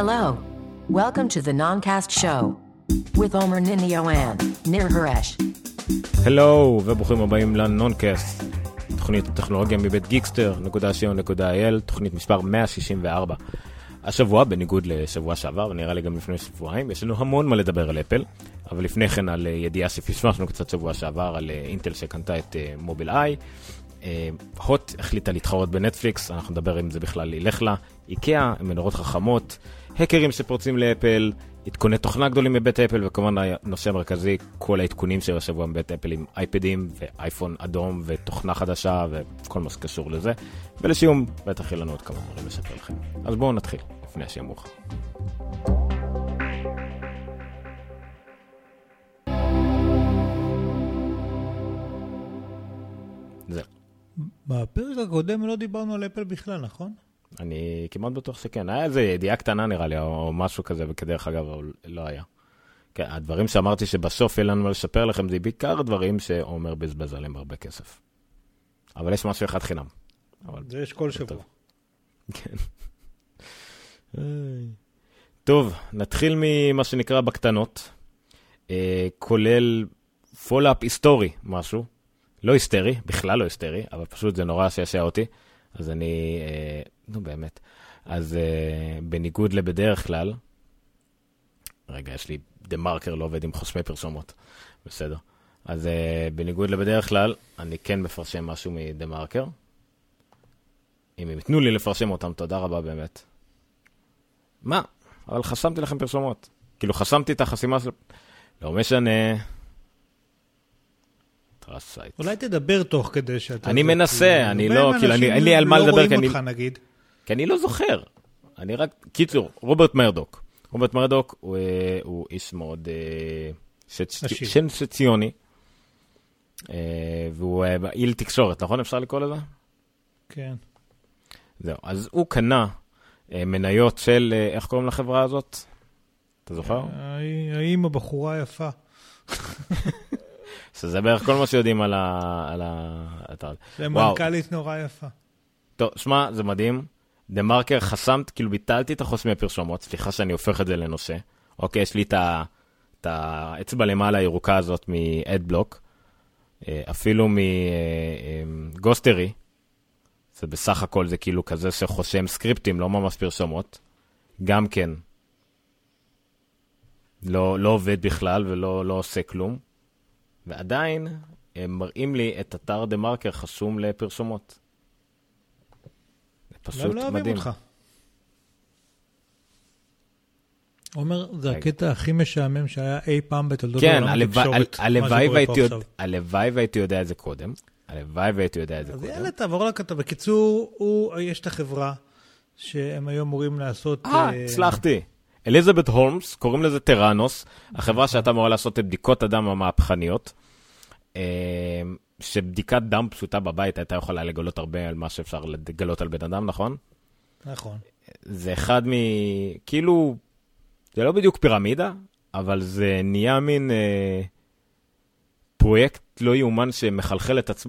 Hello. Welcome to the Noncast Show with Omer Ninio and Nir Haresh. הלו, וברוכים הבאים לנונקאסט, תוכנית הטכנולוגיה מבית גיקסטר.co.il, תוכנית מספר 164. השבוע, בניגוד לשבוע שעבר, ונראה לי גם לפני שבועיים, יש לנו המון מה לדבר על אפל, אבל לפני כן על אה, ידיעה שפספסנו קצת שבוע שעבר, על אה, אינטל שקנתה את אה, מוביל איי. הוט החליטה להתחרות בנטפליקס, אנחנו נדבר אם זה בכלל ילך לה. איקאה, מנורות חכמות, האקרים שפורצים לאפל, עדכוני תוכנה גדולים מבית אפל, וכמובן הנושא המרכזי, כל העדכונים של השבוע מבית אפל עם אייפדים ואייפון אדום ותוכנה חדשה וכל מה שקשור לזה. ולסיום, בטח יהיה לנו עוד כמה דברים לספר לכם. אז בואו נתחיל, לפני השיהיה מאוחר. זהו. בפרק הקודם לא דיברנו על אפל בכלל, נכון? אני כמעט בטוח שכן. היה איזה ידיעה קטנה נראה לי, או משהו כזה, וכדרך אגב, לא היה. כן, הדברים שאמרתי שבסוף יהיה לנו מה לשפר לכם, זה בעיקר דברים שעומר בזבז עליהם הרבה כסף. אבל יש משהו אחד חינם. אבל... זה יש כל שבוע. כן. טוב, נתחיל ממה שנקרא בקטנות, אה, כולל follow-up היסטרי, משהו. לא היסטרי, בכלל לא היסטרי, אבל פשוט זה נורא שעשע אותי. אז אני, אה, נו באמת, אז אה, בניגוד לבדרך כלל, רגע, יש לי TheMarker לא עובד עם חוסמי פרסומות, בסדר. אז אה, בניגוד לבדרך כלל, אני כן מפרסם משהו מ TheMarker. אם הם ייתנו לי לפרסם אותם, תודה רבה באמת. מה? אבל חסמתי לכם פרסומות. כאילו, חסמתי את החסימה של... לא משנה. טרסייט. אולי תדבר תוך כדי שאתה... אני מנסה, אני לא, כאילו, אין לי על מה לא לדבר, כי אני-. כי אני לא זוכר. אני רק... קיצור, רוברט מרדוק. רוברט מרדוק הוא, אה, איש מאוד. סנסציוני, אה, והוא אה, איל תקשורת, נכון אפשר לקרוא לזה? כן. זהו. אז הוא קנה מניות של, איך קוראים לחברה הזאת? אתה זוכר? האם הבחורה יפה. שזה בערך כל מה שיודעים על ה... על ה... אתה- זה. מנכ"לית נורא יפה. טוב, שמע, זה מדהים. דה מרקר חסמת, כאילו ביטלתי את החוסמי פרסומות, סליחה שאני הופך את זה לנושא. אוקיי, יש לי את האצבע למעלה הירוקה הזאת מ-Adblock, אה, אפילו מגוסטרי, זה בסך הכל זה כאילו כזה שחושם סקריפטים, לא ממש פרסומות. גם כן, לא, לא עובד בכלל ולא לא עושה כלום. ועדיין, הם מראים לי את אתר דה מרקר חסום לפרסומות. זה פשוט למה לא אוהבים מדהים. אותך? עומר, זה. הקטע הכי משעמם שהיה אי פעם בתולדות כן, העולם התקשורת, מה הלוואי והייתי יודע- את זה קודם. הלוואי והייתי יודע את זה אז קודם. יאללה, תעבור לכתב. בקיצור, הוא, יש את החברה שהם היו אמורים לעשות... אה, הצלחתי. אליזבת הולמס, קוראים לזה טראנוס, החברה שהייתה אמורה לעשות את בדיקות הדם המהפכניות, אה, שבדיקת דם פשוטה בבית הייתה יכולה לגלות הרבה על מה שאפשר לגלות על בן אדם, נכון? נכון. זה אחד מ... כאילו, זה לא בדיוק פירמידה, אבל זה נהיה מין אה, פרויקט לא יאומן שמכלכל את, עצ...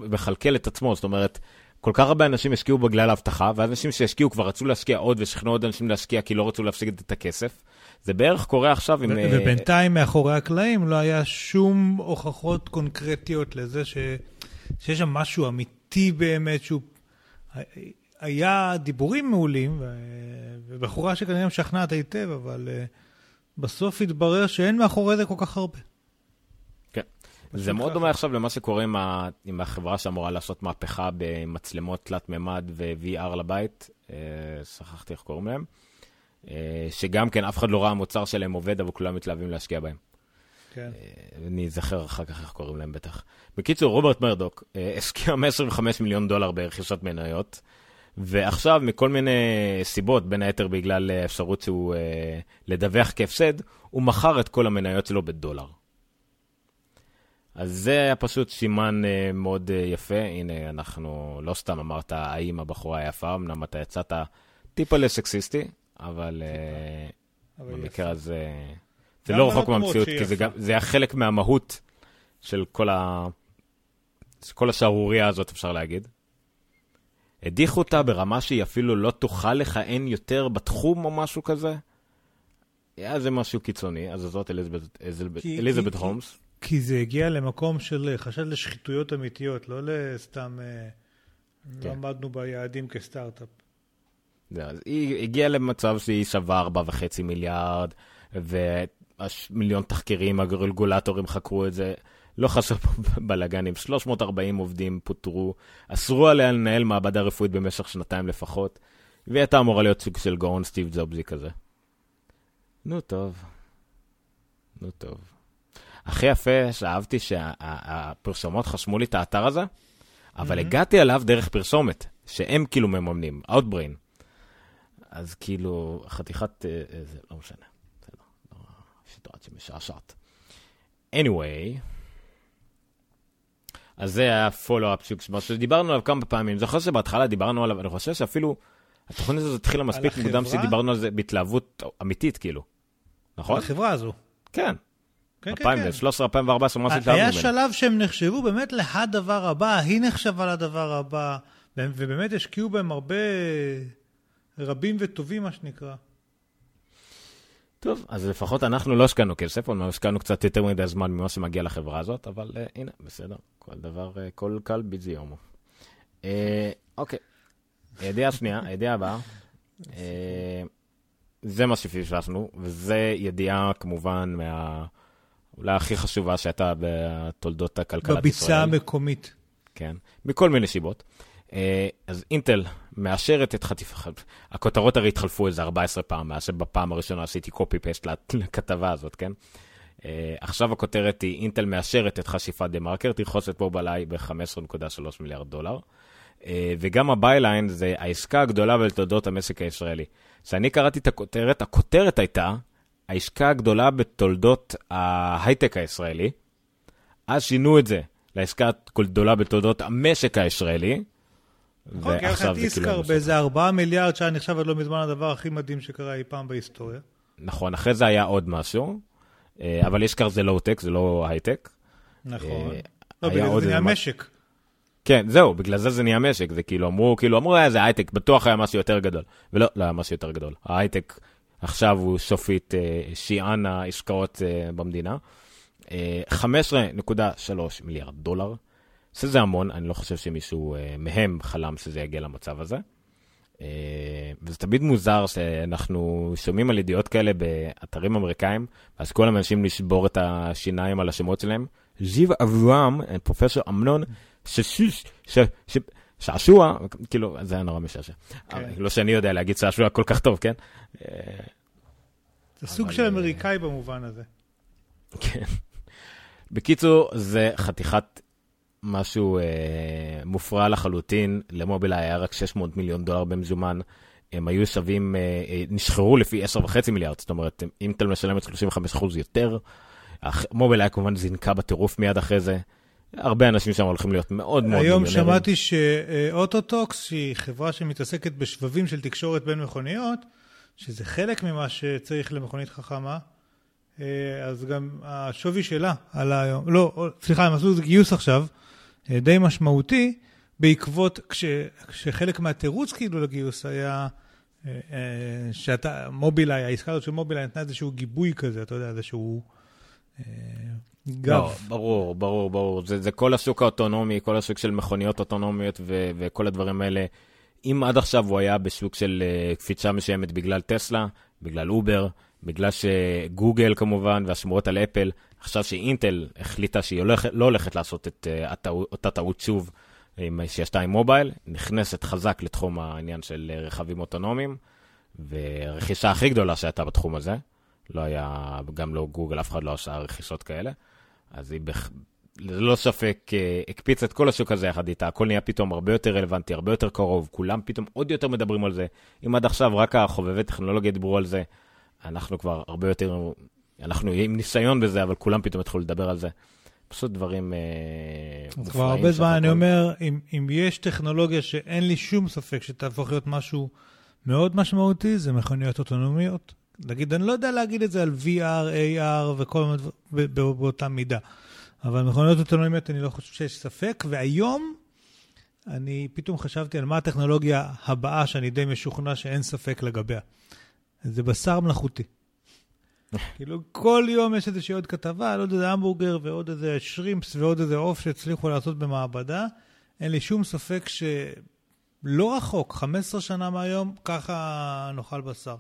את עצמו, זאת אומרת, כל כך הרבה אנשים השקיעו בגלל האבטחה, ואנשים שהשקיעו כבר רצו להשקיע עוד ושכנעו עוד אנשים להשקיע כי לא רצו להפסיד את הכסף. זה בערך קורה עכשיו עם... אה, ובינתיים מאחורי הקלעים לא היה שום הוכחות קונקרטיות לזה ש... שיש שם משהו אמיתי באמת, שהוא... היה דיבורים מעולים, ו... ובחורה שכנראה משכנעת היטב, אבל uh, בסוף התברר שאין מאחורי זה כל כך הרבה. זה מאוד. דומה עכשיו למה שקורה עם, ה... עם החברה שאמורה לעשות מהפכה במצלמות תלת מימד ו-VR לבית, אה, שכחתי איך קוראים להם, אה, שגם כן אף אחד לא ראה המוצר שלהם עובד, אבל כולם מתלהבים להשקיע בהם. כן. אה, אני אזכר אחר כך איך קוראים להם בטח. בקיצור, רוברט מרדוק השקיע 125 מיליון דולר ברכישת מניות, ועכשיו מכל מיני סיבות, בין היתר בגלל אה, אפשרות שהוא לדווח כהפסד, הוא מכר את כל המניות שלו בדולר. אז זה היה פשוט סימן uh, מאוד uh, יפה. הנה, אנחנו, לא סתם אמרת, האם הבחורה היפה, אמנם אתה יצאת טיפה לסקסיסטי, אבל uh, אבל במקרה יפה. הזה, זה גם לא רחוק מהמציאות, כי זה. גם, זה היה חלק מהמהות של כל, ה... כל השערורייה הזאת, אפשר להגיד. הדיחו אותה ברמה שהיא אפילו לא תוכל לכהן יותר בתחום או משהו כזה. היה איזה משהו קיצוני, אז זאת אליזבת- אליזבת- כי- אליזבת כי- הולמס. כי זה הגיע למקום של חשד לשחיתויות אמיתיות, לא לסתם... אה, כן. לא עמדנו ביעדים כסטארט-אפ. זה, אז היא הגיעה למצב שהיא שווה 4.5 מיליארד, ומיליון תחקירים, הרגולטורים חקרו את זה. לא חסר פה בלאגנים, 340 עובדים פוטרו, אסרו עליה לנהל מעבדה רפואית במשך שנתיים לפחות, והיא הייתה אמורה להיות סוג של גאון סטיב ג'ובזי כזה. נו טוב, נו טוב. הכי יפה שאהבתי שהפרסומות חסמו לי את האתר הזה, אבל Mhm. הגעתי אליו דרך פרסומת, שהם כאילו מממנים, Outbrain. אז כאילו, חתיכת... אה, אה, זה לא משנה, בסדר. לא, סיטואציה משעשעת. anyway, אז זה היה פולו-אפ מה שדיברנו עליו כמה פעמים. זוכר שבהתחלה דיברנו עליו, אני חושב שאפילו התוכנית הזאת התחילה מספיק על מוקדם? שדיברנו על זה בהתלהבות אמיתית, כאילו. נכון? החברה הזו. כן. כן, כן, כן. 2013, 2014, מה שהתלהבנו היה ממנו. שלב שהם נחשבו באמת להדבר הבא, היא נחשבה לדבר הבא, ובאמת השקיעו בהם הרבה רבים וטובים, מה שנקרא. טוב, אז לפחות אנחנו לא השקענו כסף, השקענו קצת יותר מדי זמן ממה שמגיע לחברה הזאת, אבל uh, הנה, בסדר, כל דבר, uh, כל קל ביזי יומו. Uh, אוקיי, הידיעה השנייה, הידיעה הבאה, uh, זה מה שפספסנו, וזה ידיעה כמובן מה... אולי הכי חשובה שהייתה בתולדות הכלכלת בביצה ישראל. המקומית. כן, מכל מיני סיבות. אה, אז אינטל מאשרת את חשיפת, הכותרות הרי התחלפו איזה 14 פעם, מאז שבפעם הראשונה עשיתי paste לכתבה הזאת, כן? אה, עכשיו הכותרת היא, אינטל מאשרת את חשיפת TheMarker, תרכוש את מובילאיי ב-15.3 מיליארד דולר. אה, וגם ה byline זה העסקה הגדולה בתולדות המשק הישראלי. כשאני קראתי את הכותרת, הכותרת הייתה העסקה הגדולה בתולדות ההייטק הישראלי. אז שינו את זה לעסקה הגדולה בתולדות המשק הישראלי. את ועכשיו זה כאילו המשך. באיזה 4 מיליארד, שהיה נחשב עד לא מזמן הדבר הכי מדהים שקרה אי פעם בהיסטוריה. נכון, אחרי זה היה עוד משהו, אה, אבל איסקר זה לואו-טק, זה לא הייטק. נכון. אה, לא, בגלל עוד זה נהיה משק. כן, זהו, בגלל זה זה נהיה משק, זה כאילו אמרו, כאילו אמרו, "אה, זה הייטק, בטוח היה משהו יותר גדול. ולא, לא היה משהו יותר גדול. ההייטק עכשיו הוא סופית אה, שיאן העסקאות אה, במדינה. אה, 15.3 מיליארד דולר, שזה המון, אני לא חושב שמישהו אה, מהם חלם שזה יגיע למצב הזה. אה, וזה תמיד מוזר שאנחנו שומעים על ידיעות כאלה באתרים אמריקאים, אז כל האנשים לשבור את השיניים על השמות שלהם. זיו אברהם, אה, פרופסור אמנון, ששיש, ש... ש... שעשוע, כאילו, זה היה נורא משעשע. אבל לא שאני יודע להגיד שעשוע כל כך טוב, כן? זה סוג של אה, אמריקאי במובן הזה. כן. בקיצור, זה חתיכת משהו אה, מופרע לחלוטין. למובילאיי היה רק 600 מיליון דולר במזומן. הם היו שווים, אה, אה, נסחרו לפי 10.5 מיליארד, זאת אומרת, אינטל משלמת 35% יותר. מובילאיי כמובן זינקה בטירוף מיד אחרי זה. הרבה אנשים שם הולכים להיות מאוד מאוד היום מיליונרים. שמעתי שאוטוטוקס, שהיא חברה שמתעסקת בשבבים של תקשורת בין מכוניות, שזה חלק ממה שצריך למכונית חכמה, אה, אז גם השווי שלה עלה היום, לא, סליחה, הם עשו גיוס עכשיו, אה, די משמעותי, בעקבות, כש, כשחלק מהתירוץ כאילו לגיוס היה אה, שאתה, מובילאיי, העסקה הזאת של מובילאיי נתנה איזשהו גיבוי כזה, אתה יודע, איזשהו גב. לא, ברור, ברור, ברור. זה, זה כל השוק האוטונומי, כל השוק של מכוניות אוטונומיות ו- וכל הדברים האלה. אם עד עכשיו הוא היה בשוק של uh, קפיצה מסוימת בגלל טסלה, בגלל אובר, בגלל שגוגל כמובן, והשמועות על אפל, עכשיו שאינטל החליטה שהיא הולכ, לא הולכת לעשות את uh, הטעו, אותה טעות שוב עם, שעשתה עם מובייל, נכנסת חזק לתחום העניין של uh, רכבים אוטונומיים, והרכישה הכי גדולה שהייתה בתחום הזה, לא היה, גם לא גוגל, אף אחד לא עשה רכישות כאלה. אז היא בח... ללא ספק אה, הקפיצה את כל השוק הזה יחד איתה, הכל נהיה פתאום הרבה יותר רלוונטי, הרבה יותר קרוב, כולם פתאום עוד יותר מדברים על זה. אם עד עכשיו רק החובבי טכנולוגיה דיברו על זה, אנחנו כבר הרבה יותר, אנחנו עם ניסיון בזה, אבל כולם פתאום התחילו לדבר על זה. פשוט דברים אה, מופלאים. כבר הרבה זמן אני. אומר, אם, אם יש טכנולוגיה שאין לי שום ספק שתהפוך להיות משהו מאוד משמעותי, זה מכוניות אוטונומיות. נגיד, אני לא יודע להגיד את זה על VR, AR וכל מיני דברים באותה מידה. אבל מכוניות אוטונומיות אני לא חושב שיש ספק, והיום אני פתאום חשבתי על מה הטכנולוגיה הבאה שאני די משוכנע שאין ספק לגביה. זה בשר מלאכותי. כאילו, כל יום יש איזושהי עוד כתבה על עוד איזה המבורגר ועוד איזה שרימפס ועוד איזה עוף שהצליחו לעשות במעבדה. אין לי שום ספק שלא רחוק, 15 שנה מהיום, ככה נאכל בשר.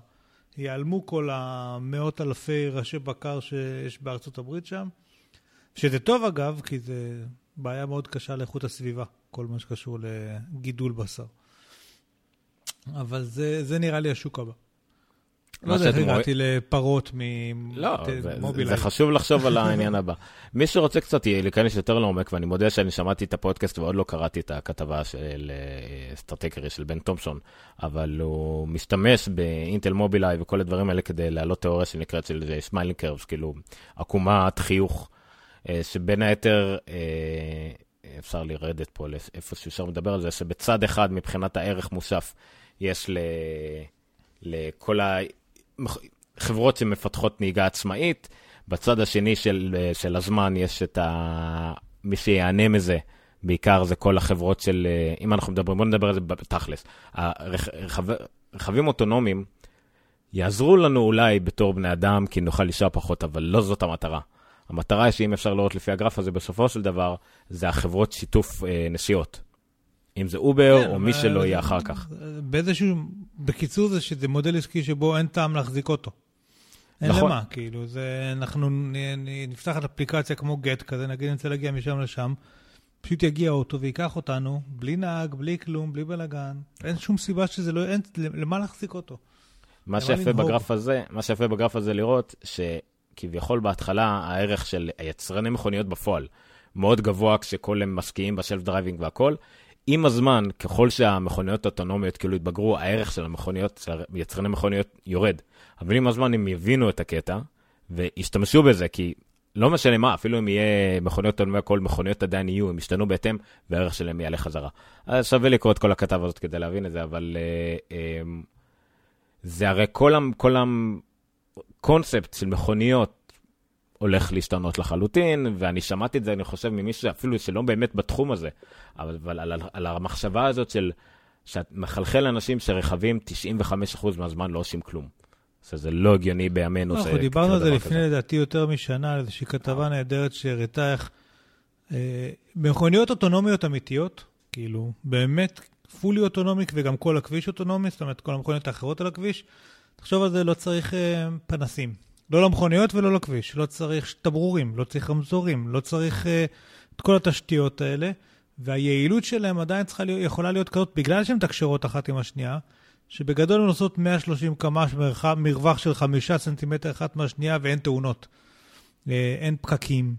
ייעלמו כל המאות אלפי ראשי בקר שיש בארצות הברית שם. שזה טוב אגב, כי זה בעיה מאוד קשה לאיכות הסביבה, כל מה שקשור לגידול בשר. אבל זה, זה נראה לי השוק הבא. לא יודע הגעתי לפרות ממובילאיי. לא, זה חשוב לחשוב על העניין הבא. מי שרוצה קצת להיכנס יותר לעומק, ואני מודה שאני שמעתי את הפודקאסט ועוד לא קראתי את הכתבה של אה, Stratechery של בן תומפסון, אבל הוא משתמש באינטל מובילאיי וכל הדברים האלה כדי להעלות תיאוריה שנקראת של smiling curves, כאילו עקומת חיוך, אה, שבין היתר... אה, אפשר לרדת פה לאיפשהו אפשר לדבר על זה, שבצד אחד מבחינת הערך מוסף יש ל... לכל החברות שמפתחות נהיגה עצמאית, בצד השני של, של הזמן יש את ה... מי שיענה מזה, בעיקר זה כל החברות של, אם אנחנו מדברים, בואו נדבר על זה בתכלס. הרכב, רכבים אוטונומיים יעזרו לנו אולי בתור בני אדם, כי נוכל לנסוע פחות, אבל לא זאת המטרה. המטרה שאם אפשר לראות לפי הגרף הזה, בסופו של דבר, זה החברות שיתוף אה, נסיעות. אם זה אובר כן, או מי שלא יהיה אחר כך. באיזשהו, בקיצור זה שזה מודל עסקי שבו אין טעם להחזיק אותו. אין נכון. למה, כאילו, זה, אנחנו נפתח את אפליקציה כמו גט כזה, נגיד אני רוצה להגיע משם לשם, פשוט יגיע אוטו ויקח אותנו, בלי נהג, בלי כלום, בלי בלאגן. אין שום סיבה שזה לא, אין, למה להחזיק אותו? מה שיפה בגרף הזה, מה שיפה בגרף הזה לראות, שכביכול בהתחלה הערך של יצרני מכוניות בפועל מאוד גבוה כשכל הם משקיעים ב self driving והכל, עם הזמן, ככל שהמכוניות האוטונומיות כאילו התבגרו, הערך של המכוניות, של יצרני מכוניות יורד. אבל עם הזמן הם יבינו את הקטע וישתמשו בזה, כי לא משנה מה, אפילו אם יהיה מכוניות אוטונומיות, כל מכוניות עדיין יהיו, הם ישתנו בהתאם, והערך שלהם יעלה חזרה. אז שווה לקרוא את כל הכתב הזאת כדי להבין את זה, אבל uh, um, זה הרי כל, כל הקונספט של מכוניות הולך להשתנות לחלוטין, ואני שמעתי את זה, אני חושב, ממישהו אפילו שלא באמת בתחום הזה, אבל, אבל על, על המחשבה הזאת של, שאת מחלחל לאנשים שרכבים 95% מהזמן לא עושים כלום. זה לא הגיוני בימינו. אנחנו דיברנו על זה לפני, לדעתי, יותר משנה, על איזושהי כתבה נהדרת שהראתה איך אה, מכוניות אוטונומיות אמיתיות, כאילו, באמת פולי אוטונומיק וגם כל הכביש אוטונומי, זאת אומרת, כל המכוניות האחרות על הכביש, תחשוב על זה, לא צריך אה, פנסים. לא למכוניות ולא לכביש. לא צריך תברורים, לא צריך רמזורים, לא צריך uh, את כל התשתיות האלה, והיעילות שלהם עדיין צריכה יכולה להיות כזאת, בגלל שהן מתקשרות אחת עם השנייה, שבגדול הן עושות 130 קמ"ש מרווח של 5 סנטימטר אחת מהשנייה ואין תאונות. Uh, אין פקקים.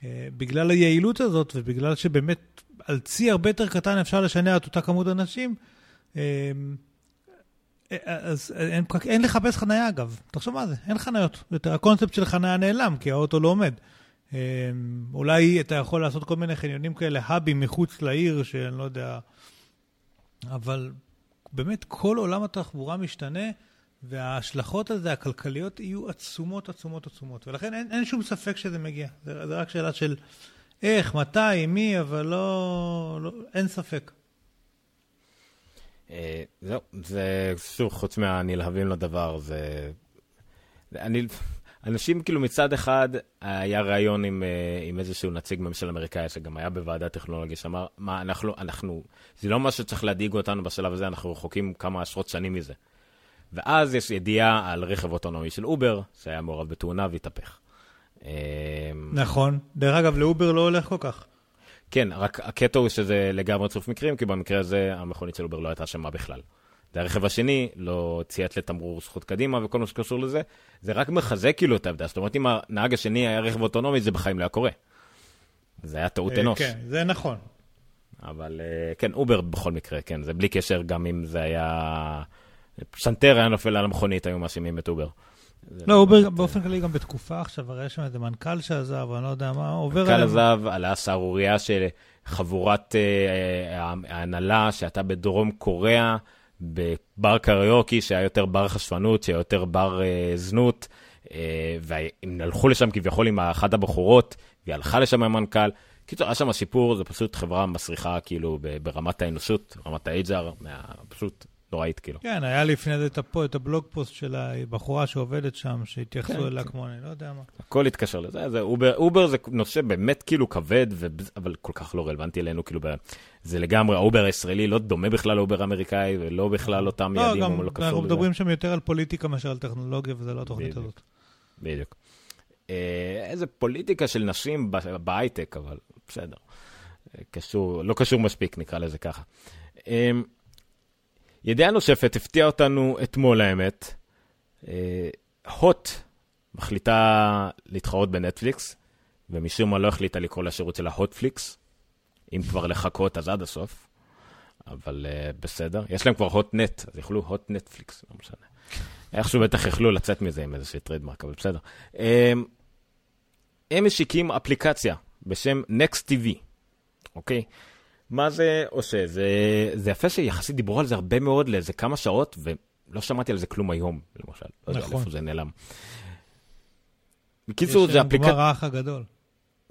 Uh, בגלל היעילות הזאת, ובגלל שבאמת על צי הרבה יותר קטן אפשר לשנע את אותה כמות אנשים, uh, אז אין, אין לחפש חנייה אגב, תחשוב מה זה, אין חניות. הקונספט של חנייה נעלם, כי האוטו לא עומד. אמ, אולי אתה יכול לעשות כל מיני חניונים כאלה, האבים מחוץ לעיר, שאני לא יודע... אבל באמת כל עולם התחבורה משתנה, וההשלכות על זה, הכלכליות, יהיו עצומות, עצומות, עצומות. ולכן אין, אין שום ספק שזה מגיע. זה, זה רק שאלה של איך, מתי, מי, אבל לא, לא אין ספק. אה, זהו, זה שוב, חוץ מהנלהבים לדבר, זה... אני... אנשים כאילו מצד אחד, היה ראיון עם, אה, עם איזשהו נציג ממשל אמריקאי שגם היה בוועדת טכנולוגיה, שאמר, מה, אנחנו, אנחנו, זה לא משהו שצריך להדאיג אותנו בשלב הזה, אנחנו רחוקים כמה עשרות שנים מזה. ואז יש ידיעה על רכב אוטונומי של אובר, שהיה מעורב בתאונה והתהפך. אה, נכון. דרך אגב, לאובר לא הולך כל כך. כן, רק הקטע הוא שזה לגמרי צירוף מקרים, כי במקרה הזה המכונית של אובר לא הייתה אשמה בכלל. והרכב השני לא ציית לתמרור זכות קדימה וכל מה שקשור לזה, זה רק מחזק כאילו את העבודה. זאת אומרת, אם הנהג השני היה רכב אוטונומי, זה בחיים לא היה קורה. זה היה טעות אה, אנוש. כן, זה נכון. אבל אה, כן, אובר בכל מקרה, כן, זה בלי קשר גם אם זה היה... פסנתר היה נופל על המכונית, היו מאשימים את אובר. לא, אובר באופן כללי גם בתקופה עכשיו, הרי יש שם איזה מנכ"ל שעזב, אני לא יודע מה, עובר עליהם. מנכ"ל עזב, עלה שערורייה של חבורת אה, ההנהלה שהייתה בדרום קוריאה, בבר קריוקי, שהיה יותר בר חשפנות, שהיה יותר בר אה, זנות, אה, והם הלכו לשם כביכול עם אחת הבחורות, והיא הלכה לשם עם המנכ"ל. קיצור, היה שם סיפור, זו פשוט חברה מסריחה כאילו ברמת האנושות, רמת ה HR, פשוט נוראית, כאילו. כן, היה לפני זה את הפו- את הבלוג פוסט של הבחורה שעובדת שם, כן, שהתייחסו אליה כן. כמו אני לא יודע מה. הכל התקשר לזה, זה אובר, אובר זה נושא באמת כאילו כבד, ו... אבל כל כך לא רלוונטי אלינו, כאילו, ב... זה לגמרי, האובר הישראלי לא דומה בכלל לאובר האמריקאי, ולא בכלל אותם לא, יעדים, גם לא קשור אנחנו. מדברים שם יותר על פוליטיקה מאשר על טכנולוגיה, וזה לא התוכנית. הזאת. בדיוק. אה, איזה פוליטיקה של נשים בהייטק, אבל בסדר. אה, קשור, לא קשור מספיק, נקרא לזה ככה. ידיעה נוספת הפתיעה אותנו אתמול, האמת. אה, הוט מחליטה להתחרות בנטפליקס, ומשום מה לא החליטה לקרוא לשירות שלה הוטפליקס. אם כבר לחכות, אז עד הסוף. אבל uh, בסדר. יש להם כבר הוט נט, אז יוכלו הוט נטפליקס, לא משנה. איכשהו בטח יכלו לצאת מזה עם איזושהי trademark, אבל בסדר. Um, הם משיקים אפליקציה בשם Next TV, אוקיי? מה זה עושה? זה, זה יפה שיחסית דיברו על זה הרבה מאוד לאיזה כמה שעות, ולא שמעתי על זה כלום היום, למשל. לא יודע נכון. איפה זה נעלם. בקיצור, יש זה להם אפליקציה... כבר האח הגדול.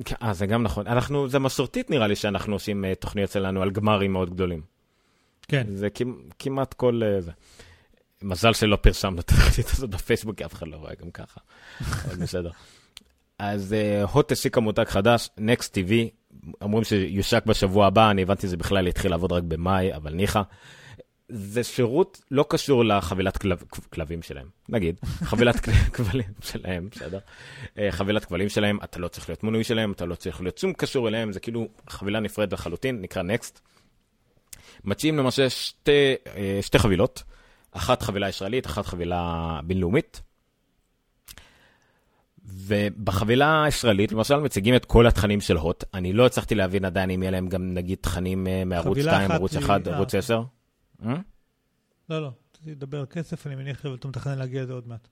כן, אה, זה גם נכון. אנחנו, זה מסורתית נראה לי שאנחנו עושים uh, תוכניות שלנו על גמרים מאוד גדולים. כן. זה כמ- כמעט כל uh, זה. מזל שלא פרסמנו את התוכנית הזאת בפייסבוק, כי אף אחד לא רואה גם ככה. אבל בסדר. אז הוט השיקה מותג חדש, Next TV, אומרים שיושק בשבוע הבא, אני הבנתי שזה בכלל יתחיל לעבוד רק במאי, אבל ניחא. זה שירות לא קשור לחבילת כלב, כלבים שלהם, נגיד, חבילת כבלים שלהם, בסדר? אה, חבילת כבלים שלהם, אתה לא צריך להיות מנוי שלהם, אתה לא צריך להיות שום קשור אליהם, זה כאילו חבילה נפרדת לחלוטין, נקרא Next. מציעים למעשה שתי, אה, שתי חבילות, אחת חבילה ישראלית, אחת חבילה בינלאומית. ובחבילה הישראלית, למשל, מציגים את כל התכנים של הוט. אני לא הצלחתי להבין עדיין אם יהיה להם גם, נגיד, תכנים אה, מערוץ חבילה 2, אחת ערוץ היא- 1, אה. ערוץ 10. אה? לא, לא, לדבר על כסף, אני מניח שאתה מתכנן להגיע לזה עוד מעט.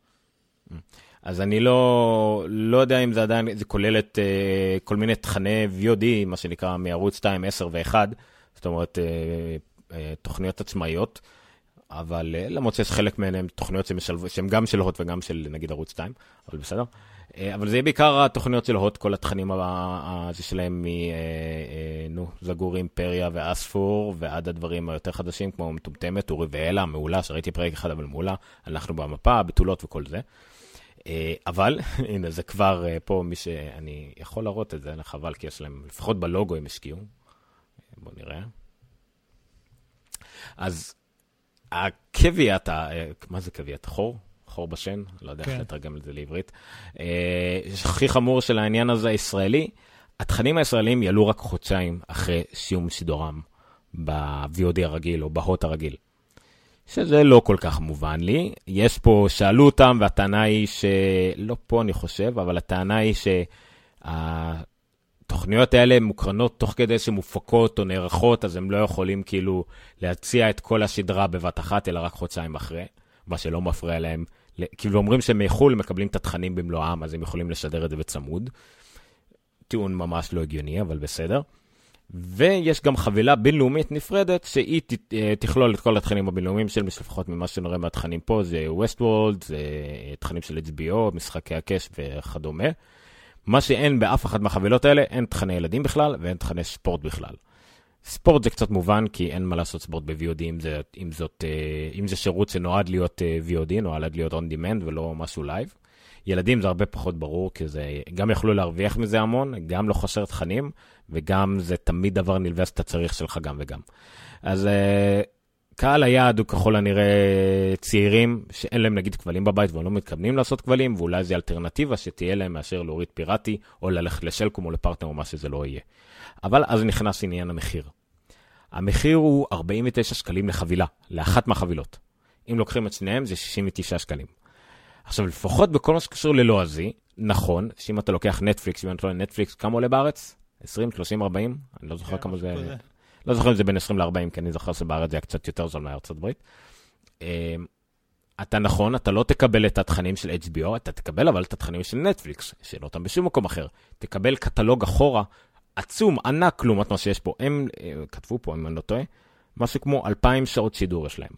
אז אני לא, לא יודע אם זה עדיין, זה כולל את אה, כל מיני תכני VOD, מה שנקרא, מערוץ 2, 10 ו-1, זאת אומרת, אה, אה, תוכניות עצמאיות, אבל אה, למרות שיש חלק מהן הן תוכניות שמשלב, שהן גם של הוט וגם של נגיד ערוץ 2, אבל בסדר. אה, אבל זה יהיה בעיקר התוכניות של הוט, כל התכנים הזה שלהם מ... אה, אה, נו, זגור אימפריה ואספור, ועד הדברים היותר חדשים, כמו מטומטמת, אורי ואלה, מעולה, שראיתי פרק אחד, אבל מעולה, אנחנו במפה, בתולות וכל זה. אה, אבל, הנה, זה כבר אה, פה מי שאני יכול להראות את זה, חבל, כי יש להם, לפחות בלוגו הם השקיעו. בואו נראה. אז הקוויאט, ה- אה, מה זה קוויאט? חור? חור בשן? לא יודע איך כן. לתרגם את זה לעברית. אה, הכי חמור של העניין הזה הישראלי, התכנים הישראלים יעלו רק חודשיים אחרי סיום שידורם ב-VOD הרגיל או בהוט הרגיל. שזה לא כל כך מובן לי. יש פה, שאלו אותם, והטענה היא ש... לא פה אני חושב, אבל הטענה היא שהתוכניות האלה מוקרנות תוך כדי שמופקות או נערכות, אז הם לא יכולים כאילו להציע את כל השדרה בבת אחת, אלא רק חודשיים אחרי, מה שלא מפריע להם. כאילו אומרים שהם מחו"ל מקבלים את התכנים במלואם, אז הם יכולים לשדר את זה בצמוד. טיעון ממש לא הגיוני, אבל בסדר. ויש גם חבילה בינלאומית נפרדת, שהיא אה, תכלול את כל התכנים הבינלאומיים של, לפחות ממה שנראה מהתכנים פה, זה Westworld, זה תכנים של HBO, משחקי הכס וכדומה. מה שאין באף אחת מהחבילות האלה, אין תכני ילדים בכלל ואין תכני ספורט בכלל. ספורט זה קצת מובן, כי אין מה לעשות ספורט ב-VOD, אם אם אה, אם זה שירות שנועד להיות אה, VOD, נועד להיות on demand ולא משהו live. ילדים זה הרבה פחות ברור, כי זה, גם יכלו להרוויח מזה המון, גם לא חסר תכנים, וגם זה תמיד דבר נלווה שאתה צריך שלך גם וגם. אז uh, קהל היעד הוא ככל הנראה צעירים שאין להם נגיד כבלים בבית והם לא מתכוונים לעשות כבלים, ואולי זו אלטרנטיבה שתהיה להם מאשר להוריד פיראטי, או ללכת לשלקום או לפרטנר או מה שזה לא יהיה. אבל אז נכנס עניין המחיר. המחיר הוא 49 שקלים לחבילה, לאחת מהחבילות. אם לוקחים את שניהם זה 69 שקלים. עכשיו, לפחות בכל מה שקשור ללועזי, נכון, שאם אתה לוקח נטפליקס, אם אתה לא נטפליקס, כמה עולה בארץ? 20, 30, 40? אני לא זוכר כן, כמה זה... לא זוכר אם זה בין 20 ל-40, כי אני זוכר שבארץ זה היה קצת יותר זול מארצות הברית. אמ, אתה נכון, אתה לא תקבל את התכנים של HBO, אתה תקבל אבל את התכנים של נטפליקס, שאין אותם בשום מקום אחר. תקבל קטלוג אחורה עצום, ענק לעומת מה שיש פה. הם אה, כתבו פה, אם אני לא טועה, משהו כמו 2,000 שעות שידור יש להם.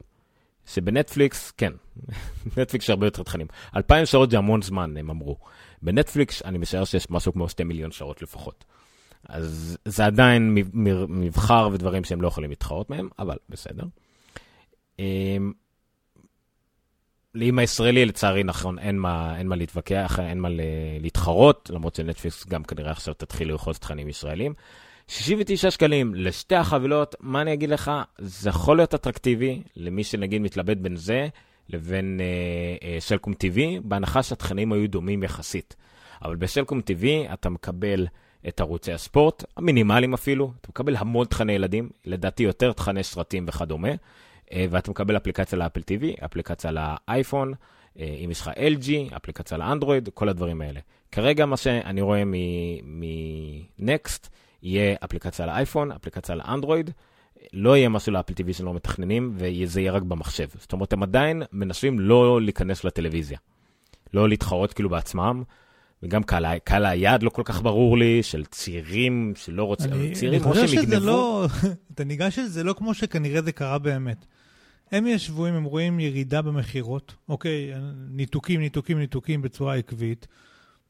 שבנטפליקס, כן, נטפליקס הרבה יותר תכנים. 2,000 שעות זה המון זמן, הם אמרו. בנטפליקס אני משער שיש משהו כמו 2 מיליון שעות לפחות. אז זה עדיין מבחר ודברים שהם לא יכולים להתחרות מהם, אבל בסדר. לאם הישראלי, לצערי, נכון, אין מה, אין מה להתווכח, אין מה להתחרות, למרות שנטפליקס גם כנראה עכשיו תתחיל לרכוש תכנים ישראלים. 69 שקלים לשתי החבילות, מה אני אגיד לך? זה יכול להיות אטרקטיבי למי שנגיד מתלבט בין זה לבין אה, אה, שלקום TV, בהנחה שהתכנים היו דומים יחסית. אבל בשלקום TV אתה מקבל את ערוצי הספורט, המינימליים אפילו, אתה מקבל המון תכני ילדים, לדעתי יותר תכני סרטים וכדומה, אה, ואתה מקבל אפליקציה לאפל TV, אפליקציה לאייפון, אה, אם יש לך LG, אפליקציה לאנדרואיד, כל הדברים האלה. כרגע מה שאני רואה מנקסט, יהיה אפליקציה לאייפון, אפליקציה לאנדרואיד, לא יהיה משהו לאפל TV שלא מתכננים, וזה יהיה רק במחשב. זאת אומרת, הם עדיין מנסים לא להיכנס לטלוויזיה. לא להתחרות כאילו בעצמם, וגם קהל, קהל היעד לא כל כך ברור לי, של צעירים שלא רוצים, אני, צעירים כמו שהם יגנבו. לא, אתה ניגש לזה לא כמו שכנראה זה קרה באמת. הם ישבו, הם רואים ירידה במכירות, אוקיי, ניתוקים, ניתוקים, ניתוקים בצורה עקבית.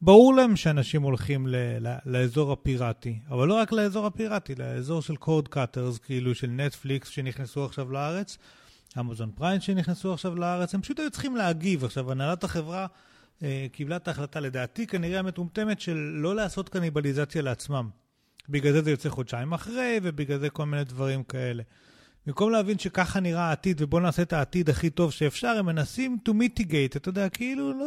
ברור להם שאנשים הולכים ל, ל, לאזור הפיראטי, אבל לא רק לאזור הפיראטי, לאזור של cord cutters, כאילו של נטפליקס שנכנסו עכשיו לארץ, אמזון פריים שנכנסו עכשיו לארץ, הם פשוט היו צריכים להגיב. עכשיו, הנהלת החברה קיבלה את ההחלטה, לדעתי כנראה המטומטמת, של לא לעשות קניבליזציה לעצמם. בגלל זה זה יוצא חודשיים אחרי, ובגלל זה כל מיני דברים כאלה. במקום להבין שככה נראה העתיד, ובואו נעשה את העתיד הכי טוב שאפשר, הם מנסים to mitigate, אתה יודע, כאילו, לא...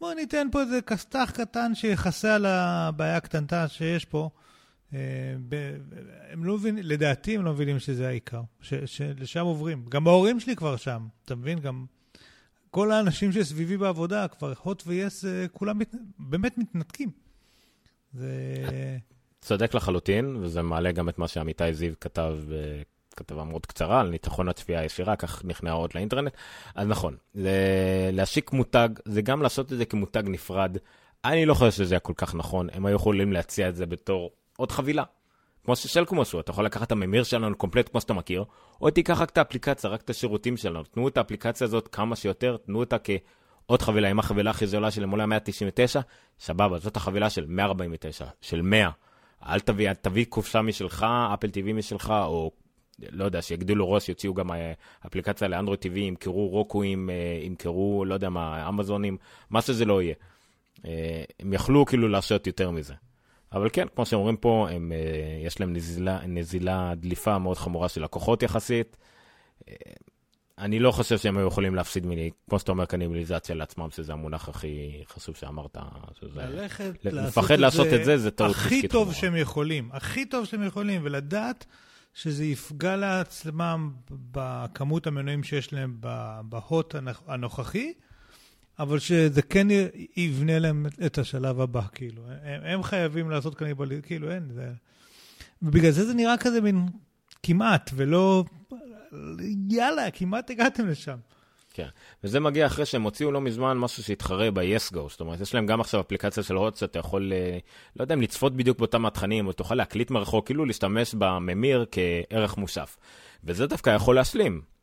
בואו ניתן פה איזה כסת"ח קטן שיכסה על הבעיה הקטנטה שיש פה. אה, הם לא מבינים, לדעתי הם לא מבינים שזה העיקר, שלשם עוברים. גם ההורים שלי כבר שם, אתה מבין? גם כל האנשים שסביבי בעבודה, כבר הוט ויס, אה, כולם מת, באמת מתנתקים. זה... צודק לחלוטין, וזה מעלה גם את מה שעמיתי זיו כתב אה, כתבה מאוד קצרה על ניצחון הצפייה הישירה, כך נכנע עוד לאינטרנט. אז נכון, להשיק מותג, זה גם לעשות את זה כמותג נפרד. אני לא חושב שזה היה כל כך נכון, הם היו יכולים להציע את זה בתור עוד חבילה. כמו ששלקום עשו, אתה יכול לקחת את הממיר שלנו קומפלט כמו שאתה מכיר, או תיקח רק את האפליקציה, רק את השירותים שלנו. תנו את האפליקציה הזאת כמה שיותר, תנו אותה כעוד חבילה, אם החבילה הכי זולה של עולה 199, סבבה, זאת החבילה של 149, של 100. אל תביא, תביא קופסה משלך, אפל TV משלך, או לא יודע, שיגדילו ראש, יוציאו גם אה, אפליקציה לאנדרואיד TV, ימכרו רוקואים, אה, ימכרו, לא יודע מה, אמזונים, מה שזה לא יהיה. אה, הם יכלו כאילו לעשות יותר מזה. אבל כן, כמו שאומרים פה, הם, יש להם נזילה, נזילה, דליפה מאוד חמורה של לקוחות יחסית. אני לא חושב שהם היו יכולים להפסיד מיני, כמו שאתה אומר, קניבליזציה לעצמם, שזה המונח הכי חשוב שאמרת. שזה... ללכת, לפחד לעשות את זה, זה טעות הכי טוב חמורה. שהם יכולים, הכי טוב שהם יכולים, ולדעת שזה יפגע לעצמם בכמות המנויים שיש להם בהוט הנוכחי, אבל שזה כן יבנה להם את השלב הבא, כאילו. הם, הם חייבים לעשות קניבליזם, כאילו, אין, זה... ובגלל זה זה נראה כזה מין כמעט, ולא... יאללה, כמעט הגעתם לשם. כן, וזה מגיע אחרי שהם הוציאו לא מזמן משהו שהתחרה ב-YesGo, זאת אומרת, יש להם גם עכשיו אפליקציה של הוט שאתה יכול, אה, לא יודע אם לצפות בדיוק באותם התכנים, או תוכל להקליט מרחוק, כאילו להשתמש בממיר כערך מוסף. וזה דווקא יכול להשלים.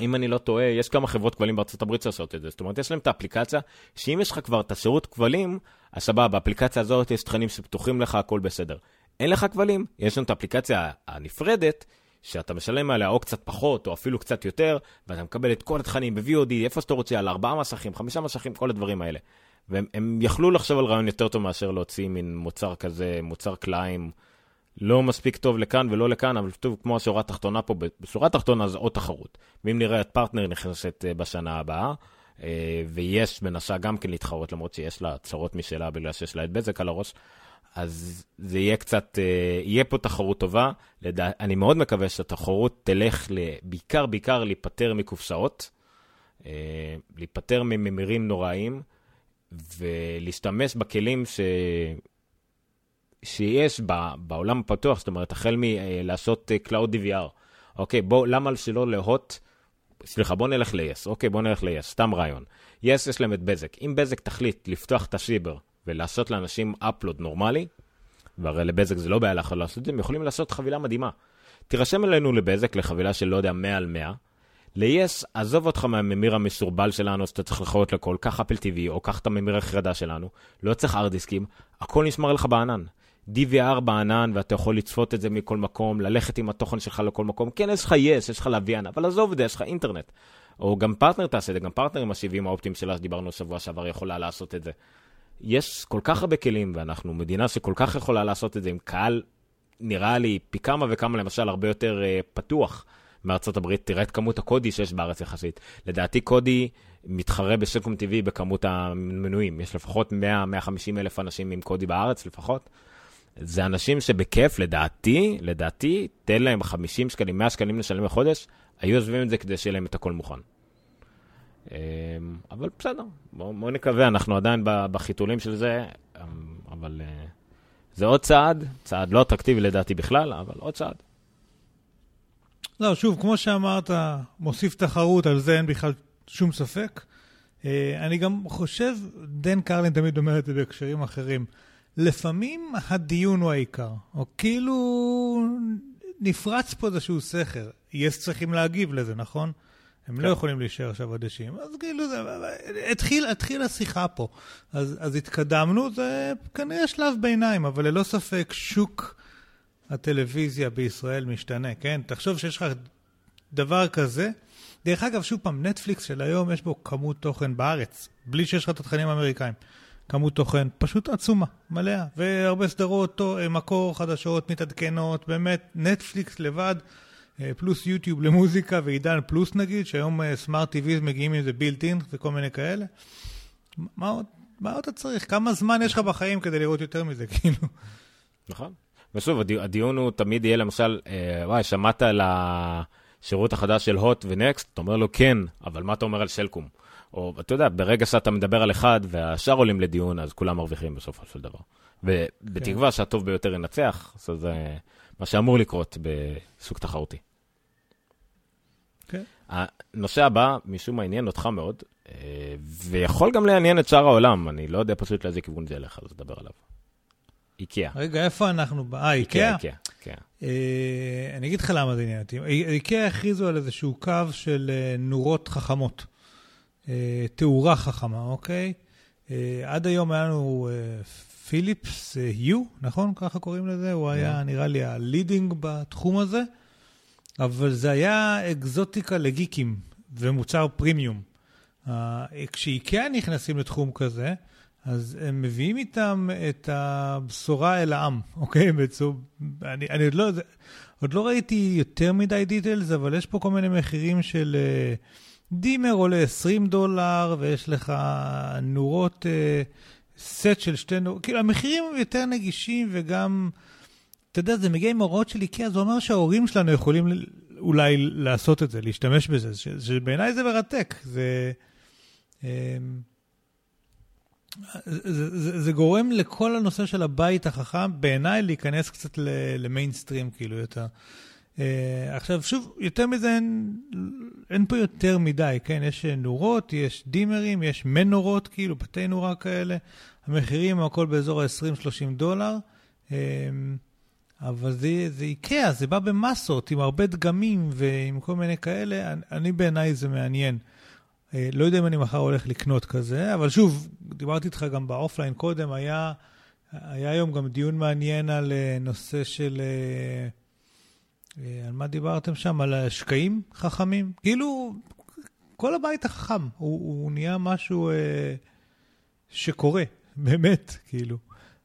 אם אני לא טועה, יש כמה חברות כבלים בארצות הברית שעושות את זה. זאת אומרת, יש להם את האפליקציה, שאם יש לך כבר את השירות כבלים, אז סבבה, באפליקציה הזאת יש תכנים שפתוחים לך, הכל בסדר. אין לך כבלים, יש לנו את האפליקציה הנפרדת, שאתה משלם עליה או קצת פחות, או אפילו קצת יותר, ואתה מקבל את כל התכנים ב-VOD, איפה שאתה רוצה, על ארבעה מסכים, חמישה מסכים, כל הדברים האלה. והם יכלו לחשוב על רעיון יותר טוב מאשר להוציא מין מוצר כזה, מוצר קליים, לא מספיק טוב לכאן ולא לכאן, אבל טוב, כמו השורה התחתונה פה, בשורה התחתונה זה עוד תחרות. ואם נראה את פרטנר נכנסת אה, בשנה הבאה, אה, ויש מנסה גם כן להתחרות, למרות שיש לה צרות משלה בגלל שיש לה את בזק על הראש, אז זה יהיה קצת, אה, יהיה פה תחרות טובה. לדע, אני מאוד מקווה שהתחרות תלך בעיקר, בעיקר להיפטר מקופסאות, להיפטר מממירים נוראים, ולהשתמש בכלים ש... שיש בעולם הפתוח, זאת אומרת, החל מלעשות אה, Cloud DVR. אוקיי, בוא, למה שלא להוט, סליחה, בוא נלך ל-yes, אוקיי, בוא נלך ל-yes, סתם רעיון. yes, יש להם את בזק. אם בזק תחליט לפתוח את השיבר ולעשות לאנשים אפלוד נורמלי, והרי לבזק זה לא בעיה לך לעשות את זה, הם יכולים לעשות חבילה מדהימה. תירשם אלינו לבזק לחבילה של לא יודע 100 על 100. ל-yes, עזוב אותך מהממיר המסורבל שלנו, שאתה צריך לחרות לכל, קח אפל TV, או קח את הממיר החרדה שלנו, לא צריך ארדיסקים, הכל נשמר לך בענן. DVR בענן, ואתה יכול לצפות את זה מכל מקום, ללכת עם התוכן שלך לכל מקום. כן, יש לך יס, יש לך לוויין, אבל עזוב את זה, יש לך אינטרנט. או גם פרטנר תעשה את זה, גם פרטנר עם הסיבים האופטיים שלה, שדיברנו שבוע שעבר, יכולה לעשות את זה. יש כל כך הרבה כלים, ואנחנו מדינה שכל כך יכולה לעשות את זה עם קהל, נראה לי, פי כמה וכמה, למשל, הרבה יותר uh, פתוח מארצות הברית. תראה את כמות הקודי שיש בארץ יחסית. לדעתי קודי מתחרה בסלקום TV בכמות המנויים. יש לפחות 100-150 אלף אנשים עם קודי בארץ, לפחות. זה אנשים שבכיף, לדעתי, לדעתי, תן להם 50 שקלים, 100 שקלים לשלם בחודש, היו עוזבים את זה כדי שיהיה להם את הכל מוכן. אמ, אבל בסדר, בואו בוא נקווה, אנחנו עדיין בחיתולים של זה, אמ, אבל אה, זה עוד צעד, צעד לא אטרקטיבי לדעתי בכלל, אבל עוד צעד. לא, שוב, כמו שאמרת, מוסיף תחרות, על זה אין בכלל שום ספק. אה, אני גם חושב, דן קרלין תמיד אומר את זה בהקשרים אחרים, לפעמים הדיון הוא העיקר, או כאילו נפרץ פה איזשהו סכר. יש צריכים להגיב לזה, נכון? הם לא כן. לא יכולים להישאר עכשיו אדישים. אז כאילו, זה, התחיל, התחיל השיחה פה. אז, אז התקדמנו, זה כנראה שלב ביניים, אבל ללא ספק שוק הטלוויזיה בישראל משתנה, כן? תחשוב שיש לך דבר כזה. דרך אגב, שוב פעם, נטפליקס של היום יש בו כמות תוכן בארץ, בלי שיש לך את התכנים האמריקאים. כמות תוכן פשוט עצומה, מלאה, והרבה סדרות, מקור, חדשות, מתעדכנות, באמת, נטפליקס לבד, אה, פלוס יוטיוב למוזיקה ועידן פלוס נגיד, שהיום סמארט אה, טיוויז מגיעים עם זה בילט אין וכל מיני כאלה. מה עוד, מה עוד אתה צריך? כמה זמן יש לך בחיים כדי לראות יותר מזה, כאילו? נכון. ושוב, הדיון הוא תמיד יהיה למשל, אה, וואי, שמעת על השירות החדש של הוט ונקסט? אתה אומר לו כן, אבל מה אתה אומר על סלקום? או אתה יודע, ברגע שאתה מדבר על אחד והשאר עולים לדיון, אז כולם מרוויחים בסופו של דבר. ובתקווה כן. שהטוב ביותר ינצח, זה מה שאמור לקרות בסוג תחרותי. כן. הנושא הבא, משום מה עניין אותך מאוד, אה, ויכול גם לעניין את שאר העולם, אני לא יודע פשוט לאיזה כיוון זה ילך, אז נדבר עליו. איקאה. רגע, איפה אנחנו? אה, איקאה? איקאה, כן. אני אגיד לך למה זה עניין אותי. איקאה הכריזו על איזשהו קו של אה, נורות חכמות. אה, תאורה חכמה, אוקיי? אה, עד היום היה לנו אה, Philips Hue, נכון? ככה קוראים לזה? הוא היה, נראה לי, ה leading בתחום הזה, אבל זה היה אקזוטיקה לגיקים ומוצר פרימיום. כשאיקאה נכנסים לתחום כזה, אז הם מביאים איתם את הבשורה אל העם, אוקיי? בצור... אני, אני עוד, לא, עוד לא ראיתי יותר מדי details, אבל יש פה כל מיני מחירים של... אה, דימר עולה 20 דולר, ויש לך נורות, אה, סט של שתי נורות, כאילו המחירים הם יותר נגישים וגם, אתה יודע, זה מגיע עם הוראות של איקאה, זה אומר שההורים שלנו יכולים אולי לעשות את זה, להשתמש בזה, שבעיניי זה מרתק. זה, אה, זה, זה, זה גורם לכל הנושא של הבית החכם, בעיניי, להיכנס קצת למיינסטרים, כאילו, יותר. Uh, עכשיו, שוב, יותר מזה אין, אין פה יותר מדי, כן? יש נורות, יש דימרים, יש מנורות, כאילו, בתי נורה כאלה. המחירים הם הכל באזור ה-20-30 דולר. Uh, אבל זה, זה איקאה, זה בא במסות, עם הרבה דגמים ועם כל מיני כאלה. אני, אני בעיניי זה מעניין. Uh, לא יודע אם אני מחר הולך לקנות כזה, אבל שוב, דיברתי איתך גם באופליין קודם, היה, היה היום גם דיון מעניין על uh, נושא של... Uh, על מה דיברתם שם? על השקעים חכמים? כאילו, כל הבית החכם, הוא, הוא נהיה משהו אה, שקורה, באמת, כאילו.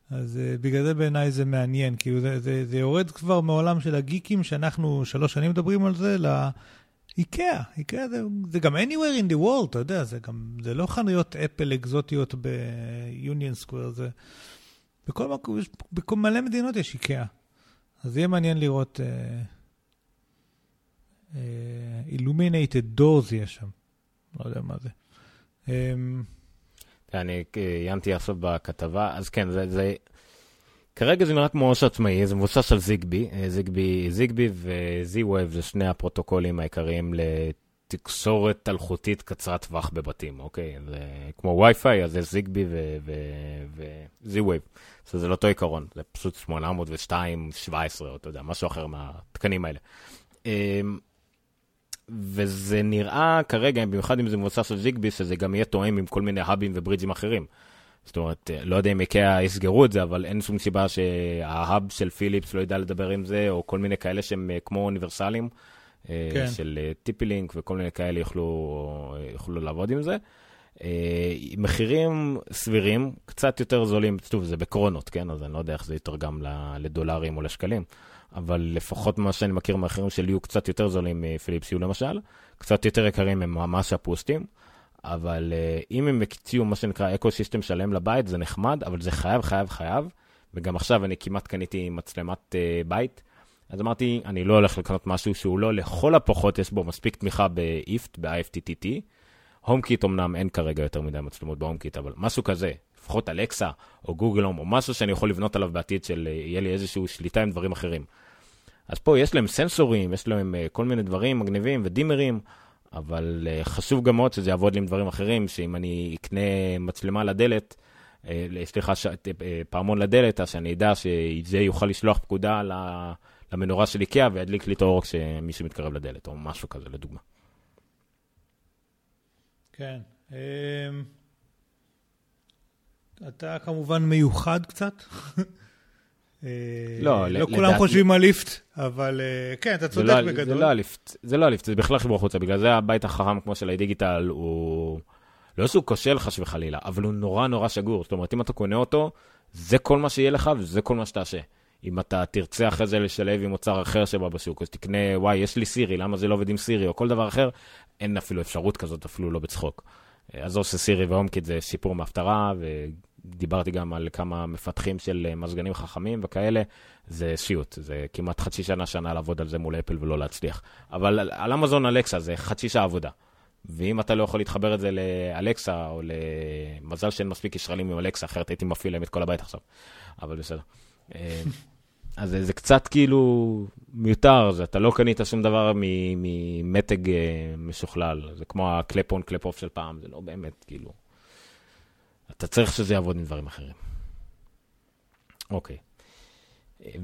אז אה, בגלל זה בעיניי זה מעניין, כאילו זה, זה, זה יורד כבר מעולם של הגיקים, שאנחנו שלוש שנים מדברים על זה, לאיקאה. איקאה זה, זה גם anywhere in the world, אתה יודע, זה גם, זה לא חנויות אפל אקזוטיות ב-Union Square, זה... בכל מקום, בכל מלא מדינות יש איקאה. אז יהיה מעניין לראות... אה, אילומינטד דורס יש שם, לא יודע מה זה. אמ, אני עיינתי עכשיו בכתבה, אז כן, זה, זה... כרגע זה נראה כמו ראש עצמאי, זה מבוסס על זיגבי, אה, זיגבי, זיגבי ו-Z-Wave זה שני הפרוטוקולים העיקריים לתקשורת אלחוטית קצרת טווח בבתים, אוקיי? זה כמו Wi-Fi, אז זה זיגבי ו-Z-Wave. זה לא אותו עיקרון, זה פשוט 802, 17, או אתה יודע, משהו אחר מהתקנים האלה. וזה נראה כרגע, במיוחד אם זה מבוסס על זיגבי, שזה גם יהיה תואם עם כל מיני האבים וברידג'ים אחרים. זאת אומרת, אה, לא יודע אם איקאה יסגרו את זה, אבל אין שום סיבה שההאב של פיליפס לא ידע לדבר עם זה, או כל מיני כאלה שהם אה, כמו אוניברסליים, אה, כן. של טיפי-לינק וכל מיני כאלה יוכלו, יוכלו לעבוד עם זה. מחירים סבירים, קצת יותר זולים, טוב, זה בקרונות, כן? אז אני לא יודע איך זה יתרגם לדולרים או לשקלים, אבל לפחות מה שאני מכיר מהמחירים שלי יהיו קצת יותר זולים מפיליפס יהיו למשל, קצת יותר יקרים הם ממש הפוסטים. אבל uh, אם הם הציעו מה שנקרא אקו סיסטם שלם לבית, זה נחמד, אבל זה חייב, חייב, חייב. וגם עכשיו אני כמעט קניתי מצלמת uh, בית, אז אמרתי, אני לא הולך לקנות משהו שהוא לא, לכל הפחות יש בו מספיק תמיכה ב-IFT, ב-IFTTT. הומקיט אמנם אין כרגע יותר מדי מצלמות בהומקיט, אבל משהו כזה, לפחות אלקסה או גוגל הום, או משהו שאני יכול לבנות עליו בעתיד של אה, יהיה לי איזושהי שליטה עם דברים אחרים. אז פה יש להם סנסורים, יש להם אה, כל מיני דברים מגניבים ודימרים. אבל אה, חשוב גם מאוד שזה יעבוד לי עם דברים אחרים, שאם אני אקנה מצלמה לדלת, אה, סליחה, ש... פעמון לדלת, אז שאני אדע שזה יוכל לשלוח פקודה למנורה של איקאה וידליק לי את האור כשמישהו מתקרב לדלת, או משהו כזה, לדוגמה. כן. Um, אתה כמובן מיוחד קצת. לא, לא כולם חושבים על ליפט, אבל אה, כן, אתה צודק לא בגדול. זה לא הליפט, זה לא הליפט, זה בכלל חיבור החוצה, בגלל זה הבית החכם כמו של הדיגיטל הוא... לא שהוא כושל חס וחלילה, אבל הוא נורא נורא שגור. זאת אומרת, אם אתה קונה אותו, זה כל מה שיהיה לך וזה כל מה שתעשה. אם אתה תרצה אחרי זה לשלב עם מוצר אחר שבא בשוק, אז תקנה, וואי, יש לי סירי, למה זה לא עובד עם סירי, או כל דבר אחר, אין אפילו אפשרות כזאת, אפילו לא בצחוק. אז או שסירי והומקיט זה סיפור מהפטרה, דיברתי גם על כמה מפתחים של אה, מזגנים חכמים וכאלה, זה סיוט, זה כמעט חצי שנה, שנה לעבוד על זה מול אפל ולא להצליח. אבל על, אמזון אלקסה זה חצי שעה עבודה. ואם אתה לא יכול להתחבר את זה לאלקסה, או למזל שאין מספיק ישראלים עם אלקסה, אחרת הייתי מפעיל להם את כל הבית עכשיו. אבל בסדר. אה, אז זה, קצת כאילו מיותר, זה, אתה לא קנית שום דבר ממתג אה, משוכלל. זה כמו הקלפ און קלפ אוף של פעם, זה לא באמת כאילו... אתה צריך שזה יעבוד עם דברים אחרים. אוקיי.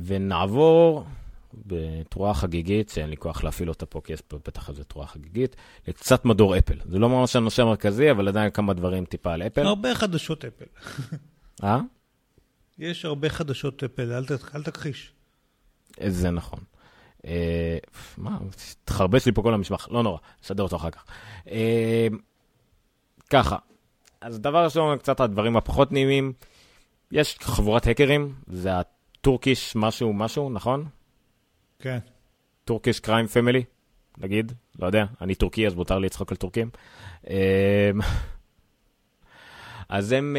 ונעבור בתרועה חגיגית, שאין לי כוח להפעיל אותה פה, כי יש פה בטח איזה תרועה חגיגית, לקצת מדור אפל. זה לא ממש הנושא המרכזי, אבל עדיין כמה דברים טיפה על אפל. הרבה חדשות אפל. אה? יש הרבה חדשות אפל, אל, אל תכחיש. זה נכון. אה, מה, תחרבש לי פה כל המשמח, לא נורא, נסדר אותו אחר כך. אה, ככה, אז דבר ראשון, קצת הדברים הפחות נעימים. יש חבורת האקרים, זה ה Turkish משהו משהו, נכון? כן. Turkish Crime Family, נגיד, לא יודע, אני טורקי אז מותר לי לצחוק על טורקים. אמ, אז הם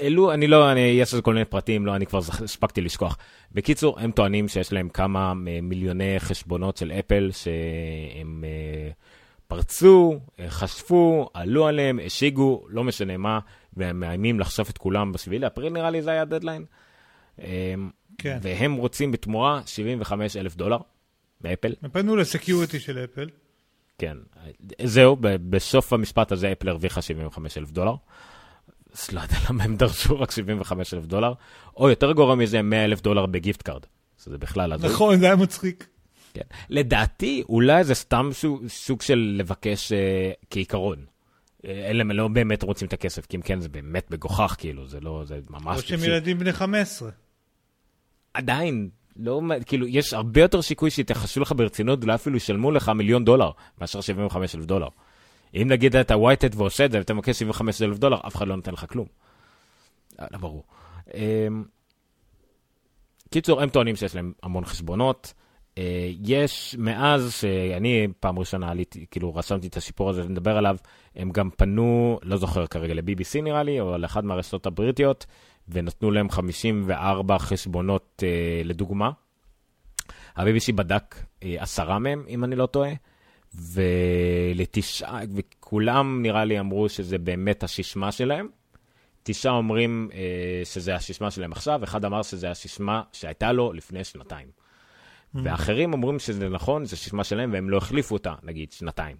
העלו, אני לא, אני, יש לזה כל מיני פרטים, לא, אני כבר הספקתי לשכוח. בקיצור, הם טוענים שיש להם כמה מיליוני חשבונות של אפל שהם... פרצו, חשפו, עלו עליהם, השיגו, לא משנה מה, והם מאיימים לחשוף את כולם ב-7 לאפריל, נראה לי זה היה הדדליין. אמ, כן. והם רוצים בתמורה 75 אלף דולר מאפל. הם פנו לסקיוריטי של אפל. כן, זהו, בסוף המשפט הזה אפל הרוויחה 75 אלף דולר. אז לא יודע למה הם דרשו רק 75 אלף דולר, או יותר גרוע מזה, 100 אלף דולר ב gift card. זה בכלל... נכון, זה היה מצחיק. כן. לדעתי, אולי זה סתם סוג, סוג של לבקש אה, כעיקרון. אה, אלה לא באמת רוצים את הכסף, כי אם כן, זה באמת מגוחך, כאילו, זה לא, זה ממש... או שהם ילדים בני 15. עדיין, לא, כאילו, יש הרבה יותר שיקוי שיתייחסו לך ברצינות, אולי אפילו ישלמו לך מיליון דולר, מאשר 75 אלף דולר. אם נגיד אתה ווייטד ועושה את זה, ואתה מבקש 75 אלף דולר, אף אחד לא נותן לך כלום. אה, לא ברור. אמ, קיצור, הם טוענים שיש להם המון חשבונות. אה, יש, מאז שאני פעם ראשונה עליתי, כאילו רשמתי את הסיפור הזה ונדבר עליו, הם גם פנו, לא זוכר כרגע, ל-BBC נראה לי, או לאחד מהרשתות הבריטיות, ונתנו להם 54 חשבונות uh, לדוגמה. ה-BBC בדק uh, עשרה מהם, אם אני לא טועה, ולתשעה, וכולם נראה לי אמרו שזה באמת הששמה שלהם. תשעה אומרים uh, שזה הששמה שלהם עכשיו, אחד אמר שזה הששמה שהייתה לו לפני שנתיים. Mm. ואחרים אומרים שזה נכון, זה ששמה שלהם, והם לא החליפו אותה, נגיד, שנתיים.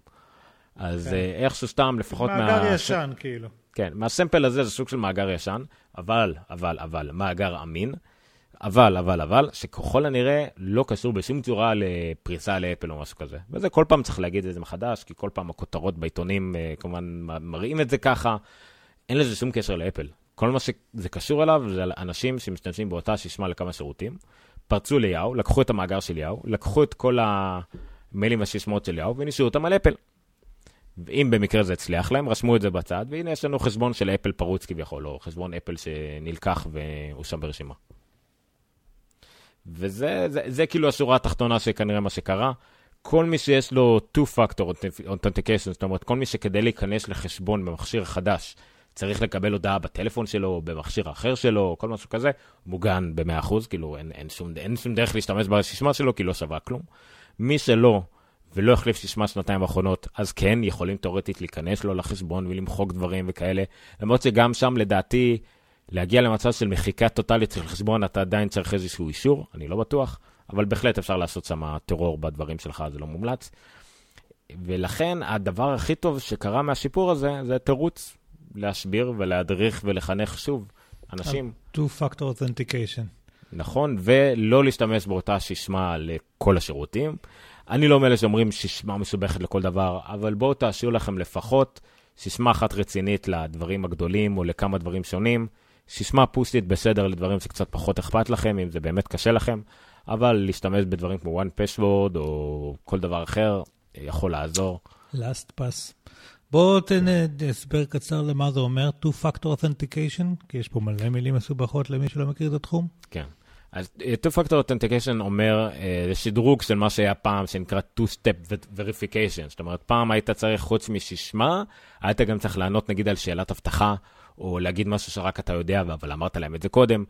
אז כן. אה, איכשהו סתם, לפחות מה... מאגר ישן, כאילו. כן, מהסמפל הזה זה סוג של מאגר ישן, אבל, אבל, אבל, מאגר אמין. אבל, אבל, אבל, שככל הנראה לא קשור בשום צורה לפריסה לאפל או משהו כזה. וזה כל פעם צריך להגיד את זה מחדש, כי כל פעם הכותרות בעיתונים אה, כמובן מראים את זה ככה. אין לזה שום קשר לאפל. כל מה שזה קשור אליו זה אנשים שמשתמשים באותה שישמע לכמה שירותים, פרצו ליאו, לקחו את המאגר של יאו, לקחו את כל המיילים והשישמעות של יאו וניסו אותם על אפל. ואם במקרה זה הצליח להם, רשמו את זה בצד, והנה יש לנו חשבון של אפל פרוץ כביכול, או חשבון אפל שנלקח והוא שם ברשימה. וזה זה, זה כאילו השורה התחתונה שכנראה מה שקרה. כל מי שיש לו two-factor authentication, זאת אומרת, כל מי שכדי להיכנס לחשבון במכשיר חדש, צריך לקבל הודעה בטלפון שלו, במכשיר אחר שלו, כל משהו כזה, מוגן ב-100%, כאילו אין, אין, שום, אין שום דרך להשתמש בסיסמה שלו, כי לא שווה כלום. מי שלא, ולא החליף סיסמה שנתיים האחרונות, אז כן, יכולים תאורטית להיכנס לו לחשבון ולמחוק דברים וכאלה. למרות שגם שם, לדעתי, להגיע למצב של מחיקה טוטאלית של חשבון, אתה עדיין צריך איזשהו אישור, אני לא בטוח, אבל בהחלט אפשר לעשות שם טרור בדברים שלך, זה לא מומלץ. ולכן הדבר הכי טוב שקרה מהשיפור הזה, זה תירוץ להשביר ולהדריך ולחנך שוב אנשים. Two-Factor Authentication. נכון, ולא להשתמש באותה שישמה לכל השירותים. אני לא מאלה שאומרים שישמה מסובכת לכל דבר, אבל בואו תעשו לכם לפחות שישמה אחת רצינית לדברים הגדולים או לכמה דברים שונים. שישמה פוסטית בסדר לדברים שקצת פחות אכפת לכם, אם זה באמת קשה לכם, אבל להשתמש בדברים כמו one password או כל דבר אחר יכול לעזור. last pass. בוא תן הסבר קצר למה זה אומר two-factor authentication, כי יש פה מלא מילים מסובכות למי שלא מכיר את התחום. כן. אז אה, two-factor authentication אומר, אה, זה שדרוג של מה שהיה פעם, שנקרא two-step verification. זאת אומרת, פעם היית צריך, חוץ משישמה, היית גם צריך לענות נגיד על שאלת אבטחה, או להגיד משהו שרק אתה יודע, אבל אמרת להם את זה קודם.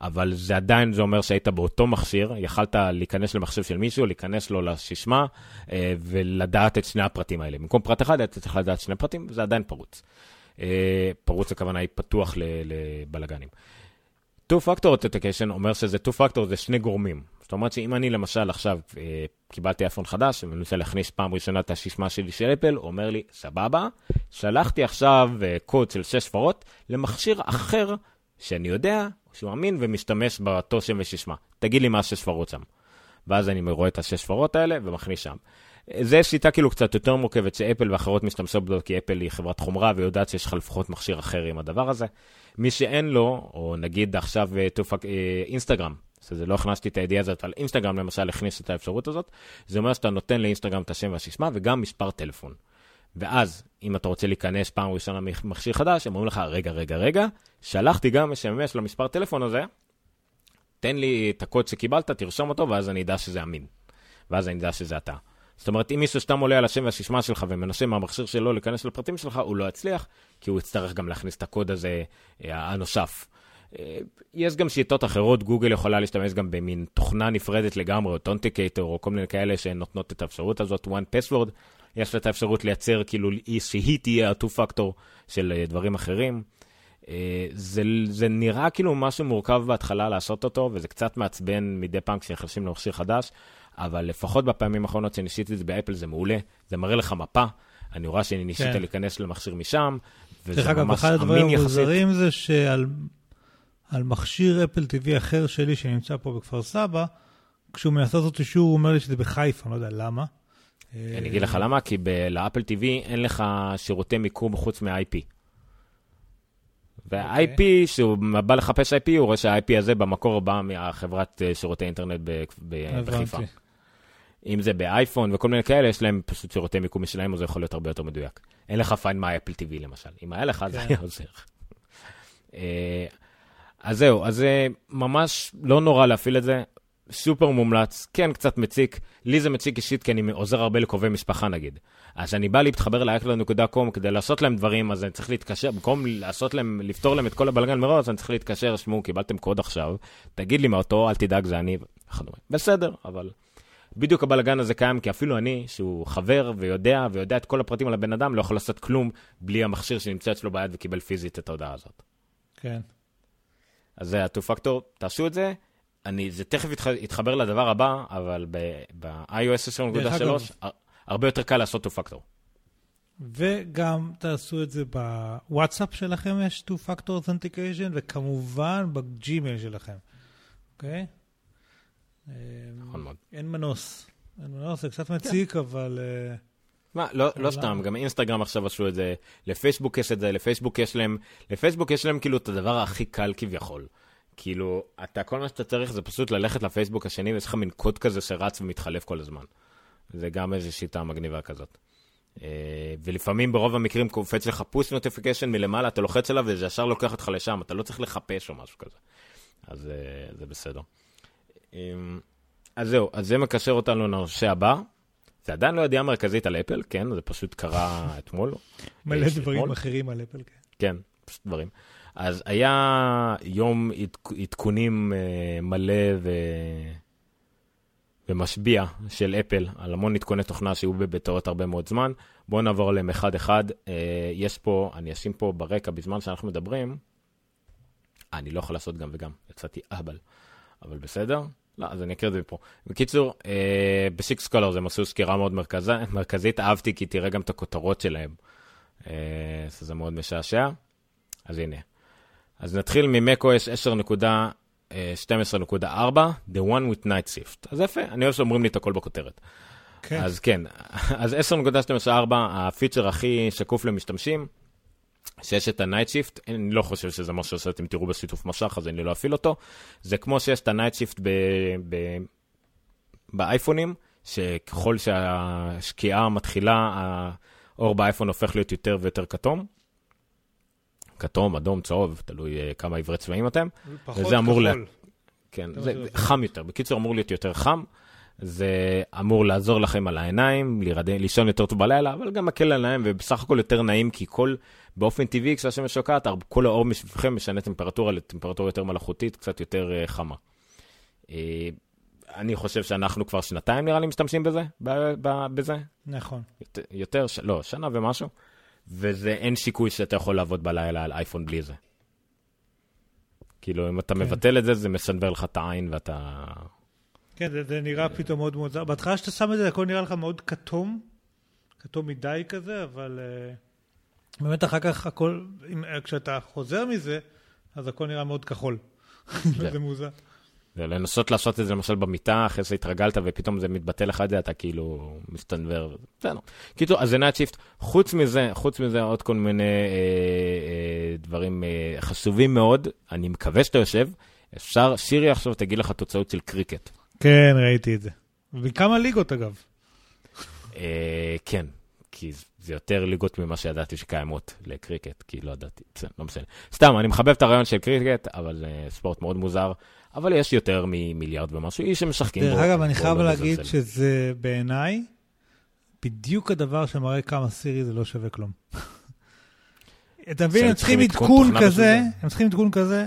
אבל זה עדיין, זה אומר שהיית באותו מכשיר, יכלת להיכנס למחשב של מישהו, להיכנס לו לשישמה אה, ולדעת את שני הפרטים האלה. במקום פרט אחד, היית צריך לדעת שני פרטים, זה עדיין פרוץ. אה, פרוץ הכוונה היא פתוח לבלגנים. Two-Factor Authentication אומר שזה Two-Factor זה שני גורמים. זאת אומרת שאם אני למשל עכשיו אה, קיבלתי אייפון חדש ואני מנסה להכניס פעם ראשונה את השישמה שלי של אפל, הוא אומר לי, סבבה, שלחתי עכשיו קוד של שש ספרות למכשיר אחר שאני יודע שהוא אמין ומשתמש באותו שם ושישמה. תגיד לי מה השש ספרות שם. ואז אני רואה את השש ספרות האלה ומכניס שם. זו שיטה כאילו קצת יותר מורכבת שאפל ואחרות משתמשות בו, כי אפל היא חברת חומרה ויודעת שיש לך לפחות מכשיר אחר עם הדבר הזה. מי שאין לו, או נגיד עכשיו אה, תופק, אה, אינסטגרם, שזה לא הכנסתי את הידיעה הזאת, אבל אינסטגרם למשל הכניס את האפשרות הזאת, זה אומר שאתה נותן לאינסטגרם את השם והסיסמה וגם מספר טלפון. ואז, אם אתה רוצה להיכנס פעם ראשונה למכשיר חדש, הם אומרים לך, רגע, רגע, רגע, שלחתי גם SMS למספר טלפון הזה, תן לי את הקוד שקיבלת, תרשום אותו, ואז אני אדע שזה אמין. ואז אני אדע שזה אתה. זאת אומרת, אם מישהו סתם עולה על השם והשישמה שלך ומנסה מהמכשיר שלו להיכנס לפרטים שלך, הוא לא יצליח, כי הוא יצטרך גם להכניס את הקוד הזה אה, הנוסף. אה, יש גם שיטות אחרות, גוגל יכולה להשתמש גם במין תוכנה נפרדת לגמרי, אותנטיקטור, או כל מיני כאלה שנותנות את האפשרות הזאת, one password, יש לה את האפשרות לייצר כאילו שהיא תהיה ה-2-factor של אה, דברים אחרים. זה, זה נראה כאילו משהו מורכב בהתחלה לעשות אותו, וזה קצת מעצבן מדי פעם כשנכנסים למכשיר חדש, אבל לפחות בפעמים האחרונות שניסיתי את זה באפל זה מעולה, זה מראה לך מפה, אני רואה שאני ניסית כן. להיכנס למכשיר משם, וזה ממש אמין יחסית. דרך אגב, אחד הדברים המוזרים זה שעל מכשיר אפל TV אחר שלי שנמצא פה בכפר סבא, כשהוא מנסה לעשות אישור, הוא אומר לי שזה בחיפה, אני לא יודע למה. אני אגיד לך למה, כי לאפל TV אין לך שירותי מיקום חוץ מ-IP. וה-IP, אוקיי. שהוא בא לחפש IP, הוא רואה שה-IP הזה במקור בא מהחברת אה, שירותי אינטרנט בחיפה. אם זה באייפון וכל מיני כאלה, יש להם פשוט שירותי מיקום משלהם, אז זה יכול להיות הרבה יותר מדויק. אין לך פיין מה אפל TV למשל. אם היה לך, זה כן. היה עוזר. אה, אז זהו, אז זה ממש לא נורא להפעיל את זה, סופר מומלץ, כן, קצת מציק. לי זה מציק אישית, כי אני עוזר הרבה לקרובי משפחה נגיד. אז כשאני בא להתחבר ל-iCloud.com כדי לעשות להם דברים, אז אני צריך להתקשר, במקום לעשות להם, לפתור להם את כל הבלגן מראש, אני צריך להתקשר, שמעו, קיבלתם קוד עכשיו, תגיד לי מה אותו, אל תדאג, זה אני, וכדומה. בסדר, אבל בדיוק הבלגן הזה קיים, כי אפילו אני, שהוא חבר ויודע, ויודע את כל הפרטים על הבן אדם, לא יכול לעשות כלום בלי המכשיר שנמצא אצלו ביד וקיבל פיזית את ההודעה הזאת. כן. אז זה ה-2-Factor, תעשו את זה. אני, זה תכף יתחבר לדבר הבא, אבל ב-iOS 10.3, הרבה יותר קל לעשות 2-Factor. וגם תעשו את זה בוואטסאפ שלכם, יש 2-Factor Authentication, וכמובן בג'ימייל שלכם, אוקיי? נכון מאוד. אין מנוס. אין מנוס, זה קצת מציק, אבל... אה, מה, לא, לא סתם, גם אינסטגרם עכשיו עשו את זה, לפייסבוק יש את זה, לפייסבוק יש להם, לפייסבוק יש להם כאילו את הדבר הכי קל כביכול. כאילו, אתה, כל מה שאתה צריך זה פשוט ללכת לפייסבוק השני, ויש לך מין קוד כזה שרץ ומתחלף כל הזמן. זה גם איזו שיטה מגניבה כזאת. אה, ולפעמים ברוב המקרים קופץ לך push notification מלמעלה, אתה לוחץ עליו וזה ישר לוקח אותך לשם, אתה לא צריך לחפש או משהו כזה. אז אה, זה בסדר. אה, אז זהו, אז זה מקשר אותנו לנושא הבא. זה עדיין לא ידיעה מרכזית על אפל, כן? זה פשוט קרה אתמול. מלא דברים אחרים על אפל, כן. כן, פשוט דברים. אז היה יום עדכונים מלא ו... ומשביע של אפל על המון עדכוני תוכנה שהיו בבטאות הרבה מאוד זמן. בואו נעבור עליהם אחד-אחד. אה, יש פה, אני אשים פה ברקע בזמן שאנחנו מדברים. אה, אני לא יכול לעשות גם וגם, יצאתי אהבל, אבל בסדר. לא, אז אני אקריא את זה מפה. בקיצור, אה, בסיקס קולר הם עשו סקירה מאוד מרכז, מרכזית, אהבתי כי תראה גם את הכותרות שלהם. אה, זה מאוד משעשע. אז הנה. אז נתחיל ממקו-אס 10. 12.4, The one with night shift. אז יפה, אני אוהב שאומרים לי את הכל בכותרת. כן. אז כן, אז 10.12.4, הפיצ'ר הכי שקוף למשתמשים, שיש את ה-night shift, אני לא חושב שזה מה שעושה, אתם תראו בשיתוף משך, אז אני לא אפעיל אותו. זה כמו שיש את ה-night shift ב- ב- באייפונים, שככל שהשקיעה מתחילה, האור באייפון הופך להיות יותר ויותר כתום. כתום, אדום, צהוב, תלוי uh, כמה עברי צבעים אתם. פחות כחול. לה... כן, זה זה חם יותר. בקיצור, אמור להיות יותר חם. זה אמור לעזור לכם על העיניים, לירד... לישון יותר טוב בלילה, אבל גם מקל על העיניים, ובסך הכל יותר נעים, כי כל, באופן טבעי, כשהשמש שוקעת, כל האור מסביבכם משנה טמפרטורה לטמפרטורה יותר מלאכותית, קצת יותר uh, חמה. Uh, אני חושב שאנחנו כבר שנתיים, נראה לי, משתמשים בזה, בזה. נכון. יותר, יותר. לא, שנה ומשהו. וזה אין שיקוי שאתה יכול לעבוד בלילה על אייפון בלי זה. כאילו, אם אתה כן. מבטל את זה, זה מסנבר לך את העין ואתה... כן, זה, זה נראה פתאום מאוד מאוד זר. בהתחלה שאתה שם את זה, הכל נראה לך מאוד כתום, כתום מדי כזה, אבל אה, באמת אחר כך הכל, אם, כשאתה חוזר מזה, אז הכל נראה מאוד כחול. זה מוזר. ולנסות לעשות את זה למשל במיטה, אחרי שהתרגלת ופתאום זה מתבטל לך את זה, אתה כאילו מסתנוור, בסדר. קיצור, אז זה Night Shift. חוץ מזה, חוץ מזה עוד כל מיני אה, אה, דברים אה, חשובים מאוד, אני מקווה שאתה יושב, אפשר, סירי עכשיו תגיד לך תוצאות של קריקט. כן, ראיתי את זה. וכמה ליגות אגב. אה, כן, כי זה יותר ליגות ממה שידעתי שקיימות לקריקט, כי לא ידעתי, לא משנה. סתם, אני מחבב את הרעיון של קריקט, אבל אה, ספורט מאוד מוזר. אבל יש יותר ממיליארד ומשהו איש שמשחקים בו. דרך אגב, אני חייב להגיד שזה בעיניי בדיוק הדבר שמראה כמה סירי זה לא שווה כלום. אתה מבין, הם צריכים עדכון כזה, הם צריכים עדכון כזה,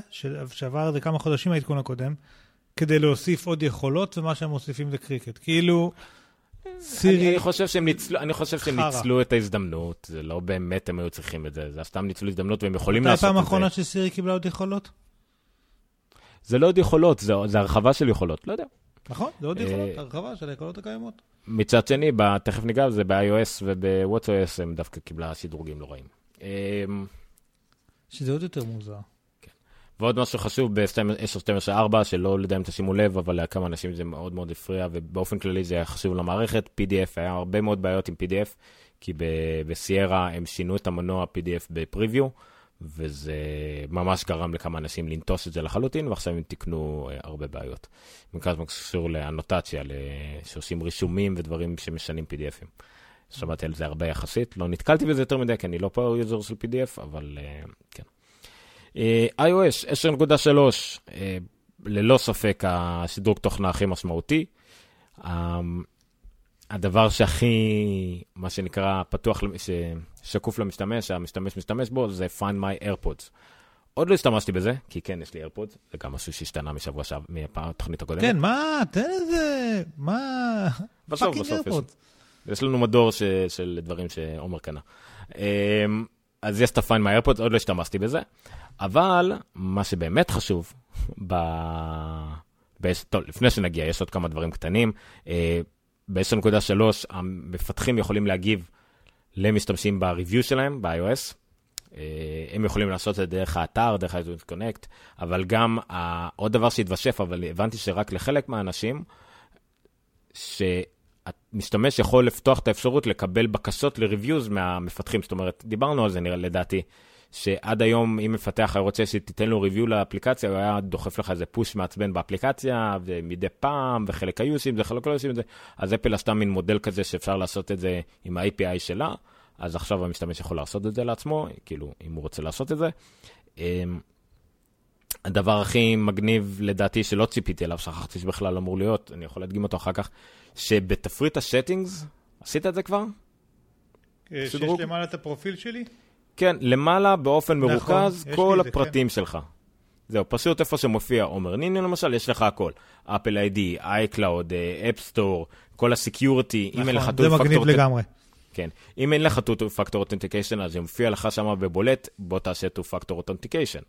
שעבר איזה כמה חודשים העדכון הקודם, כדי להוסיף עוד יכולות, ומה שהם מוסיפים זה קריקט. כאילו, סירי... אני חושב שהם ניצלו, אני חושב שהם ניצלו את ההזדמנות, זה לא באמת הם היו צריכים את זה, זה סתם ניצלו הזדמנות והם יכולים לעשות את זה. מתי הפעם האחרונה שסירי קיבלה עוד יכולות? זה לא עוד יכולות, זה, זה הרחבה של יכולות, לא יודע. נכון, זה עוד יכולות, אה, הרחבה של היכולות הקיימות. מצד שני, תכף ניגע בזה, ב-iOS וב-WatchOS הם דווקא קיבלה שדרוגים לא רעים. אמ, שזה עוד יותר מוזר. כן. ועוד משהו חשוב ב-10.12.4, שלא יודע אם תשימו לב, אבל לכמה אנשים זה מאוד מאוד הפריע, ובאופן כללי זה היה חשוב למערכת. PDF, היה הרבה מאוד בעיות עם PDF, כי בסיירה הם שינו את המנוע PDF בפריוויו. וזה ממש גרם לכמה אנשים לנטוש את זה לחלוטין, ועכשיו הם תיקנו uh, הרבה בעיות. במקרה זה קשור לאנוטציה, שעושים רישומים ודברים שמשנים PDFים. שמעתי על זה הרבה יחסית, לא נתקלתי בזה יותר מדי, כי אני לא פה יוזר של PDF, אבל uh, כן. Uh, iOS 10.3, uh, ללא ספק השדרוג תוכנה הכי משמעותי. הדבר שהכי, מה שנקרא, פתוח, ששקוף למשתמש, שהמשתמש משתמש בו, זה find my AirPods. עוד לא השתמשתי בזה, כי כן, יש לי AirPods, זה גם משהו שהשתנה משבוע שעבר, מהתוכנית הקודמת. כן, מה, תן איזה, מה, בסוף, בסוף, יש, יש לנו מדור ש, של דברים שעומר קנה. אמ, אז יש את ה-find my AirPods, עוד לא השתמשתי בזה, אבל מה שבאמת חשוב, ב... ב... טוב, לפני שנגיע, יש עוד כמה דברים קטנים. אה, ב-10.3 המפתחים יכולים להגיב למשתמשים ב-review שלהם, ב-iOS. אה, הם יכולים לעשות את זה דרך האתר, דרך ה-iTunes Connect, אבל גם עוד דבר שהתווסף, אבל הבנתי שרק לחלק מהאנשים, ש... המשתמש יכול לפתוח את האפשרות לקבל בקשות ל-reviews מהמפתחים. זאת אומרת, דיברנו על זה נראה לדעתי, שעד היום אם מפתח היה רוצה שתיתן לו review לאפליקציה, הוא היה דוחף לך איזה פוש מעצבן באפליקציה, ומדי פעם, וחלק היו עושים את זה, חלק לא עושים את זה. אז אפל עשתה מין מודל כזה שאפשר לעשות את זה עם ה-API שלה, אז עכשיו המשתמש יכול לעשות את זה לעצמו, כאילו, אם הוא רוצה לעשות את זה. אמ, הדבר הכי מגניב לדעתי שלא ציפיתי אליו, שכחתי שבכלל אמור להיות, אני יכול להדגים אותו אחר כך, שבתפריט ה settings, עשית את זה כבר? אה, שיש שדרוג? למעלה את הפרופיל שלי? כן, למעלה באופן נכון, מרוכז, כל את זה, הפרטים שלך. זהו, פשוט איפה שמופיע עומר ניני למשל, יש לך הכל. אפל ID, iCloud, App Store, כל ה security, אם אין לך נכון, זה two מגניב פקטור... לגמרי. כן. אם אין לך two factor authentication, אז זה מופיע לך שם ב bold, בוא תעשה two factor authentication.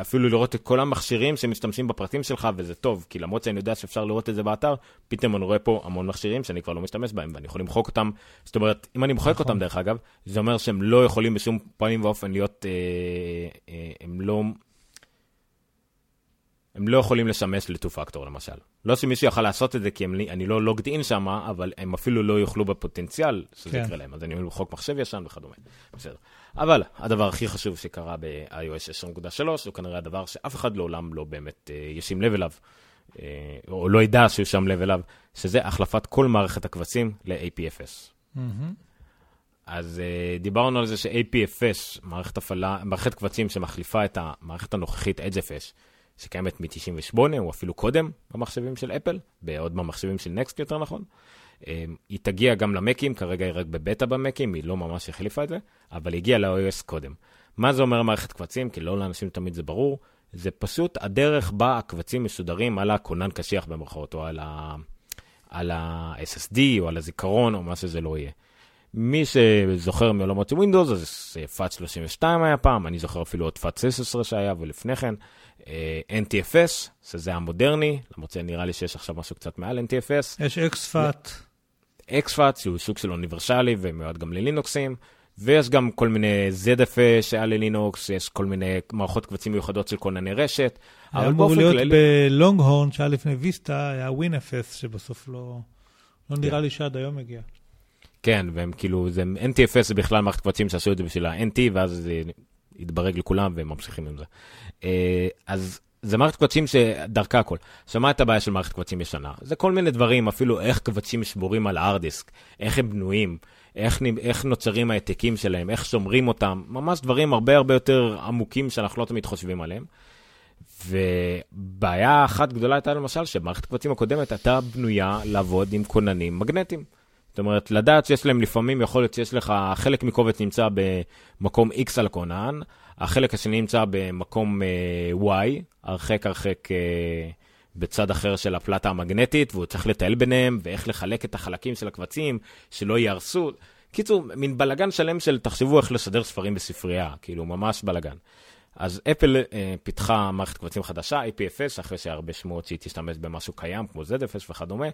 אפילו לראות את כל המכשירים שמשתמשים בפרטים שלך, וזה טוב, כי למרות שאני יודע שאפשר לראות את זה באתר, פתאום אני רואה פה המון מכשירים שאני כבר לא משתמש בהם, ואני יכול למחוק אותם. זאת אומרת, אם אני מוחק נכון. אותם, דרך אגב, זה אומר שהם לא יכולים בשום פנים ואופן להיות, אה, אה, הם לא... הם לא יכולים לשמש ל two factor למשל. לא שמישהו יוכל לעשות את זה כי הם, אני לא לוגד אין שם, אבל הם אפילו לא יוכלו בפוטנציאל שזה כן. יקרה להם. אז אני יכול למחוק מחשב ישן וכדומה. בסדר. אבל הדבר הכי חשוב שקרה ב-iOS 10.3 הוא כנראה הדבר שאף אחד לעולם לא באמת אה, ישים לב אליו, אה, או לא ידע שהוא שם לב אליו, שזה החלפת כל מערכת הקבצים ל-APFS. מהמם. אז uh, דיברנו על זה ש-APFS, מערכת הפעלה, מערכת קבצים שמחליפה את המערכת הנוכחית EdgeFS, שקיימת מ-98 או אפילו קודם במחשבים של אפל, בעוד במחשבים של נקסט יותר נכון. Um, היא תגיע גם למקים, כרגע היא רק בבטא במקים, היא לא ממש החליפה את זה, אבל היא הגיעה ל-iOS קודם. מה זה אומר מערכת קבצים? כי לא לאנשים תמיד זה ברור. זה פשוט הדרך בה הקבצים משודרים על הכונן קשיח במרכאות, או על ה- על ה-SSD, או על הזיכרון, או מה שזה לא יהיה. מי שזוכר מעולמות של Windows, אז פאט 32 היה פעם, אני זוכר אפילו עוד פאט 16 שהיה, ולפני כן, אה, NTFS, שזה המודרני, למרות שנראה לי שיש עכשיו משהו קצת מעל NTFS, יש אקספאט. XFAT, שהוא סוג של אוניברסלי ומיועד גם ללינוקסים, ויש גם כל מיני ZFS שהיה ללינוקס, יש כל מיני מערכות קבצים מיוחדות של כונני רשת, היה אמור להיות כללי... בלונג הורן שהיה לפני ויסטה, היה WinFS שבסוף לא... לא נראה לי שעד היום הגיע. כן, והם כאילו, זה NTFS זה בכלל מערכת קבצים שעשו את זה בשביל ה-NT, ואז זה התברג לכולם והם ממשיכים עם זה. אה, אז זה מערכת קבצים שדרכה הכל. עכשיו, מה את הבעיה של מערכת קבצים ישנה? זה כל מיני דברים, אפילו איך קבצים שבורים על הארד דיסק, איך הם בנויים, איך, איך נוצרים העתקים שלהם, איך שומרים אותם, ממש דברים הרבה הרבה יותר עמוקים שאנחנו לא תמיד חושבים עליהם. ובעיה אחת גדולה הייתה למשל, שמערכת הקבצים הקודמת הייתה בנויה לעבוד עם כוננים מגנטיים. זאת אומרת, לדעת שיש להם לפעמים, יכול להיות שיש לך, חלק מקובץ נמצא במקום X על הכונן, החלק השני נמצא במקום אה, Y, הרחק הרחק אה, בצד אחר של הפלטה המגנטית, והוא צריך לטייל ביניהם, ואיך לחלק את החלקים של הקבצים, שלא ייהרסו. קיצור, מין בלגן שלם של תחשבו איך לסדר ספרים בספרייה, כאילו, ממש בלגן. אז אפל אה, פיתחה מערכת קבצים חדשה, APFS, אחרי שהיה הרבה שמועות שהיא תשתמש במשהו קיים, כמו ZFS וכדומה,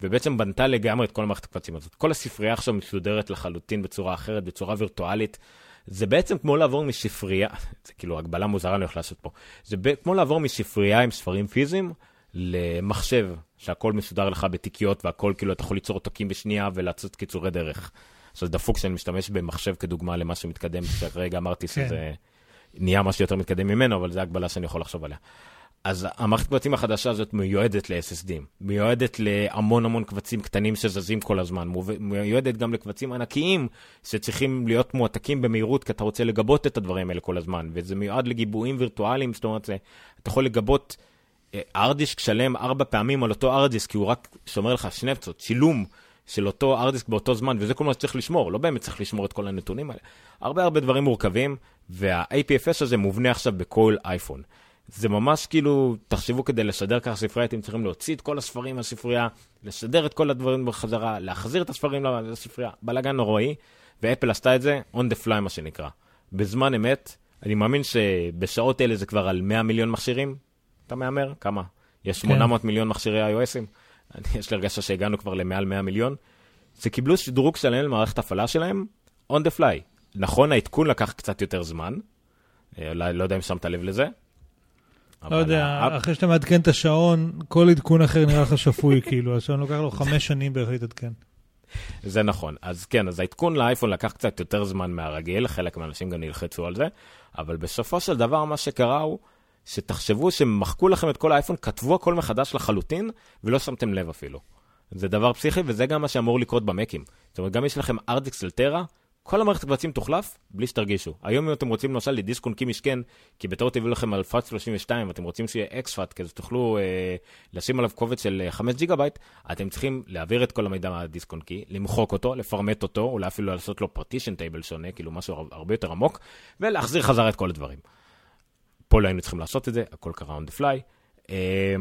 ובעצם בנתה לגמרי את כל מערכת הקבצים הזאת. כל הספרייה עכשיו מסודרת לחלוטין בצורה אחרת, בצורה וירטואלית. זה בעצם כמו לעבור מספרייה, זה כאילו הגבלה מוזרה אני הולך לעשות פה, זה ב- כמו לעבור מספרייה עם ספרים פיזיים למחשב, שהכל מסודר לך בתיקיות והכל כאילו אתה יכול ליצור עותקים בשנייה ולעשות קיצורי דרך. עכשיו זה דפוק שאני משתמש במחשב כדוגמה למה שמתקדם, שכרגע אמרתי כן. שזה נהיה משהו יותר מתקדם ממנו, אבל זו הגבלה שאני יכול לחשוב עליה. אז המערכת קבצים החדשה הזאת מיועדת ל-SSDים, מיועדת להמון המון קבצים קטנים שזזים כל הזמן, מיועדת גם לקבצים ענקיים שצריכים להיות מועתקים במהירות, כי אתה רוצה לגבות את הדברים האלה כל הזמן, וזה מיועד לגיבויים וירטואליים, זאת אומרת, אתה יכול לגבות ארדיסק שלם ארבע פעמים על אותו ארדיסק, כי הוא רק שומר לך שנפצות, צילום של אותו ארדיסק באותו זמן, וזה כל מה שצריך לשמור, לא באמת צריך לשמור את כל הנתונים האלה. הרבה הרבה דברים מורכבים, וה-APFS הזה מובנה עכשיו בכל אייפון. זה ממש כאילו, תחשבו כדי לשדר ככה ספרייה, אתם צריכים להוציא את כל הספרים מהספרייה, לשדר את כל הדברים בחזרה, להחזיר את הספרים לספרייה, בלאגן נוראי, ואפל עשתה את זה on the fly מה שנקרא. בזמן אמת, אני מאמין שבשעות אלה זה כבר על 100 מיליון מכשירים, אתה מהמר? כמה? יש 800 מיליון מכשירי iOSים? יש לי הרגשה שהגענו כבר למעל 100 מיליון. שקיבלו שדרוג שלם למערכת הפעלה שלהם, on the fly. נכון, העדכון לקח קצת יותר זמן, אה, לא יודע אם שמת לב לזה, לא יודע, אחרי שאתה מעדכן את השעון, כל עדכון אחר נראה לך שפוי, כאילו, השעון לוקח לו חמש שנים בערך להתעדכן. זה נכון. אז כן, אז העדכון לאייפון לקח קצת יותר זמן מהרגיל, חלק מהאנשים גם נלחצו על זה, אבל בסופו של דבר מה שקרה הוא שתחשבו שמחקו לכם את כל האייפון, כתבו הכל מחדש לחלוטין, ולא שמתם לב אפילו. זה דבר פסיכי, וזה גם מה שאמור לקרות במקים. זאת אומרת, גם יש לכם ארדיקס אלטרה, כל המערכת קבצים תוחלף בלי שתרגישו. היום אם אתם רוצים למשל לדיסק און קי משכן, כי בטעות הביאו לכם על FAT 32 ואתם רוצים שיהיה exFAT, כדי שתוכלו אה, לשים עליו קובץ של 5 אה, ג'יגה בייט, אתם צריכים להעביר את כל המידע מהדיסק און קי, למחוק אותו, לפרמט אותו, אולי אפילו לעשות לו partition table שונה, כאילו משהו הרבה יותר עמוק, ולהחזיר חזרה את כל הדברים. פה לא היינו צריכים לעשות את זה, הכל קרה on the fly. אה,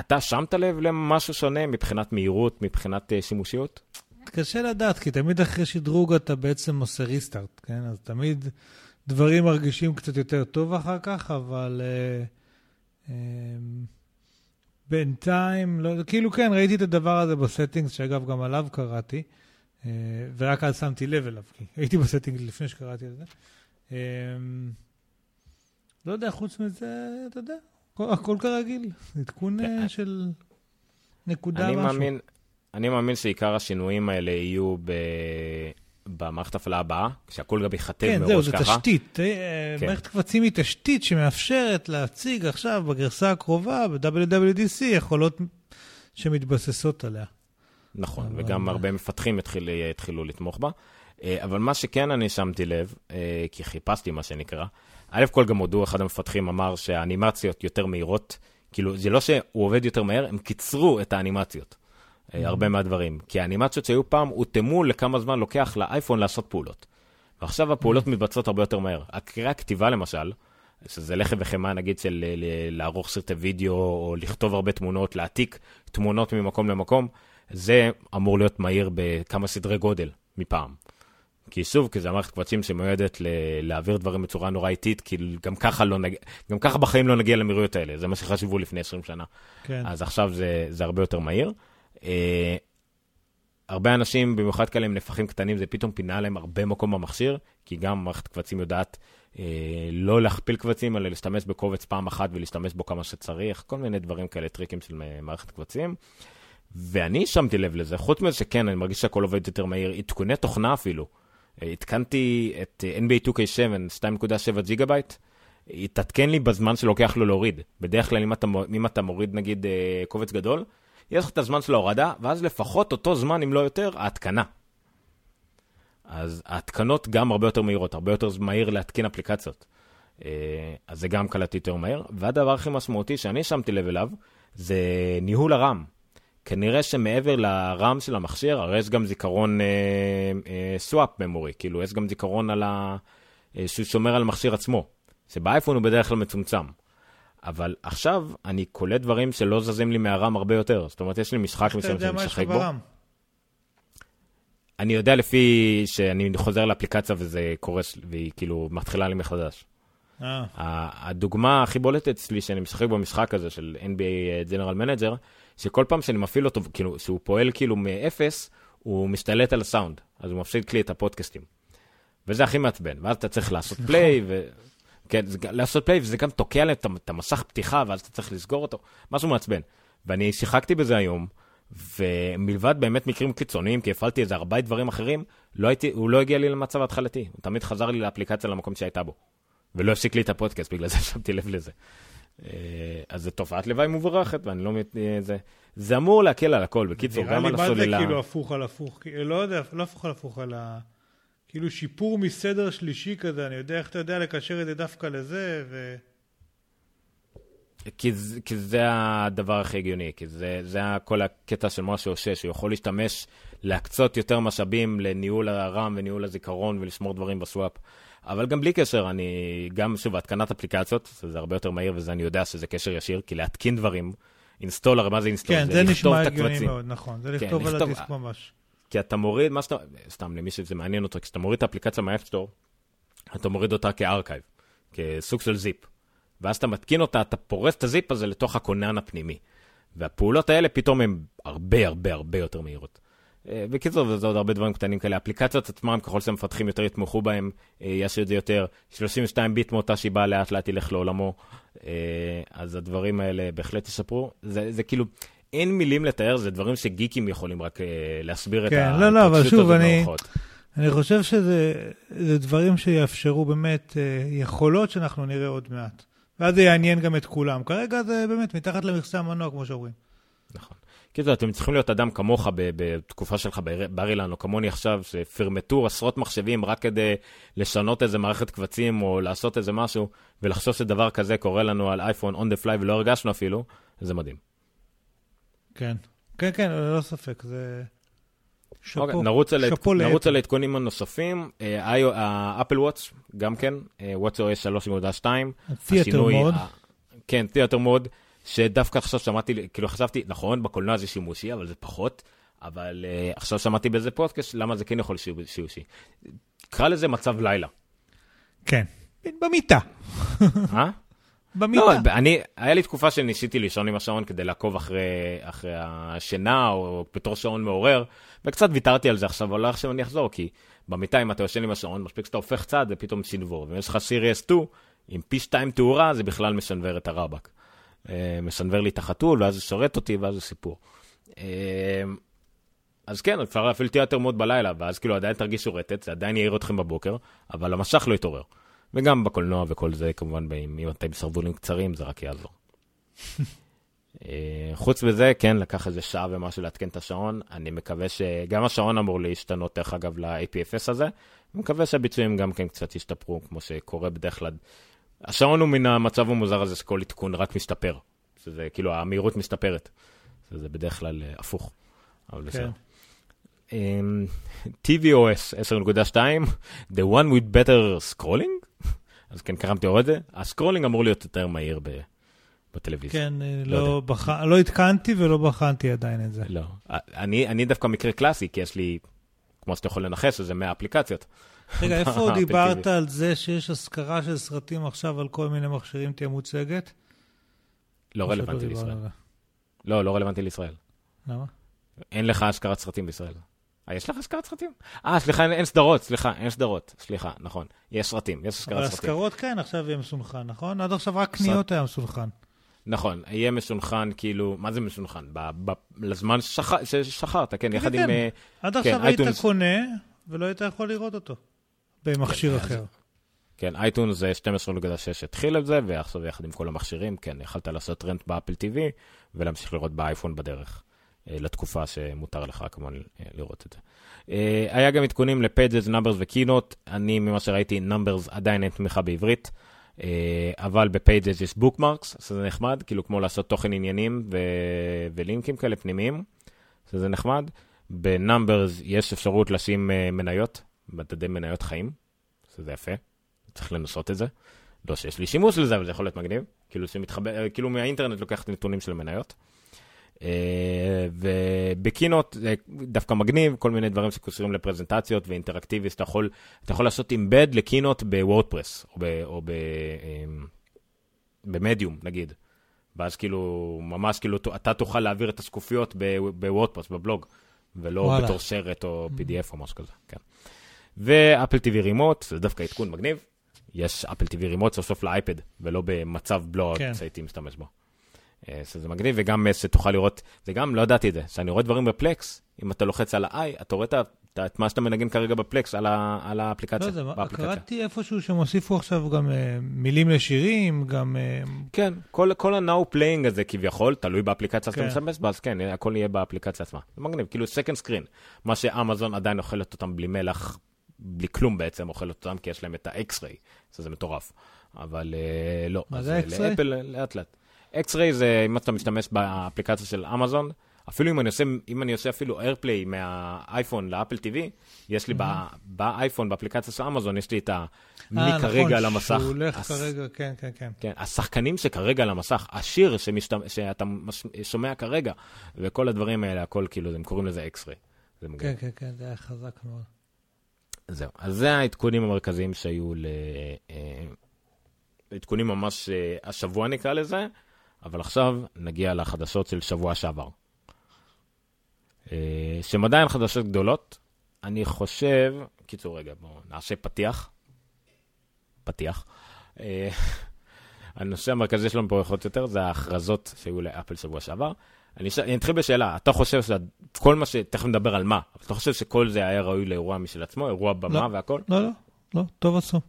אתה שמת לב למשהו שונה מבחינת מהירות, מבחינת אה, שימושיות? קשה לדעת, כי תמיד אחרי שדרוג אתה בעצם עושה restart, כן? אז תמיד דברים מרגישים קצת יותר טוב אחר כך, אבל אה, אה, בינתיים, לא, כאילו כן, ראיתי את הדבר הזה ב settings, שאגב, גם עליו קראתי, אה, ורק אז שמתי לב אליו, כי הייתי ב settings לפני שקראתי על זה. אה, לא יודע, חוץ מזה, אתה יודע, הכל, כרגיל, עדכון כן. של נקודה אני משהו. מאמין, אני מאמין שעיקר השינויים האלה יהיו ב... במערכת הפעלה הבאה, כשהכול גם ייכתב כן, מראש ככה. כן, זהו, זו תשתית. כן. מערכת קבצים היא תשתית שמאפשרת להציג עכשיו בגרסה הקרובה, ב-WWDC, יכולות שמתבססות עליה. נכון, אבל... וגם הרבה מפתחים התחיל, התחילו לתמוך בה. אה, אבל מה שכן אני שמתי לב, אה, כי חיפשתי מה שנקרא, א' כל גם הודו, אחד המפתחים אמר שהאנימציות יותר מהירות, כאילו, זה לא שהוא עובד יותר מהר, הם קיצרו את האנימציות. Mm-hmm. הרבה מהדברים. כי האנימציות שהיו פעם הותאמו לכמה זמן לוקח לאייפון לעשות פעולות. ועכשיו הפעולות mm-hmm. מתבצעות הרבה יותר מהר. הקריאה הכתיבה למשל, שזה לחם וחמאה נגיד של לערוך סרטי וידאו, או לכתוב הרבה תמונות, להעתיק תמונות ממקום למקום, זה אמור להיות מהיר בכמה סדרי גודל מפעם. כי שוב, כי זה המערכת קבצים שמיועדת ל- להעביר דברים בצורה נורא איטית, כי גם ככה, לא נג... גם ככה בחיים לא נגיע למהירויות האלה, זה מה שחשבו לפני 20 שנה. כן. אז עכשיו זה, זה הרבה יותר מהיר. אה, הרבה אנשים, במיוחד כאלה עם נפחים קטנים, זה פתאום פינה להם הרבה מקום במכשיר, כי גם מערכת קבצים יודעת אה, לא להכפיל קבצים, אלא להשתמש בקובץ פעם אחת ולהשתמש בו כמה שצריך, כל מיני דברים כאלה, טריקים של מערכת קבצים. ואני שמתי לב לזה, חוץ מזה שכן, אני מרגיש שהכל עובד יותר מהיר, עדכוני תוכנה אפילו. התקנתי את NBA 2K7, 2.7 ג'יגה בייט, התעדכן לי בזמן שלוקח לו להוריד. בדרך כלל אם אתה, אם אתה מוריד נגיד אה, קובץ גדול, יש לך את הזמן של ההורדה, ואז לפחות אותו זמן, אם לא יותר, ההתקנה. אז ההתקנות גם הרבה יותר מהירות, הרבה יותר מהיר להתקין אפליקציות. אה, אז זה גם קלט יותר מהר. והדבר הכי משמעותי שאני שמתי לב אליו, זה ניהול הרם. כנראה שמעבר לרם של המכשיר, הרי יש גם זיכרון swap אה, memory, כאילו יש גם זיכרון על ה... אה, שהוא שומר על המכשיר עצמו, שבאייפון הוא בדרך כלל מצומצם. אבל עכשיו אני קולט דברים שלא זזים לי מה RAM הרבה יותר. זאת אומרת, יש לי משחק מסוים שאני משחק בו. אני יודע לפי שאני חוזר לאפליקציה וזה קורה, והיא כאילו מתחילה לי מחדש. אה. הדוגמה הכי בולטת אצלי שאני משחק במשחק הזה של NBA General Manager, שכל פעם שאני מפעיל אותו, כאילו, שהוא פועל כאילו מאפס, הוא משתלט על הסאונד, אז הוא מפסיד לי את הפודקאסטים. וזה הכי מעצבן, ואז אתה צריך לעשות פליי, נכון. ו... כן, זה, לעשות פליי, וזה גם תוקע להם את המסך פתיחה, ואז אתה צריך לסגור אותו, משהו מעצבן. ואני שיחקתי בזה היום, ומלבד באמת מקרים קיצוניים, כי הפעלתי איזה ארבעה דברים אחרים, לא הייתי, הוא לא הגיע לי למצב ההתחלתי, הוא תמיד חזר לי לאפליקציה למקום שהייתה בו. ולא הפסיק לי את הפודקאסט, בגלל זה שמתי לב לזה. אה, אז זו תופעת לוואי מבורכת, ואני לא... אה, זה, זה אמור להקל על הכל. בקיצור, גם על הסוללה... נראה לי מה זה כאילו הפוך על הפוך, לא יודע, לא הפוך על הפוך, אלא כאילו שיפור מסדר שלישי כזה, אני יודע איך אתה יודע לקשר את זה דווקא לזה, ו... כי, כי זה הדבר הכי הגיוני, כי זה, זה כל הקטע של משה הושע, שהוא יכול להשתמש, להקצות יותר משאבים לניהול הרם וניהול הזיכרון ולשמור דברים בסוואפ. אבל גם בלי קשר, אני, גם שוב, התקנת אפליקציות, זה הרבה יותר מהיר, וזה אני יודע שזה קשר ישיר, כי להתקין דברים, install, הרי מה זה install? כן, זה, זה נשמע הגיוני מאוד, נכון, זה כן, לכתוב כן, על לכתוב, הדיסק ממש. כי אתה מוריד, מה שאתה, סתם למי שזה מעניין אותו, כשאתה מוריד את האפליקציה מה App Store, אתה מוריד אותה כ archive, כסוג של zip. ואז אתה מתקין אותה, אתה פורס את ה zip הזה לתוך הכונן הפנימי. והפעולות האלה פתאום הן הרבה הרבה הרבה יותר מהירות. אה, בקיצור, זה עוד הרבה דברים קטנים כאלה. אפליקציות עצמם, ככל שהמפתחים יותר יתמכו בהם, אה, יעשו את זה יותר. 32 ביט מאותה שהיא לאט לאט ילך לעולמו. אה, אז הדברים האלה בהחלט ישפרו. זה, זה כאילו, אין מילים לתאר, זה דברים שגיקים יכולים רק להסביר כן, את לא, לא, אבל שוב, אני, אני חושב שזה דברים שיאפשרו באמת יכולות שאנחנו נראה עוד מעט. ואז זה יעניין גם את כולם. כרגע זה באמת מתחת למכסה המנוע, כמו שאומרים. נכון. כאילו, אתם צריכים להיות אדם כמוך בתקופה שלך בר אילן, או כמוני עכשיו, שפרמטו עשרות מחשבים רק כדי לשנות איזה מערכת קבצים, או לעשות איזה משהו, ולחשוב שדבר כזה קורה לנו על אייפון on the fly ולא הרגשנו אפילו, זה מדהים. כן, כן, כן, ללא ספק, זה... שאפו, okay, אוקיי, נרוץ, על, נרוץ על העדכונים הנוספים, האפל וואטס, גם כן, וואטס OS 3.2. תיאטר מוד. כן, תיאטר מוד. שדווקא עכשיו שמעתי, כאילו חשבתי, נכון, בקולנוע זה שימושי, אבל זה פחות, אבל uh, עכשיו שמעתי באיזה פודקאסט, למה זה כן יכול להיות שימושי. קרא לזה מצב לילה. כן, במיטה. אה? במיטה. לא, אני, היה לי תקופה שניסיתי לישון עם השעון כדי לעקוב אחרי, אחרי השינה, או בתור שעון מעורר, וקצת ויתרתי על זה עכשיו, אבל לא עכשיו אני אחזור, כי במיטה, אם אתה יושן עם השעון, מספיק שאתה הופך צד, זה פתאום סינבור. ואם יש לך סיריאס 2, עם פי 2 תאורה, זה בכלל משנבר את הרבאק. אה, מסנוור לי את החתול, ואז זה שורט אותי, ואז זה סיפור. אה, אז כן, אפשר להפעיל תיאטר מאוד בלילה, ואז כאילו עדיין תרגישו רטט, זה עדיין יעיר אתכם בבוקר, אבל המשך לא יתעורר. וגם בקולנוע וכל זה, כמובן, אם אתם סרבולים קצרים, זה רק יעזור. אה, חוץ מזה, כן, לקח איזה שעה ומשהו לעדכן את השעון. אני מקווה שגם השעון אמור להשתנות, דרך אגב, ל-APFS הזה. אני מקווה שהביצועים גם כן קצת ישתפרו, כמו שקורה בדרך כלל השעון הוא מן המצב המוזר הזה שכל עדכון רק משתפר. שזה כאילו, המהירות משתפרת. זה בדרך כלל אה, הפוך. אבל כן. בסדר. TVOS 10.2, The one with better scrolling? אז כן, קרמתי עוד זה. ה scrolling אמור להיות יותר מהיר ב... בטלוויזיה. כן, אה, לא, לא, בח... לא עדכנתי ולא בחנתי עדיין את זה. לא. אני, אני דווקא מקרה קלאסי, כי יש לי, כמו שאתה יכול לנחש, איזה 100 אפליקציות. רגע, איפה דיברת על זה שיש השכרה של סרטים עכשיו על כל מיני מכשירים תהיה מוצגת? לא רלוונטי לישראל. לא, לא רלוונטי לישראל. למה? אין לך השכרת סרטים בישראל. אה, יש לך השכרת סרטים? אה, סליחה, אין, אין סדרות, סליחה, אין סדרות, סליחה, נכון. יש סרטים, יש השכרת סרטים. אבל השכרות כן, עכשיו יהיה מסונכן, נכון? עד עכשיו רק קניות היה מסונכן. נכון, יהיה מסונכן, כאילו, מה זה מסונכן? לזמן ששכרת, כן, יחד כן, עם... כן. עד כן, עכשיו היית קונה, ולא היית יכול לראות אותו. במכשיר כן, אחר. כן, iTunes זה 12.6 התחיל את זה, ועכשיו יחד עם כל המכשירים, כן, יכלת לעשות rent ב Apple TV ולהמשיך לראות באייפון בדרך, אה, לתקופה שמותר לך כמובן אה, לראות את זה. אה, היה גם עדכונים ל Pages, Numbers ו Keynote, אני ממה שראיתי, Numbers עדיין אין תמיכה בעברית, אבל ב Pages יש bookmarks, שזה נחמד, כאילו כמו לעשות תוכן עניינים ו... ולינקים כאלה פנימיים, שזה נחמד. ב Numbers יש אפשרות לשים מניות, מדדי מניות חיים, שזה יפה, צריך לנסות את זה. לא שיש לי שימוש לזה, אבל זה יכול להיות מגניב. כאילו שמתחבר, כאילו מהאינטרנט לוקח את הנתונים של המניות. אה, וב Keynote זה דווקא מגניב, כל מיני דברים שקושרים לפרזנטציות ואינטראקטיבי, אתה יכול, אתה יכול לעשות embed ל Keynote ב WordPress, או, ב, או ב, אמ, במדיום נגיד. ואז כאילו, ממש כאילו, אתה תוכל להעביר את השקופיות בוורדפרס, בבלוג, ולא וואלה. בתור שרת או PDF או משהו כזה, כן. ואפל TV רימוט, זה דווקא עדכון מגניב. יש אפל TV רימוט סוף סוף לאייפד, ולא במצב בלוט כן. שהייתי משתמש בו. אה, שזה מגניב, וגם אה, שתוכל לראות, זה גם, לא ידעתי את זה, שאני רואה דברים בפלקס, אם אתה לוחץ על ה-i, אתה רואה את, את מה שאתה מנגן כרגע בפלקס על, ה, על האפליקציה. לא יודע, קראתי איפשהו שהם הוסיפו עכשיו גם uh, מילים לשירים, גם... Uh... כן, כל, כל ה-now playing הזה כביכול, תלוי באפליקציה כן. שאתה משתמש בה, אז כן, הכל יהיה באפליקציה עצמה. זה מגניב, כאילו second screen, מה שאמזון עדיין אוכלת אותם בלי מלח בלי כלום בעצם אוכל אותם, כי יש להם את ה-X-Ray, שזה מטורף. אבל uh, לא. מה זה X-Ray? לאפל לאט לאט. X-Ray זה אם אתה משתמש באפליקציה של אמזון, אפילו אם אני עושה, אם אני עושה אפילו AirPlay מהאייפון לאפל TV, יש לי mm-hmm. באייפון, באפליקציה של אמזון, יש לי את ה... מי אה, כרגע נכון, על המסך. שהוא הולך הס... כרגע, כן, כן, כן. כן, השחקנים שכרגע על המסך, השיר שמשת... שאתה שומע כרגע, וכל הדברים האלה, הכל כאילו, הם קוראים לזה X-Ray. כן, כן, כן, זה היה חזק מאוד. זהו, אז זה העדכונים המרכזיים שהיו ל... אה, עדכונים ממש אה, השבוע נקרא לזה, אבל עכשיו נגיע לחדשות של שבוע שעבר. אה, שהן עדיין חדשות גדולות. אני חושב, קיצור, רגע, בואו נעשה פתיח. פתיח. אה, הנושא המרכזי שלנו פה יכול יותר זה ההכרזות שהיו לאפל שבוע שעבר. אני, ש... אני אתחיל בשאלה, אתה חושב שכל מה ש... תכף נדבר על מה, אבל אתה חושב שכל זה היה ראוי לאירוע משל עצמו, אירוע במה לא, והכל? לא, לא, לא, טוב עשו. אה,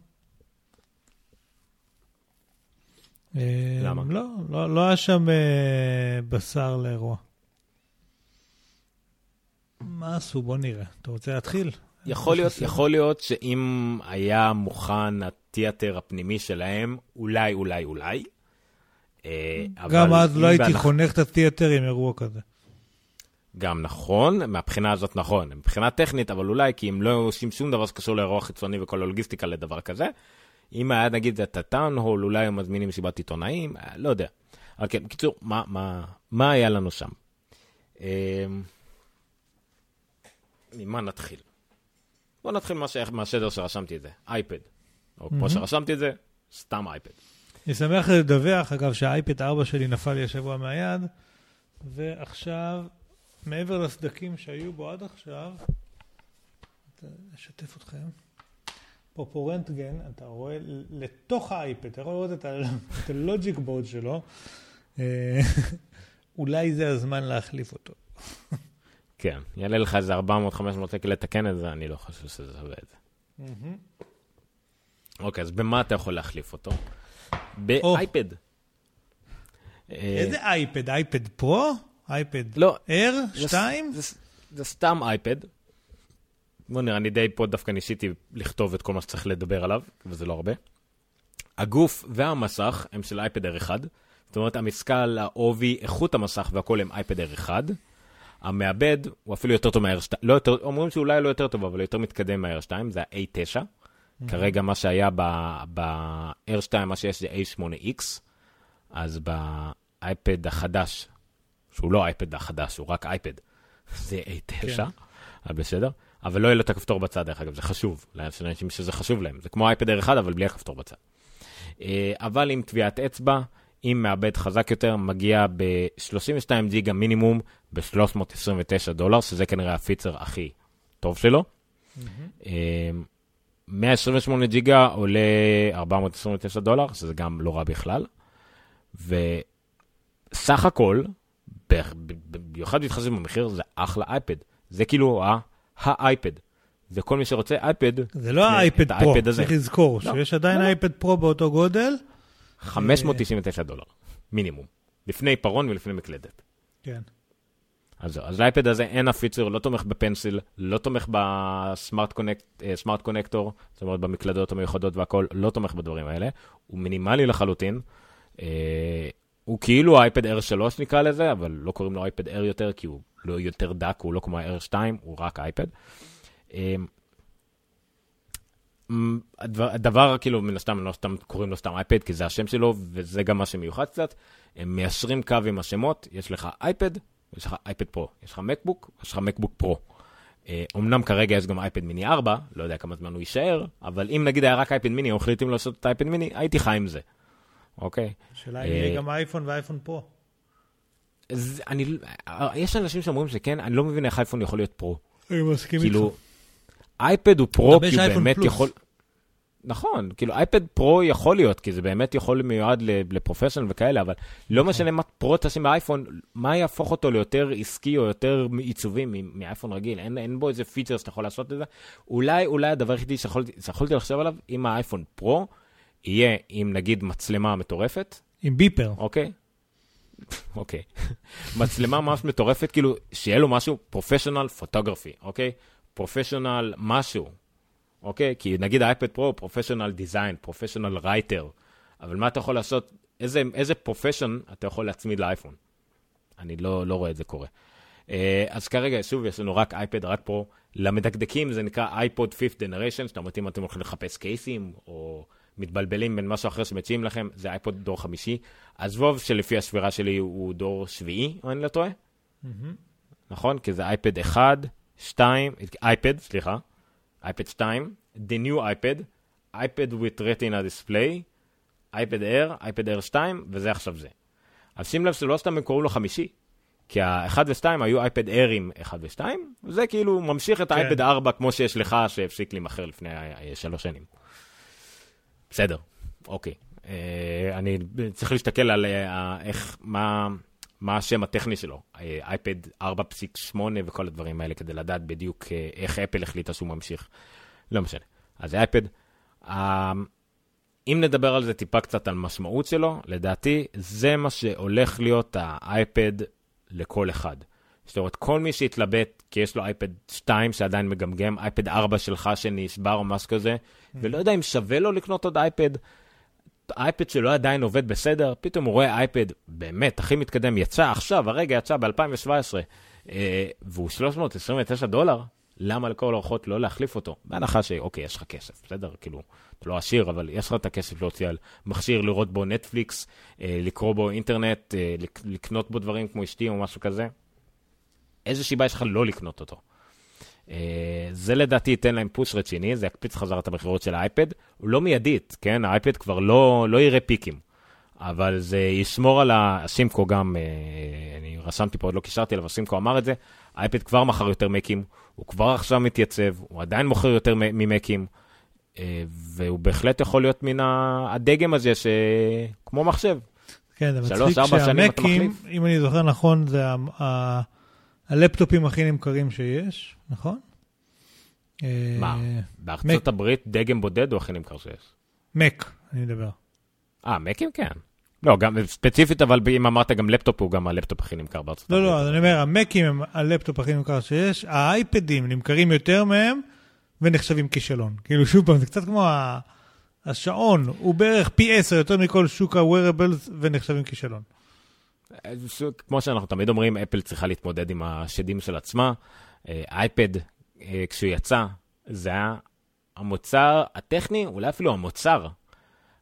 למה? לא, לא, לא היה שם אה, בשר לאירוע. מה עשו? בוא נראה. אתה רוצה להתחיל? יכול להיות. יכול להיות שאם היה מוכן התיאטר הפנימי שלהם, אולי, אולי, אולי. אה, גם אז לא הייתי בהנח- חונך את התיאטר עם אירוע כזה. גם נכון, מהבחינה הזאת נכון, מבחינה טכנית, אבל אולי כי הם לא עושים שום דבר שקשור לאירוע חיצוני וכל הלוגיסטיקה לדבר כזה. אם היה נגיד את הטאון הול, אולי הם מזמינים מסיבת עיתונאים, אה, לא יודע. אבל כן, בקיצור, מה, מה, מה היה לנו שם? אה, ממה נתחיל? בוא נתחיל מהש- מהשדר שרשמתי את זה, אייפד. או כמו מהמם. שרשמתי את זה, סתם אייפד. אני שמח לדווח, אגב, שהאייפד 4 שלי נפל לי השבוע מהיד, ועכשיו, מעבר לסדקים שהיו בו עד עכשיו, אשתף אתכם. פה פה רנטגן, אתה רואה לתוך האייפד, אתה יכול לראות את הלוג'יק בורד שלו. אה, אולי זה הזמן להחליף אותו. כן, יעלה לך איזה 400-500 שקל לתקן את זה, אני לא חושב שזה שווה את זה. אוקיי, אז במה אתה יכול להחליף אותו? באייפד. אה, איזה אייפד? אייפד פרו? אייפד. אר? זה- 2? זה- זה סתם אייפד. בוא נראה, אני די פה דווקא ניסיתי לכתוב את כל מה שצריך לדבר עליו, וזה לא הרבה. הגוף והמסך הם של אייפד R1, זאת אומרת, המשקל, העובי, איכות המסך והכל הם אייפד R1. המעבד הוא אפילו יותר טוב מה-R2, לא יותר, אומרים שאולי לא יותר טוב, אבל יותר מתקדם מה-R2, זה ה-A9. כרגע מה שהיה ב-R2, מה שיש זה A8X, אז באייפד החדש, שהוא לא האייפד החדש, הוא רק אייפד, זה A9, כן. בסדר. אבל לא יהיה לו את הכפתור בצד, דרך אגב, זה חשוב, לאנשים שזה חשוב להם. זה כמו אייפד R1, אבל בלי הכפתור בצד. אה, אבל עם טביעת אצבע, עם מעבד חזק יותר, מגיע ב-32 ג'יגה מינימום ב-329 דולר, שזה כנראה הפיצר הכי טוב שלו. אה, 128 ג'יגה עולה 429 דולר, שזה גם לא רע בכלל. וסך הכל, במיוחד בהתחשב במחיר, זה אחלה אייפד. זה כאילו ה- האייפד. וכל מי שרוצה אייפד, זה לא האייפד פרו. צריך לזכור לא, שיש עדיין לא. אייפד פרו באותו גודל. 599 דולר, מינימום. לפני פרון ולפני מקלדת. כן. אז זהו, אז לאייפד הזה אין הפיצר, לא תומך בפנסיל, לא תומך בסמארט קונקט, אה, סמארט קונקטור, זאת אומרת במקלדות המיוחדות והכל, לא תומך בדברים האלה. הוא מינימלי לחלוטין. אה, הוא כאילו אייפד R3 נקרא לזה, אבל לא קוראים לו אייפד R יותר, כי הוא לא יותר דק, הוא לא כמו ה-R2, הוא רק אייפד. אה, מ, הדבר, הדבר, כאילו, מן הסתם, לא סתם קוראים לו סתם אייפד, כי זה השם שלו, וזה גם מה שמיוחד קצת. הם מיישרים קו עם השמות, יש לך אייפד, יש לך אייפד פרו, יש לך מקבוק, יש לך מקבוק פרו. אה, אמנם כרגע יש גם אייפד מיני 4, לא יודע כמה זמן הוא יישאר, אבל אם נגיד היה רק אייפד מיני, או החליטים לעשות את האייפד מיני, הייתי חי עם זה. אוקיי? השאלה אם אה, יהיה גם אייפון ואייפון פרו. אז אני, יש אנשים שאומרים שכן, אני לא מבין איך אייפון יכול להיות פרו. אני מסכים איתך. כאילו, אייפד הוא פרו, כי הוא באמת פלוס. יכול... נכון, כאילו אייפד פרו יכול להיות, כי זה באמת יכול מיועד לפרופשיונל וכאלה, אבל לא משנה מה פרו תשים באייפון, מה יהפוך אותו ליותר עסקי או יותר עיצובי מאייפון רגיל? אין, אין בו איזה פיצ'ר שאתה יכול לעשות את זה. אולי, אולי הדבר היחידי שיכולתי שיכולתי לחשוב עליו, אם האייפון פרו יהיה עם נגיד מצלמה מטורפת, עם ביפר. אוקיי? אוקיי. מצלמה ממש מטורפת, כאילו, שיהיה לו משהו professional photography, אוקיי? professional משהו, אוקיי? כי נגיד האייפד פרו, professional design, professional writer, אבל מה אתה יכול לעשות, איזה, איזה profession אתה יכול להצמיד לאייפון? אני לא, לא רואה את זה קורה. אה, אז כרגע, שוב, יש לנו רק אייפד, רק פרו. למדקדקים זה נקרא אייפד 5th generation, זאת אומרת, אם אתם הולכים לחפש קייסים, או מתבלבלים בין משהו אחר שמציעים לכם, זה אייפוד דור חמישי. הזבוב שלפי השבירה שלי הוא דור שביעי, אם אני לא טועה. נכון? כי זה אייפד 1, 2, אייפד, סליחה, אייפד 2, the new iPad, iPad with retina display, אייפד Air, אייפד Air 2, וזה עכשיו זה. אז שים לב שלא סתם הם קוראים לו חמישי, כי ה-1 ו-2 היו אייפד אירים 1 ו-2, וזה כאילו ממשיך את כן. האייפד 4 כמו שיש לך, שהפסיק להימכר לפני אה, שלוש שנים. בסדר, אוקיי. אה, אני צריך להסתכל על אה, איך, מה, מה השם הטכני שלו, אה, אייפד 4.8 וכל הדברים האלה, כדי לדעת בדיוק אה, איך אפל החליטה שהוא ממשיך. לא משנה. אז אייפד. אה, אם נדבר על זה טיפה קצת על משמעות שלו, לדעתי זה מה שהולך להיות האייפד לכל אחד. זאת אומרת, כל מי שהתלבט, כי יש לו אייפד 2 שעדיין מגמגם, אייפד 4 שלך שנשבר או משהו כזה, ולא יודע אם שווה לו לקנות עוד אייפד, האייפד שלו עדיין עובד בסדר, פתאום הוא רואה אייפד באמת הכי מתקדם, יצא עכשיו, הרגע יצא ב-2017, אה, והוא 329 דולר, למה לכל האורחות לא להחליף אותו? בהנחה שאוקיי, יש לך כסף, בסדר? כאילו, אתה לא עשיר, אבל יש לך את הכסף להוציא על מכשיר, לראות בו נטפליקס, אה, לקרוא בו אינטרנט, אה, לק- לקנות בו דברים כמו אשתי או משהו כזה. איזה סיבה יש לך לא לקנות אותו? אה, זה לדעתי ייתן להם פוש רציני, זה יקפיץ חזרה את המכירות של האייפד. הוא לא מיידית, כן? האייפד כבר לא, לא יראה פיקים. אבל זה ישמור על ה... סימקו גם, אה, אני רשמתי פה, עוד לא קישרתי אליו, אבל סימקו אמר את זה, האייפד כבר מכר יותר מקים, הוא כבר עכשיו מתייצב, הוא עדיין מוכר יותר ממקים, אה, והוא בהחלט יכול להיות מן הדגם הזה שכמו מחשב. כן, זה מצחיק שהמקים? אם אני זוכר נכון, זה ה- הלפטופים הכי נמכרים שיש, נכון? אה, מה? בארצות הברית דגם בודד הוא הכי נמכר שיש. מק, אני מדבר. אה, מקים כן. לא, גם ספציפית, אבל אם אמרת גם לפטופ, הוא גם הלפטופ הכי נמכר בארצות לא, הברית. לא, אז אני אומר, המקים הם הלפטופ הכי נמכר שיש, האייפדים נמכרים יותר מהם ונחשבים כישלון. כאילו, שוב פעם, זה קצת כמו השעון, הוא בערך פי עשר יותר מכל שוק ה-wearables ונחשבים כישלון. כמו שאנחנו תמיד אומרים, אפל צריכה להתמודד עם השדים של עצמה. אה, אייפד, אה, כשהוא יצא, זה היה המוצר הטכני, אולי אפילו המוצר.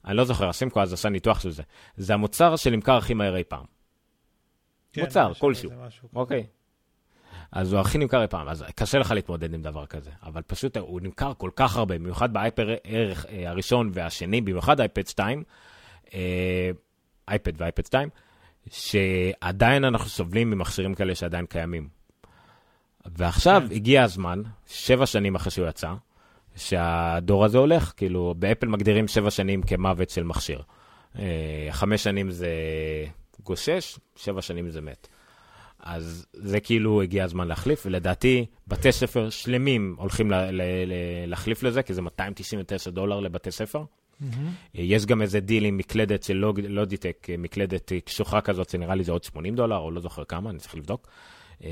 אני לא זוכר, סימקו אז עשה ניתוח של זה. זה המוצר שנמכר הכי מהר אי פעם. מוצר, משהו כלשהו. אוקיי. אז הוא הכי נמכר אי פעם, אז קשה לך להתמודד עם דבר כזה. אבל פשוט הוא נמכר כל כך הרבה, במיוחד באייפד ערך אה, הראשון והשני, במיוחד אייפד 2, אה, אייפד ואייפד 2, שעדיין אנחנו סובלים ממכשירים כאלה שעדיין קיימים. ועכשיו כן. הגיע הזמן, שבע שנים אחרי שהוא יצא, שהדור הזה הולך, כאילו, באפל מגדירים שבע שנים כמוות של מכשיר. אה, חמש שנים זה גושש, שבע שנים זה מת. אז זה כאילו הגיע הזמן להחליף, ולדעתי בתי ספר שלמים הולכים לה, לה, לה, להחליף לזה, כי זה 299 דולר לבתי ספר. מהמם. יש גם איזה דיל עם מקלדת של לוג- לוגיטק, מקלדת קשוחה כזאת, שנראה לי זה עוד 80 דולר, או לא זוכר כמה, אני צריך לבדוק. אה,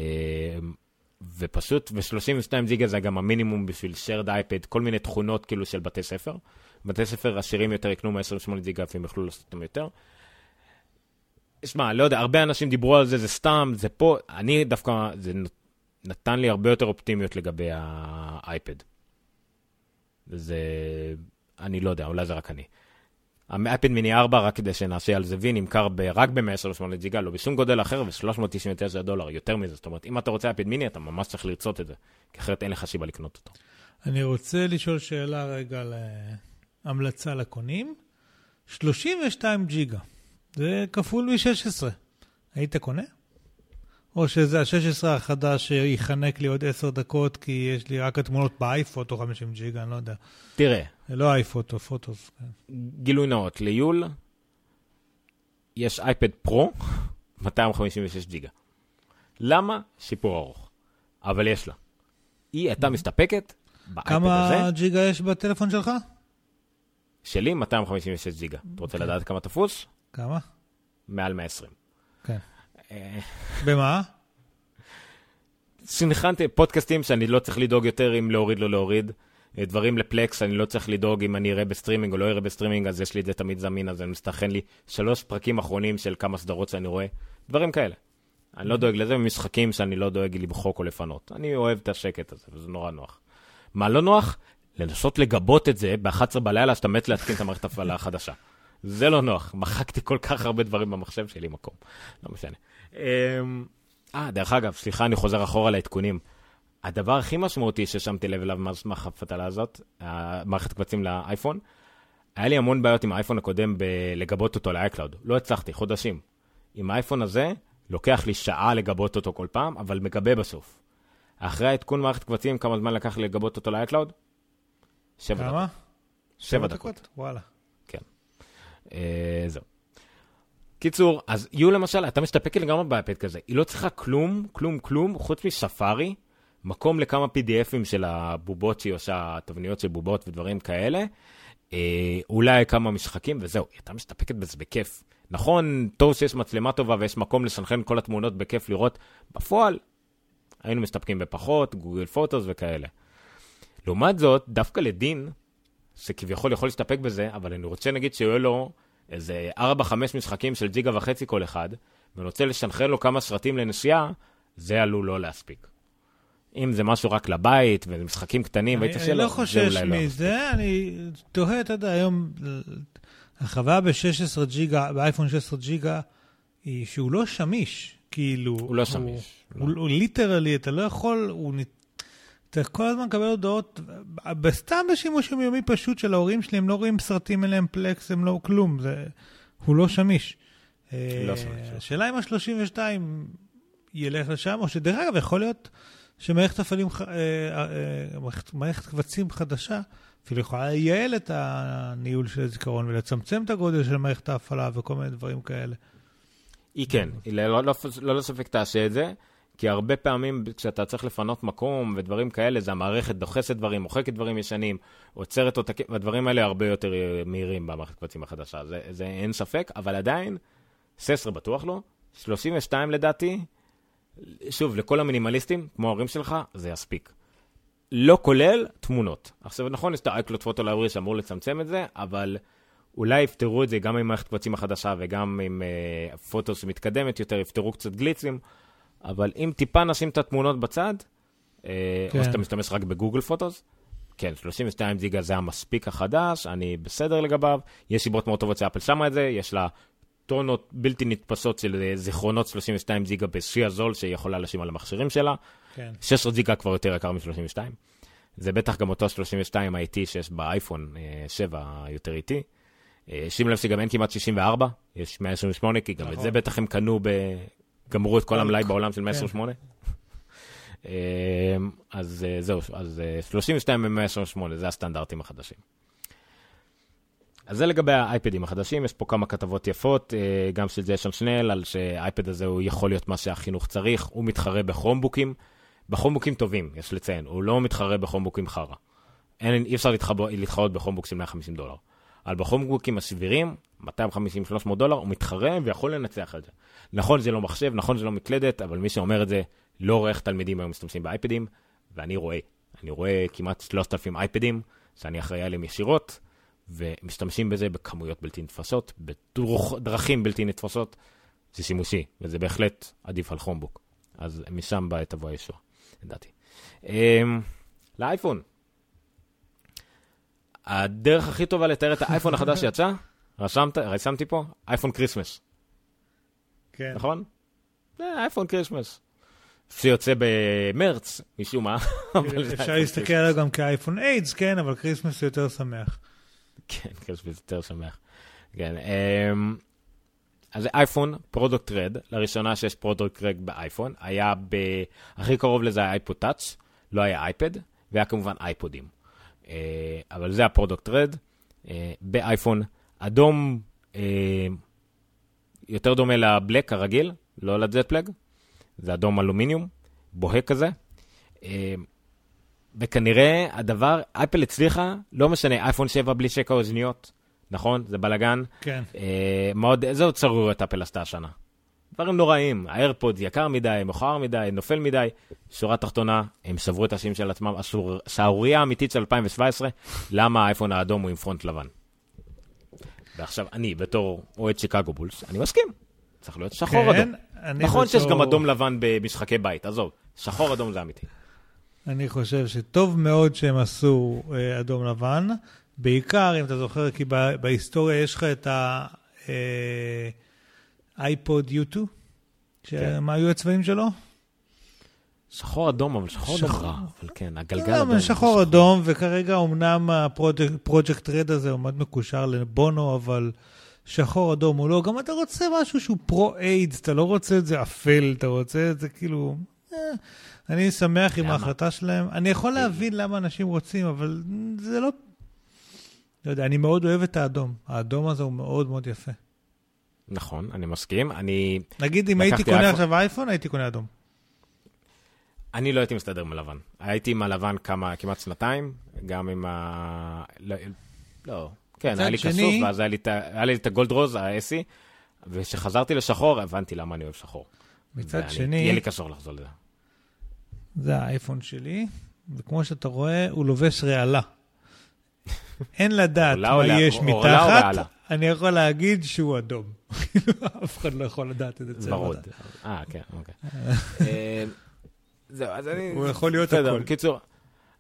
ופשוט, ו-32 ג'יגה זה גם המינימום בשביל shared אייפד, כל מיני תכונות כאילו של בתי ספר. בתי ספר עשירים יותר יקנו 128 ג'יגה, והם יוכלו לעשות אותם יותר. שמע, לא יודע, הרבה אנשים דיברו על זה, זה סתם, זה פה, אני דווקא, זה נתן לי הרבה יותר אופטימיות לגבי האייפד. זה, אני לא יודע, אולי זה רק אני. האייפד מיני 4, רק כדי שנעשה על זה וי, נמכר ב, רק ב-138 ג'יגה, לא בשום גודל אחר, ו-399 דולר, יותר מזה. זאת אומרת, אם אתה רוצה אייפד מיני, אתה ממש צריך לרצות את זה, כי אחרת אין לך שיבה לקנות אותו. אני רוצה לשאול שאלה רגע להמלצה לקונים. 32 ג'יגה, זה כפול מ-16. היית קונה? או שזה ה-16 החדש שיחנק לי עוד 10 דקות כי יש לי רק התמונות באייפוטו 50 ג'יגה, אני לא יודע. תראה, זה לא אייפוטו, פוטוס. כן. גילוי נאות, ליול יש אייפד פרו, 256 ג'יגה. למה? שיפור ארוך. אבל יש לה. היא הייתה מסתפקת באייפד כמה הזה, ג'יגה יש בטלפון שלך? שלי 256 ג'יגה. אתה רוצה אוקיי. לדעת כמה תפוס? כמה? מעל 120. כן. אה, במה? סנכרנתי פודקאסטים שאני לא צריך לדאוג יותר אם להוריד לא להוריד. אה, דברים ל Plex, אני לא צריך לדאוג אם אני אראה בסטרימינג או לא אראה בסטרימינג, אז יש לי את זה תמיד זמין, אז אני מסנכרן לי שלוש פרקים אחרונים של כמה סדרות שאני רואה, דברים כאלה. אני לא דואג לזה, ומשחקים שאני לא דואג למחוק או לפנות. אני אוהב את השקט הזה, וזה נורא נוח. מה לא נוח? לנסות לגבות את זה ב-11 בלילה, שאתה מת להתקין את המערכת הפעלה החדשה. זה לא נוח. מחקתי כל כך הרבה דברים במחשב שלי מקום. לא משנה. אמ, אה, דרך אגב, סליחה, אני חוזר אחורה לעדכונים. הדבר הכי משמעותי ששמתי לב אליו מאז מהחפתלה הזאת, המערכת קבצים לאייפון, היה לי המון בעיות עם האייפון הקודם בלגבות אותו ל-iCloud. לא הצלחתי, חודשים. עם האייפון הזה, לוקח לי שעה לגבות אותו כל פעם, אבל מגבה בסוף. אחרי העדכון מערכת קבצים, כמה זמן לקח לי לגבות אותו ל-iCloud? שבע דקות. כמה? שבע דקות. וואלה. אה, זהו. קיצור, אז יו למשל, אתה מסתפק לגמרי באייפד כזה. היא לא צריכה כלום, כלום, כלום, חוץ מספארי, מקום לכמה PDFים של הבובות שהיא עושה, תבניות של בובות ודברים כאלה. אה, אולי כמה משחקים וזהו, היא הייתה מסתפקת בזה בכיף. נכון, טוב שיש מצלמה טובה ויש מקום לסנכרן כל התמונות בכיף לראות, בפועל היינו מסתפקים בפחות, גוגל פוטוס וכאלה. לעומת זאת, דווקא לדין, שכביכול יכול להסתפק בזה, אבל אני רוצה נגיד שיהיו לו איזה 4-5 משחקים של ג'יגה וחצי כל אחד, ואני רוצה לשנכרן לו כמה סרטים לנסיעה, זה עלול לא להספיק. אם זה משהו רק לבית, וזה משחקים קטנים, והיית אני אני לא זה חושש אולי לא. מזה, אני תוהה, אתה יודע, היום, החוויה ב-16 ג'יגה, באייפון 16 ג'יגה, היא שהוא לא שמיש, כאילו. הוא לא שמיש, לא. הוא, הוא ליטרלי, אתה לא יכול, הוא... אתה כל הזמן מקבל הודעות, בסתם בשימוש יומיומי פשוט של ההורים שלי, הם לא רואים סרטים, אין להם פלקס, הם לא כלום, זה, הוא לא שמיש. לא אה, שמיש. השאלה אם ה-32 ילך לשם, או שדרך אגב, יכול להיות שמערכת הפעלים, אה, אה, מערכת- קבצים חדשה, אפילו יכולה לייעל את הניהול של הזיכרון ולצמצם את הגודל של מערכת ההפעלה וכל מיני דברים כאלה. היא כן, היא לא, לא, לא לספק תעשה את זה, כי הרבה פעמים כשאתה צריך לפנות מקום ודברים כאלה, זה המערכת דוחסת דברים, מוחקת דברים ישנים, עוצרת עותקים, והדברים האלה הרבה יותר אה, מהירים במערכת קבצים החדשה, זה, זה אין ספק, אבל עדיין, 16 בטוח לא, 32 לדעתי, שוב, לכל המינימליסטים, כמו ההורים שלך, זה יספיק. לא כולל תמונות. עכשיו, נכון, יש את ה-iCloud פוטו ליברי שאמור לצמצם את זה, אבל אולי יפתרו את זה גם עם מערכת קבצים החדשה וגם עם uh, פוטוס מתקדמת יותר, יפתרו קצת גליצים, אבל אם טיפה נשים את התמונות בצד, uh, כן. או שאתה משתמש רק בגוגל פוטוס, כן, 32 ג'יגה זה המספיק החדש, אני בסדר לגביו, יש סיבות מאוד טובות שאפל שמה את זה, יש לה טונות בלתי נתפסות של אה, זיכרונות 32 ג'יגה בשיא הזול שהיא יכולה לשים על המכשירים שלה, כן. 16 ג'יגה כבר יותר יקר מ-32. זה בטח גם אותו 32 IT שיש באייפון אה, 7 יותר איטי. אה, שים לב שגם אין כמעט 64, יש 128, כי גם את נכון. זה בטח הם קנו, ב... גמרו את כל כל- המלאי בעולם של כן. 128. אה, אז אה, זהו, אז אה, 32 ו-128, זה הסטנדרטים החדשים. אז זה לגבי האייפדים החדשים, יש פה כמה כתבות יפות, אה, גם של ג'יישון שנל, על שהאייפד הזה הוא יכול להיות מה שהחינוך צריך, הוא מתחרה בכרומבוקים, בכרומבוקים טובים, יש לציין, הוא לא מתחרה בכרומבוקים חרא. אין, אי אפשר להתחבא, להתחרות בכרומבוק של 150 דולר. אבל בכרומבוקים הסבירים, 250-300 דולר, הוא מתחרה ויכול לנצח את זה. נכון, זה לא מחשב, נכון, זה לא מקלדת, אבל מי שאומר את זה, לא רואה איך תלמידים היום משתמשים באייפדים, ואני רואה. אני רואה כמעט 3,000 אייפדים, שאני אחראי עליהם ישירות, ומשתמשים בזה בכמויות בלתי נתפסות, בדרכים בלתי נתפסות. זה שימושי, וזה בהחלט עדיף על Chromebook. אז משם בא תבוא הישועה, לדעתי. אמ, לאייפון. הדרך הכי טובה לתאר את האייפון החדש שיצא, רשמת, רשמתי פה, אייפון כריסמס, כן. נכון? זה אייפון כריסמס. שיוצא במרץ, משום מה. זה אפשר להסתכל עליו גם כאייפון איידס, כן, אבל כריסמס יותר שמח. כן, כריסמס יותר שמח. כן, אמ, אז זה אייפון, Product RED, לראשונה שיש Product RED באייפון, היה ב... הכי קרוב לזה היה אייפוד טאץ', לא היה אייפד, והיה כמובן אייפודים. אה, אבל זה ה Product RED, באייפון, אדום אה, יותר דומה ל black הרגיל, לא ל jet black, זה אדום אלומיניום, בוהק כזה. אה, וכנראה הדבר, אפל הצליחה, לא משנה, אייפון 7 בלי שקע אוזניות, נכון? זה בלאגן. כן. אה, מאוד, איזה עוד צרויות אפל עשתה השנה? דברים נוראים, האיירפוד יקר מדי, מכוער מדי, נופל מדי. שורה תחתונה, הם שברו את השם של עצמם, השור- שערורייה אמיתית של 2017, למה האייפון האדום הוא עם פרונט לבן. ועכשיו, אני, בתור אוהד שיקגו בולס, אני מסכים. צריך להיות שחור כן, אדום. נכון שיש בתור- גם אדום לבן במשחקי בית, עזוב, שחור אדום זה אמיתי. אני חושב שטוב מאוד שהם עשו אה, אדום לבן, בעיקר אם אתה זוכר, כי בה- בהיסטוריה יש לך את האייפוד U2, שמה היו הצבעים שלו? שחור אדום, אבל שחור אדום. רע, אבל כן, הגלגל לא, אדום. אבל שחור אדום, וכרגע אמנם הפרויקט רד הזה עומד מקושר לבונו, אבל שחור אדום או לא, גם אתה רוצה משהו שהוא פרו-איידס, אתה לא רוצה את זה אפל, אתה רוצה את זה כאילו... אה, אני שמח עם? ההחלטה שלהם. אני יכול להבין למה אנשים רוצים, אבל זה לא... לא יודע, אני מאוד אוהב את האדום. האדום הזה הוא מאוד מאוד יפה. נכון, אני מסכים. אני, נגיד, אם הייתי קונה עכשיו אייפון, הייתי קונה אדום. אני לא הייתי מסתדר עם הלבן. הייתי עם הלבן כמה, כמעט שנתיים, גם עם ה... לא, לא. כן, היה לי שני- כסוף, ואז היה לי, את ה- היה לי את הגולד רוז, האסי, וכשחזרתי לשחור, הבנתי למה אני אוהב שחור. מצד ואני- שני- יהיה לי קשור לחזור לזה. זה האייפון שלי, וכמו שאתה רואה, הוא לובש רעלה. אין לדעת עולה מה לה- יש עולה או רעלה? מתחת, אני יכול להגיד שהוא אדום. אף אחד לא יכול לדעת את זה. ורוד. אה, כן, אוקיי. זהו, אז אני... הוא יכול להיות בסדר, הכל. בקיצור,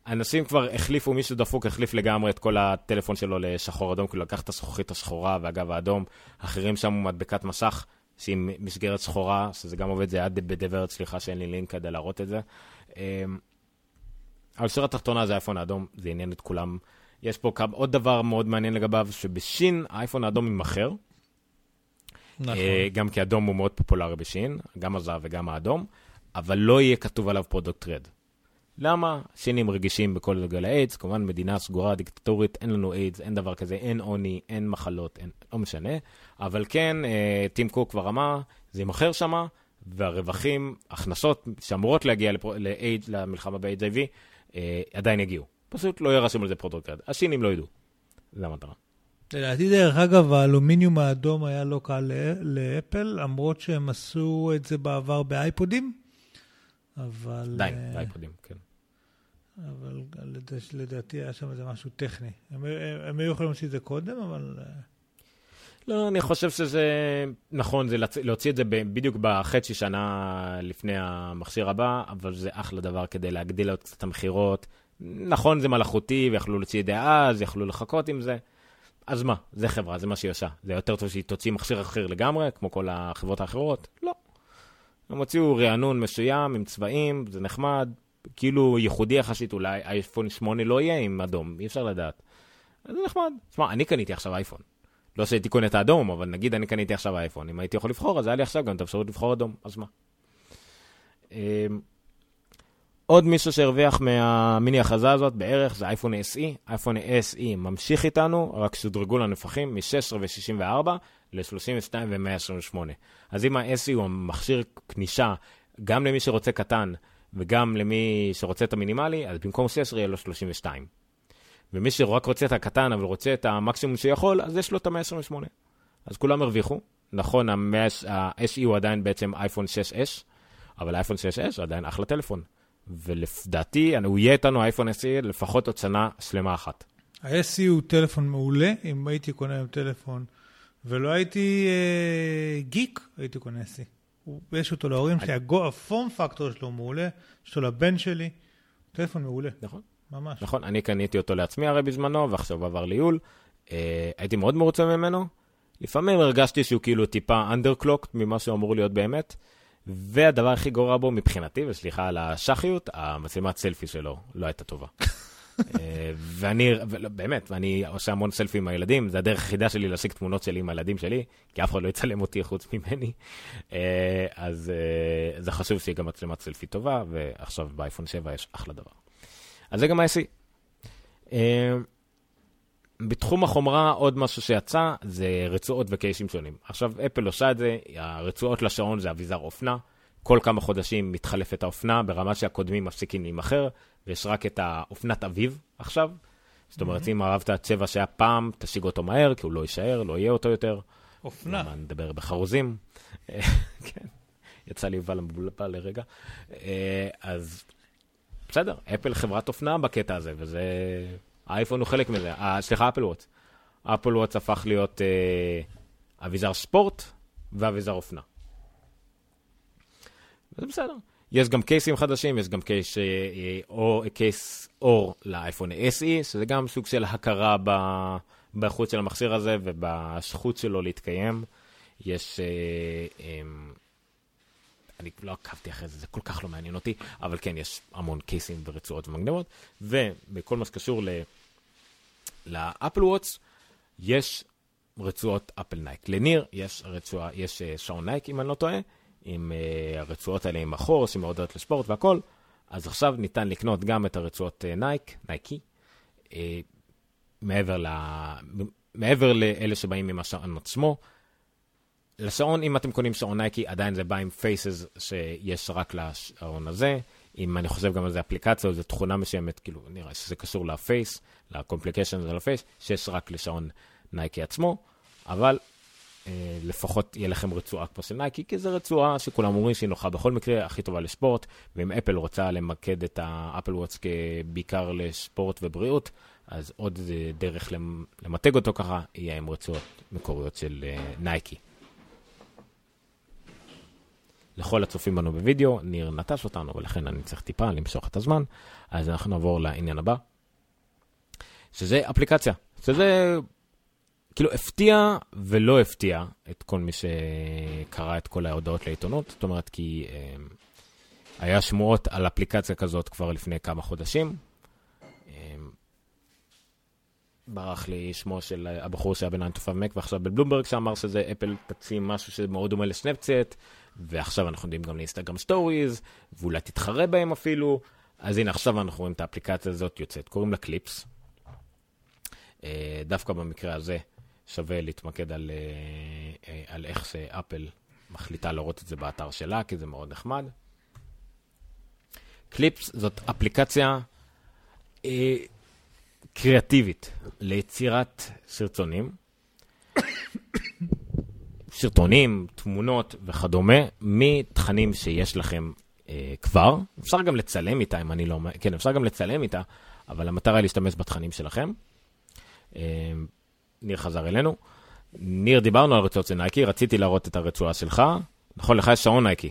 אנשים כבר החליפו, מישהו דפוק החליף לגמרי את כל הטלפון שלו לשחור אדום, כאילו לקח את הזכוכית השחורה והגב האדום, אחרים שמו מדבקת מסך. שהיא מסגרת שחורה, שזה גם עובד, זה היה ב The Verge, סליחה שאין לי לינק כדי להראות את זה. אה, אבל שורה התחתונה זה האייפון האדום, זה עניין את כולם. יש פה כמה- עוד דבר מאוד מעניין לגביו, שבסין האייפון האדום יימכר, נכון. אה, גם כי אדום הוא מאוד פופולרי בסין, גם הזהב וגם האדום, אבל לא יהיה כתוב עליו Product RED. למה? סינים רגישים בגלל האיידס, כמובן מדינה סגורה, דיקטטורית, אין לנו איידס, אין דבר כזה, אין עוני, אין מחלות, אין, לא משנה. אבל כן, אה, טים קוק כבר אמר, זה יימכר שמה, והרווחים, הכנסות שאמורות להגיע לפרו- ל-AIDS, למלחמה ב-HIV, אה, עדיין יגיעו. פשוט לא יהיה על זה Product Red. הסינים לא ידעו. זה המטרה. לדעתי, דרך אגב, האלומיניום האדום היה לא קל לאפל, למרות שהם עשו את זה בעבר באייפודים, אבל... די, אה, באייפודים, כן. אבל לדע- לדעתי היה שם איזה משהו טכני. הם, הם, הם היו יכולים לעשות את זה קודם, אבל... אה, לא, אני חושב שזה נכון, זה. להוציא את זה. בדיוק בחצי שנה לפני המכשיר הבא, אבל זה אחלה דבר כדי להגדיל עוד קצת את המכירות. נכון, זה מלאכותי, ויכלו להוציא את זה אז, יכלו לחכות עם זה. אז מה, זה חברה, זה מה שהיא עושה. זה יותר טוב שהיא תוציא מכשיר אחר לגמרי, כמו כל החברות האחרות? לא. הם הוציאו רענון מסוים עם צבעים, זה נחמד, כאילו ייחודי יחסית, אולי אייפון 8 לא יהיה עם אדום, אי אפשר לדעת. זה נחמד. תשמע, אני קניתי עכשיו אייפון. לא שהייתי קונה את האדום, אבל נגיד אני קניתי עכשיו אייפון. אם הייתי יכול לבחור, אז היה לי עכשיו גם את האפשרות לבחור אדום, אז מה? אמ, עוד מישהו שהרוויח מהמיני הכרזה הזאת בערך זה אייפון SE. אייפון SE ממשיך איתנו, רק שודרגו לנפחים מ-16 ו-64 ל-32 ו-128. אז אם ה-SE הוא המכשיר כנישה גם למי שרוצה קטן וגם למי שרוצה את המינימלי, אז במקום 16 יהיה לו 32. ומי שרק רוצה את הקטן, אבל רוצה את המקסימום שיכול, אז יש לו את ה-128. אז כולם הרוויחו. נכון, ה-SE הוא עדיין בעצם אייפון 6S, אבל האייפון 6S הוא עדיין אחלה טלפון. ולדעתי, הוא יהיה איתנו אייפון SE לפחות עוד שנה שלמה אחת. ה-SE הוא טלפון מעולה, אם הייתי קונה היום טלפון ולא הייתי אה, גיק, הייתי קונה. הוא- יש אותו להורים שלי, הפורם פקטור שלו מעולה, יש אותו לבן שלי, טלפון מעולה, נכון? ממש. נכון, אני קניתי אותו לעצמי הרי בזמנו, ועכשיו עבר ליול. אה, הייתי מאוד מרוצה ממנו. לפעמים הרגשתי שהוא כאילו טיפה underclocked ממה שהוא אמור להיות באמת. והדבר הכי גרוע בו מבחינתי, וסליחה על השחיות, המצלמת סלפי שלו לא הייתה טובה. אה, ואני, ולא, באמת, ואני עושה המון סלפי עם הילדים, זה הדרך היחידה שלי להשיג תמונות שלי עם הילדים שלי, כי אף אחד לא יצלם אותי חוץ ממני. אה, אז אה, זה חשוב שיהיה גם מצלמת סלפי טובה, ועכשיו באייפון 7 יש אחלה דבר. אז זה גם ה-SE. בתחום החומרה, עוד משהו שיצא, זה רצועות וקייסים שונים. עכשיו, אפל עושה את זה, הרצועות לשעון זה אביזר אופנה. כל כמה חודשים מתחלפת האופנה, ברמה שהקודמים מפסיקים להימכר, ויש רק את האופנת אביב עכשיו. זאת אומרת, אם אהבת צבע שהיה פעם, תשיג אותו מהר, כי הוא לא יישאר, לא יהיה אותו יותר. אופנה. למה נדבר בחרוזים? אה, כן, יצא לי יובל המבולבל לרגע. אה, אז בסדר, אפל חברת אופנה בקטע הזה, וזה... האייפון הוא חלק מזה. אה, סליחה, אפל וואטס. אפל וואטס הפך להיות אביזר ספורט ואביזר אופנה. וזה בסדר. יש גם קייסים חדשים, יש גם קייס, אה, או, קייס אור לאייפון SE, שזה גם סוג של הכרה ב, באיכות של המכשיר הזה ובזכות שלו להתקיים. יש... אה, אה, אני לא עקבתי אחרי זה, זה כל כך לא מעניין אותי, אבל כן, יש המון קייסים ורצועות ומגנבות, ובכל מה שקשור ל- לאפל ווטש, יש רצועות אפל נייק. לניר יש רצועה, יש אה, שעון נייק, אם אני לא טועה, עם אה, הרצועות האלה עם החור, שמעודדות לספורט והכל. אז עכשיו ניתן לקנות גם את הרצועות אה, נייק, נייקי, אה, מעבר, ל... מעבר לאלה שבאים עם השעון עצמו. לשעון, אם אתם קונים שעון נייקי, עדיין זה בא עם faces שיש רק לשעון הזה. אם אני חושב גם על זה אפליקציה או איזו תכונה מסוימת, כאילו, נראה שזה קשור ל face, ל complication של ה face, שיש רק לשעון נייקי עצמו, אבל לפחות יהיה לכם רצועה כמו של נייקי, כי זו רצועה שכולם אומרים שהיא נוחה בכל מקרה, הכי טובה לספורט, ואם אפל רוצה למקד את האפל ווטש בעיקר לספורט ובריאות, אז עוד דרך למתג אותו ככה, יהיה עם רצועות מקוריות של אה, נייקי. לכל הצופים בנו בווידאו, ניר נטש אותנו, ולכן אני צריך טיפה למשוך את הזמן, אז אנחנו נעבור לעניין הבא, שזה אפליקציה, שזה כאילו הפתיע ולא הפתיע את כל מי שקרא את כל ההודעות לעיתונות, זאת אומרת כי אה, היה שמועות על אפליקציה כזאת כבר לפני כמה חודשים. אה, ברח לי שמו של הבחור שהיה ב-9 to 5 Mac ועכשיו בבלומברג שאמר שזה אפל תציע משהו שמאוד דומה לסנאפצ'ט, ועכשיו אנחנו יודעים גם לאינסטגרם Stories, ואולי תתחרה בהם אפילו. אז הנה, עכשיו אנחנו רואים את האפליקציה הזאת יוצאת, קוראים לה קליפס. אה, דווקא במקרה הזה שווה להתמקד על, אה, אה, על איך שאפל מחליטה להראות את זה באתר שלה, כי זה מאוד נחמד. קליפס זאת אפליקציה אה, קריאטיבית ליצירת סרטונים. סרטונים, תמונות וכדומה, מתכנים שיש לכם אה, כבר. אפשר גם לצלם איתה, אם אני לא... כן, אפשר גם לצלם איתה, אבל המטרה היא להשתמש בתכנים שלכם. אה, ניר חזר אלינו. ניר, דיברנו על רצועות של נייקי, רציתי להראות את הרצועה שלך. נכון, לך יש שעון נייקי.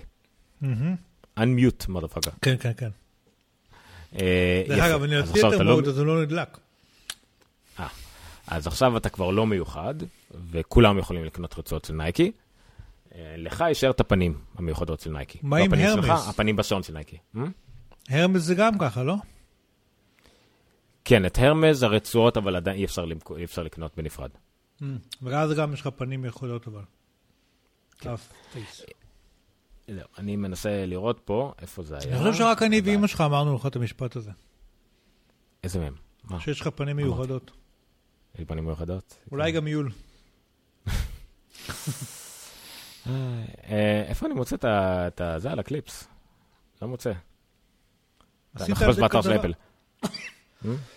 Unmute, motherfucker. כן, כן, כן. אה, דרך. אגב, אני רציתי את אתה לא- אז הוא לא נדלק. אה, אז עכשיו אתה כבר לא מיוחד, וכולם יכולים לקנות רצועות של נייקי. אה, לך יישאר את הפנים המיוחדות של נייקי. מה לא עם Hermès? הפנים בשעון של נייקי. Hermès זה גם ככה, לא? כן, את הרמז, הרצועות, אבל עדיין אי אפשר, למכור- אי אפשר לקנות בנפרד. ואז גם יש לך פנים יכולות, אבל. כן. לא, אני מנסה לראות פה איפה זה היה. אני חושב שרק אני ואימא שלך אמרנו לך את המשפט הזה. איזה מהם? מה? שיש לך פנים מיוחדות. יש לי פנים מיוחדות? אולי גם יול. אה, איפה אני מוצא את זה על הקליפס? לא מוצא. על זה באתר של. אפל.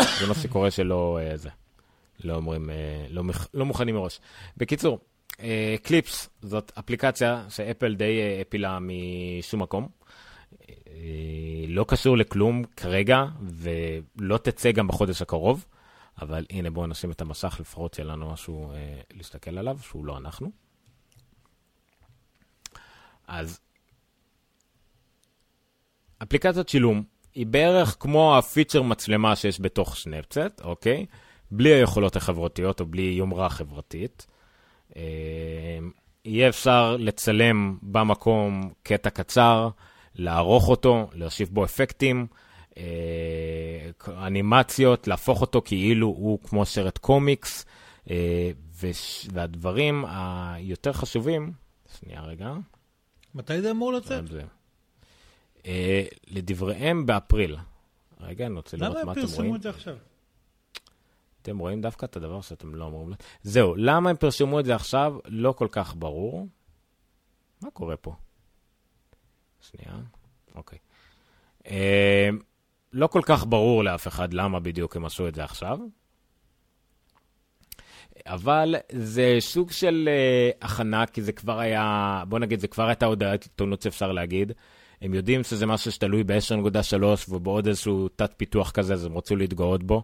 זה מה שקורה שלא אה, זה. לא אומרים, אה, לא לא מוכנים מראש. בקיצור, אה, קליפס זאת אפליקציה שאפל די אה, הפילה משום מקום. אה, לא קשור לכלום כרגע, ולא תצא גם בחודש הקרוב. אבל הנה בואו נשים את המסך, לפחות שיהיה לנו משהו אה, להסתכל עליו, שהוא לא אנחנו. אז אפליקציית שילום היא בערך כמו הפיצ'ר מצלמה שיש בתוך סנאפצט, אוקיי? בלי היכולות החברתיות או בלי יומרה חברתית. אה, יהיה אפשר לצלם במקום קטע קצר, לערוך אותו, להוסיף בו אפקטים, אה, אנימציות, להפוך אותו כאילו הוא כמו סרט קומיקס, אה, וש- והדברים היותר חשובים, שנייה רגע, מתי זה אמור לצאת? זה. אה, לדבריהם באפריל. רגע, אני רוצה לראות למה מה הם אתם רואים. פרסמו את זה עכשיו? אתם רואים דווקא את הדבר שאתם לא אמורים... זהו, למה הם פרשמו את זה עכשיו? לא כל כך ברור. מה קורה פה? שנייה, אוקיי. אה, לא כל כך ברור לאף אחד למה בדיוק הם עשו את זה עכשיו. אבל זה סוג של uh, הכנה, כי זה כבר היה, בוא נגיד, זה כבר הייתה הודעת עיתונות שאפשר להגיד. הם יודעים שזה משהו שתלוי ב-10.3 ובעוד איזשהו תת פיתוח כזה, אז הם רצו להתגאות בו.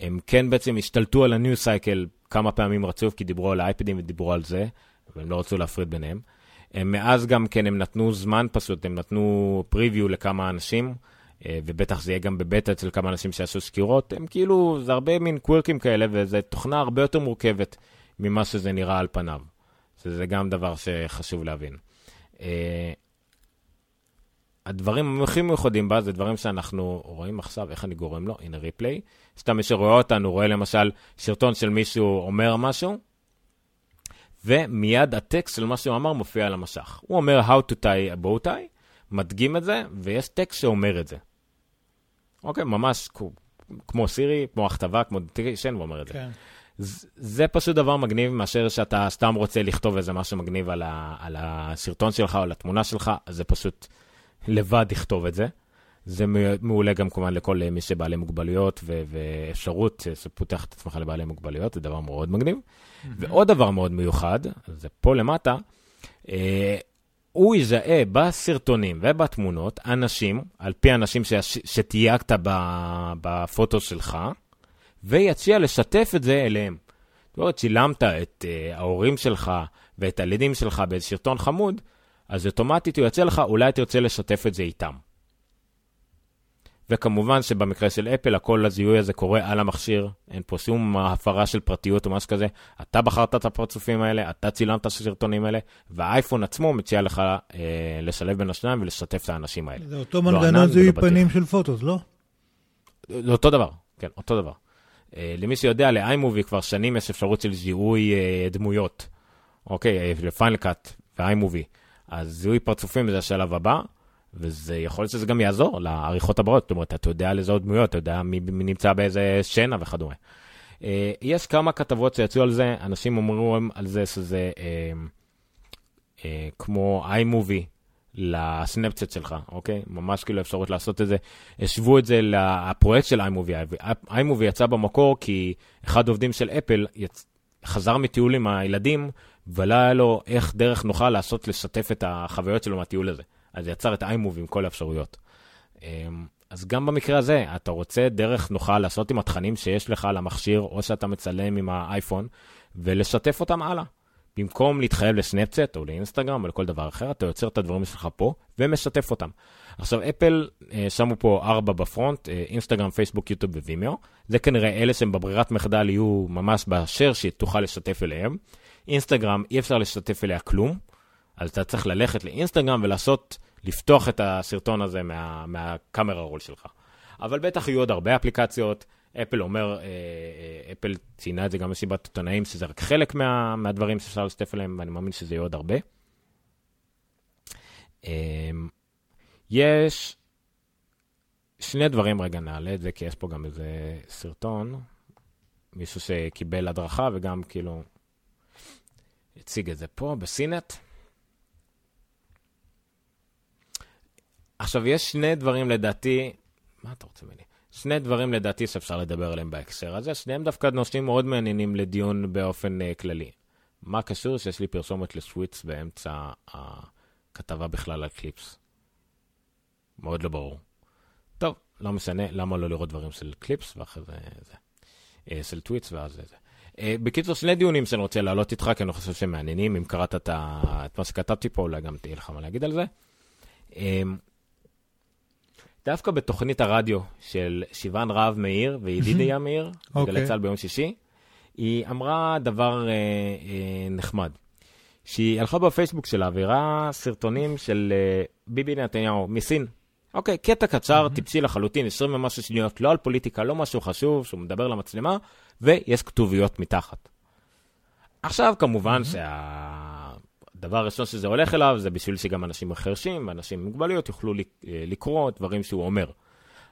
הם כן בעצם השתלטו על ה-new cycle כמה פעמים רצוף, כי דיברו על האייפדים ודיברו על זה, והם לא רצו להפריד ביניהם. הם מאז גם כן, הם נתנו זמן פשוט, הם נתנו preview לכמה אנשים, אה, ובטח זה יהיה גם בבטא אצל כמה אנשים שיעשו סקירות, הם כאילו, זה הרבה מין קווירקים כאלה, וזו תוכנה הרבה יותר מורכבת ממה שזה נראה על פניו. שזה גם דבר שחשוב להבין. הדברים הכי מיוחדים בה זה דברים שאנחנו רואים עכשיו, איך אני גורם לו, הנה ריפליי. סתם מי שרואה אותנו רואה למשל סרטון של מישהו אומר משהו, ומיד הטקסט של מה שהוא אמר מופיע על המסך. הוא אומר How to tie a bow tie, מדגים את זה, ויש טקסט שאומר את זה. אוקיי, ממש כמו סירי, כמו הכתבה, כמו דיקיישן, הוא אומר את זה. כן. זה פשוט דבר מגניב מאשר שאתה סתם רוצה לכתוב איזה משהו מגניב על, ה, על הסרטון שלך או על התמונה שלך, זה פשוט לבד לכתוב את זה. זה מעולה גם כמובן לכל מי שבעלי מוגבלויות ו- ואפשרות שפותח את עצמך לבעלי מוגבלויות, זה דבר מאוד מגניב. Mm-hmm. ועוד דבר מאוד מיוחד, זה פה למטה, אה, הוא יזהה בסרטונים ובתמונות אנשים, על פי אנשים ש- שתייגת בפוטו שלך, ויציע לשתף את זה אליהם. זאת אומרת, צילמת את uh, ההורים שלך ואת הילדים שלך באיזה סרטון חמוד, אז אוטומטית הוא יציע לך, אולי תרצה לשתף את זה איתם. וכמובן שבמקרה של אפל, הכל הזיהוי הזה קורה על המכשיר, אין פה שום הפרה של פרטיות או משהו כזה. אתה בחרת את הפרצופים האלה, אתה צילמת את הסרטונים האלה, והאייפון עצמו מציע לך אה, לשלב בין השניים ולשתף את האנשים האלה. זה אותו לא מנגנון זיהוי פנים של פוטוס, לא? זה אותו דבר, כן, אותו דבר. אה, למי שיודע, לאיימובי כבר שנים יש אפשרות של זיהוי אה, דמויות. אוקיי, לפיינל קאט ואיימובי. אז זיהוי פרצופים זה השלב הבא. וזה יכול להיות שזה גם יעזור לעריכות הבאות, זאת אומרת, אתה יודע לזהות דמויות, אתה יודע מי, מי נמצא באיזה שנה וכדומה. Uh, יש כמה כתבות שיצאו על זה, אנשים אומרים על זה שזה uh, uh, כמו iMovie לסנאפצ'אט שלך, אוקיי? ממש כאילו אפשרות לעשות את זה. השוו את זה לפרויקט של iMovie. iMovie יצא במקור כי אחד העובדים של אפל יצ... חזר מטיול עם הילדים, ולא היה לו איך דרך נוחה לעשות לשתף את החוויות שלו מהטיול הזה. אז יצר את iMove עם כל האפשרויות. אמ, אז גם במקרה הזה, אתה רוצה דרך נוחה לעשות עם התכנים שיש לך על המכשיר, או שאתה מצלם עם האייפון, ולשתף אותם הלאה. במקום להתחייב לסנאפצט או לאינסטגרם או לכל דבר אחר, אתה יוצר את הדברים שלך פה ומשתף אותם. עכשיו, אפל אה, שמו פה ארבע בפרונט, אה, אינסטגרם, פייסבוק, יוטיוב ווימיו. זה כנראה אלה שהם בברירת מחדל יהיו ממש בשאר שתוכל לשתף אליהם. אינסטגרם, אי אפשר לשתף אליה כלום. אז אתה צריך ללכת לאינסטגרם ולעשות, לפתוח את הסרטון הזה מה, מהקאמרה רול שלך. אבל בטח יהיו עוד הרבה אפליקציות. אפל אומר, אה, אה, אפל ציינה את זה גם בסיבת עיתונאים, שזה רק חלק מה, מהדברים שאפשר לשתף עליהם, ואני מאמין שזה יהיה עוד הרבה. אה, יש שני דברים, רגע נעלה את זה, כי יש פה גם איזה סרטון, מישהו שקיבל הדרכה וגם כאילו הציג את זה פה בסינט. עכשיו, יש שני דברים לדעתי, מה אתה רוצה ממני? שני דברים לדעתי שאפשר לדבר עליהם בהקשר הזה, שניהם דווקא נושאים מאוד מעניינים לדיון באופן uh, כללי. מה קשור שיש לי פרסומת לשוויץ באמצע הכתבה בכלל על קליפס? מאוד לא ברור. טוב, לא משנה, למה לא לראות דברים של קליפס ואחרי זה, זה uh, של tweets ואז זה. Uh, בקיצור, שני דיונים שאני רוצה להעלות איתך, כי אני חושב שהם מעניינים. אם קראת את, את מה שכתבתי פה, אולי גם תהיה לך מה להגיד על זה. Uh, דווקא בתוכנית הרדיו של שיוון רהב מאיר וידידיה מאיר, אוקיי. בגלי צה"ל ביום שישי, היא אמרה דבר אה, אה, נחמד. שהיא הלכה בפייסבוק שלה והראה סרטונים של אה, ביבי נתניהו מסין. אוקיי, קטע קצר, mm-hmm. טיפשי לחלוטין, 20 ומשהו שניות, לא על פוליטיקה, לא משהו חשוב, שהוא מדבר למצלמה, ויש כתוביות מתחת. עכשיו, כמובן mm-hmm. שה... הדבר הראשון שזה הולך אליו זה בשביל שגם אנשים חרשים ואנשים עם מוגבלויות יוכלו אה, לקרוא דברים שהוא אומר.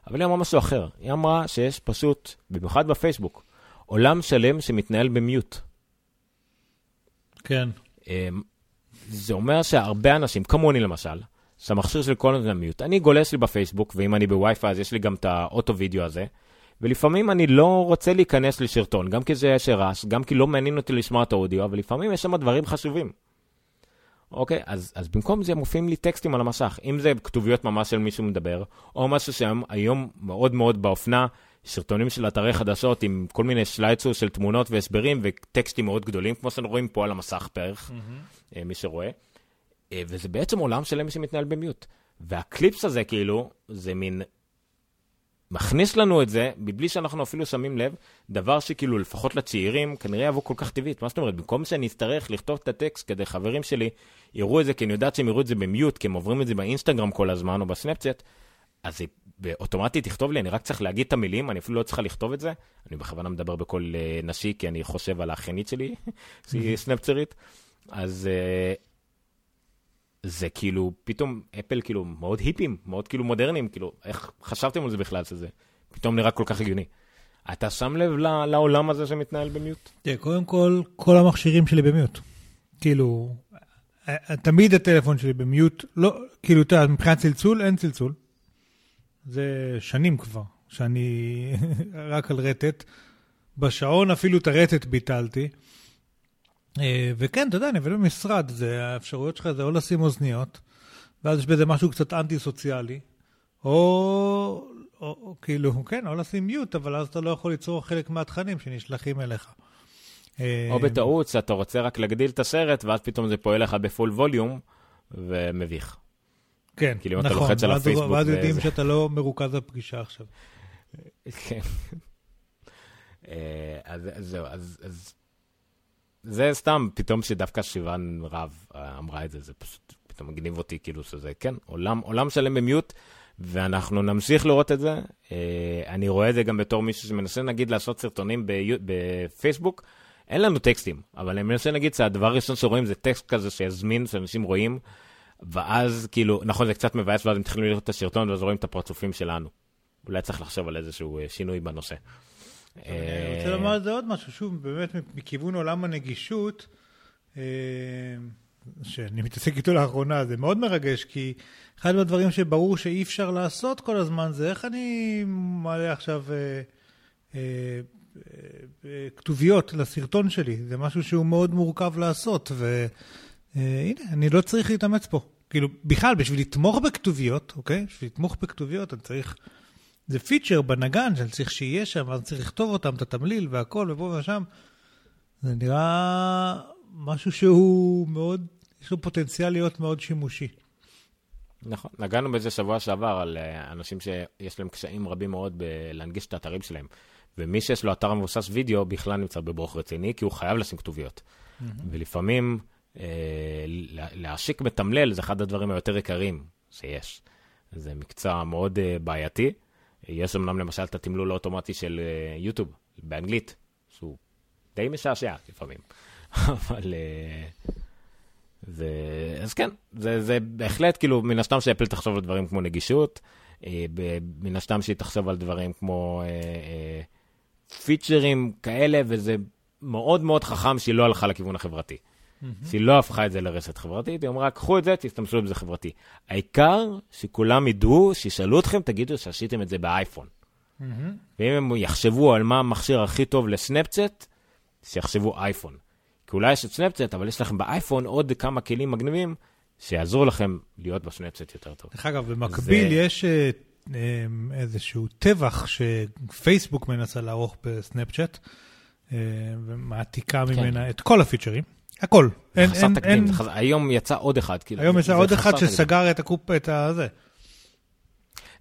אבל היא אמרה משהו אחר, היא אמרה שיש פשוט, במיוחד בפייסבוק, עולם שלם שמתנהל במיוט. כן. אמ, זה אומר שהרבה אנשים, כמוני למשל, שהמכשיר שלי כל הזמן מיוט. אני גולש לי בפייסבוק, ואם אני בווי-פיי אז יש לי גם את האוטו-וידאו הזה, ולפעמים אני לא רוצה להיכנס לשרטון, גם כי זה יש רעש, גם כי לא מעניין אותי לשמוע את האודיו, אבל לפעמים יש שם דברים חשובים. אוקיי? אז, אז במקום זה מופיעים לי טקסטים על המסך. אם זה כתוביות ממש של מישהו מדבר, או משהו שהיום מאוד מאוד באופנה, סרטונים של אתרי חדשות עם כל מיני שלייצור של תמונות והסברים וטקסטים מאוד גדולים, כמו שאנחנו רואים פה על המסך בערך, mm-hmm. מי שרואה. אה, וזה בעצם עולם שלם שמתנהל במיוט. והקליפס הזה, כאילו, זה מין מכניס לנו את זה, מבלי שאנחנו אפילו שמים לב, דבר שכאילו, לפחות לצעירים, כנראה יבוא כל כך טבעית. מה זאת אומרת? במקום שאני אצטרך לכתוב את הטקסט כדי חברים שלי יראו את זה, כי אני יודעת שהם יראו את זה במיוט, כי הם עוברים את זה באינסטגרם כל הזמן או בסנאפצ'אט, אז היא אוטומטית תכתוב לי, אני רק צריך להגיד את המילים, אני אפילו לא צריכה לכתוב את זה. אני בכוונה מדבר בקול uh, נשי, כי אני חושב על האחיינית שלי, שהיא סנפצ'רית. אז uh, זה כאילו, פתאום אפל כאילו מאוד היפים, מאוד כאילו מודרניים, כאילו, איך חשבתם על זה בכלל שזה פתאום נראה כל כך הגיוני? אתה שם לב לעולם הזה שמתנהל במיוט? תראה, קודם כל, כל המכשירים שלי במיוט. כאילו, תמיד הטלפון שלי במיוט, לא, כאילו, אתה יודע, מבחינת צלצול, אין צלצול. זה שנים כבר, שאני רק על רטט. בשעון אפילו את הרטט ביטלתי. אה, וכן, אתה יודע, אני עובד במשרד, זה, האפשרויות שלך זה או לשים אוזניות, ואז יש בזה משהו קצת אנטי-סוציאלי, או, או, או כאילו, כן, או לשים מיוט, אבל אז אתה לא יכול ליצור חלק מהתכנים שנשלחים אליך. או אה, בטעות, שאתה רוצה רק להגדיל את הסרט, ואז פתאום זה פועל לך בפול ווליום, ומביך. כן, כאילו, נכון, אתה לוחץ על הפייסבוק. ואז יודעים וזה... שאתה לא מרוכז בפגישה עכשיו. כן. אה, אז זהו, אז, אז זה סתם, פתאום שדווקא שיוון רב אמרה את זה, זה פשוט פתאום מגניב אותי, כאילו שזה, כן, עולם, עולם שלם במיוט, ואנחנו נמשיך לראות את זה. אה, אני רואה את זה גם בתור מישהו שמנסה, נגיד, לעשות סרטונים בפייסבוק. אין לנו טקסטים, אבל אני מנסה להגיד שהדבר הראשון שרואים זה טקסט כזה שיזמין, שאנשים רואים, ואז כאילו, נכון, זה קצת מבאס, ואז הם מתחילים לראות את הסרטון, ואז רואים את הפרצופים שלנו. אולי צריך לחשוב על איזשהו אה, שינוי בנושא. אני רוצה לומר על זה עוד משהו, שוב, באמת מכיוון עולם הנגישות, אה, שאני מתעסק איתו לאחרונה, זה מאוד מרגש, כי אחד מהדברים שברור שאי אפשר לעשות כל הזמן, זה איך אני מעלה עכשיו אה, אה, כתוביות לסרטון שלי. זה משהו שהוא מאוד מורכב לעשות, והנה, אני לא צריך להתאמץ פה. כאילו, בכלל, בשביל לתמוך בכתוביות, אוקיי? בשביל לתמוך בכתוביות, אני צריך... זה פיצ'ר בנגן שאני צריך שיהיה שם, אז צריך לכתוב אותם, את התמליל והכל, ופה ושם. זה נראה משהו שהוא מאוד, יש לו פוטנציאל להיות מאוד שימושי. נכון, נגענו בזה שבוע שעבר על אה, אנשים שיש להם קשיים רבים מאוד בלהנגיש את האתרים שלהם. ומי שיש לו אתר מבוסס וידאו בכלל נמצא בברוך רציני, כי הוא חייב לשים כתוביות. Mm-hmm. ולפעמים אה, להשיק מתמלל זה אחד הדברים היותר יקרים שיש. זה מקצוע מאוד אה, בעייתי. יש אמנם למשל את התמלול האוטומטי של אה, יוטיוב, באנגלית, שהוא די משעשע לפעמים, אבל... אה, זה, אז כן, זה, זה בהחלט, כאילו, מן הסתם שאפל תחשוב על דברים כמו נגישות, אה, מן הסתם שהיא תחשוב על דברים כמו אה, אה, פיצ'רים כאלה, וזה מאוד מאוד חכם שהיא לא הלכה לכיוון החברתי. Mm-hmm. שהיא לא הפכה את זה לרשת חברתית, היא אמרה, קחו את זה, תשתמשו בזה חברתי. העיקר שכולם ידעו, שישאלו אתכם, תגידו שעשיתם את זה באייפון. Mm-hmm. ואם הם יחשבו על מה המכשיר הכי טוב לסנאפצ'אט, שיחשבו אייפון. כי אולי יש את סנאפצ'אט, אבל יש לכם באייפון עוד כמה כלים מגניבים, שיעזרו לכם להיות בסנאפצ'אט יותר טוב. דרך אגב, במקביל זה... יש אה, אה, איזשהו טבח שפייסבוק מנסה לערוך בסנאפצ'אט, אה, ומעתיקה כן. ממנה את כל הפיצ'רים. הכל. אין, אין, אין... היום יצא עוד אחד. כאילו, היום יצא עוד אחד שסגר את הקופ, את הזה.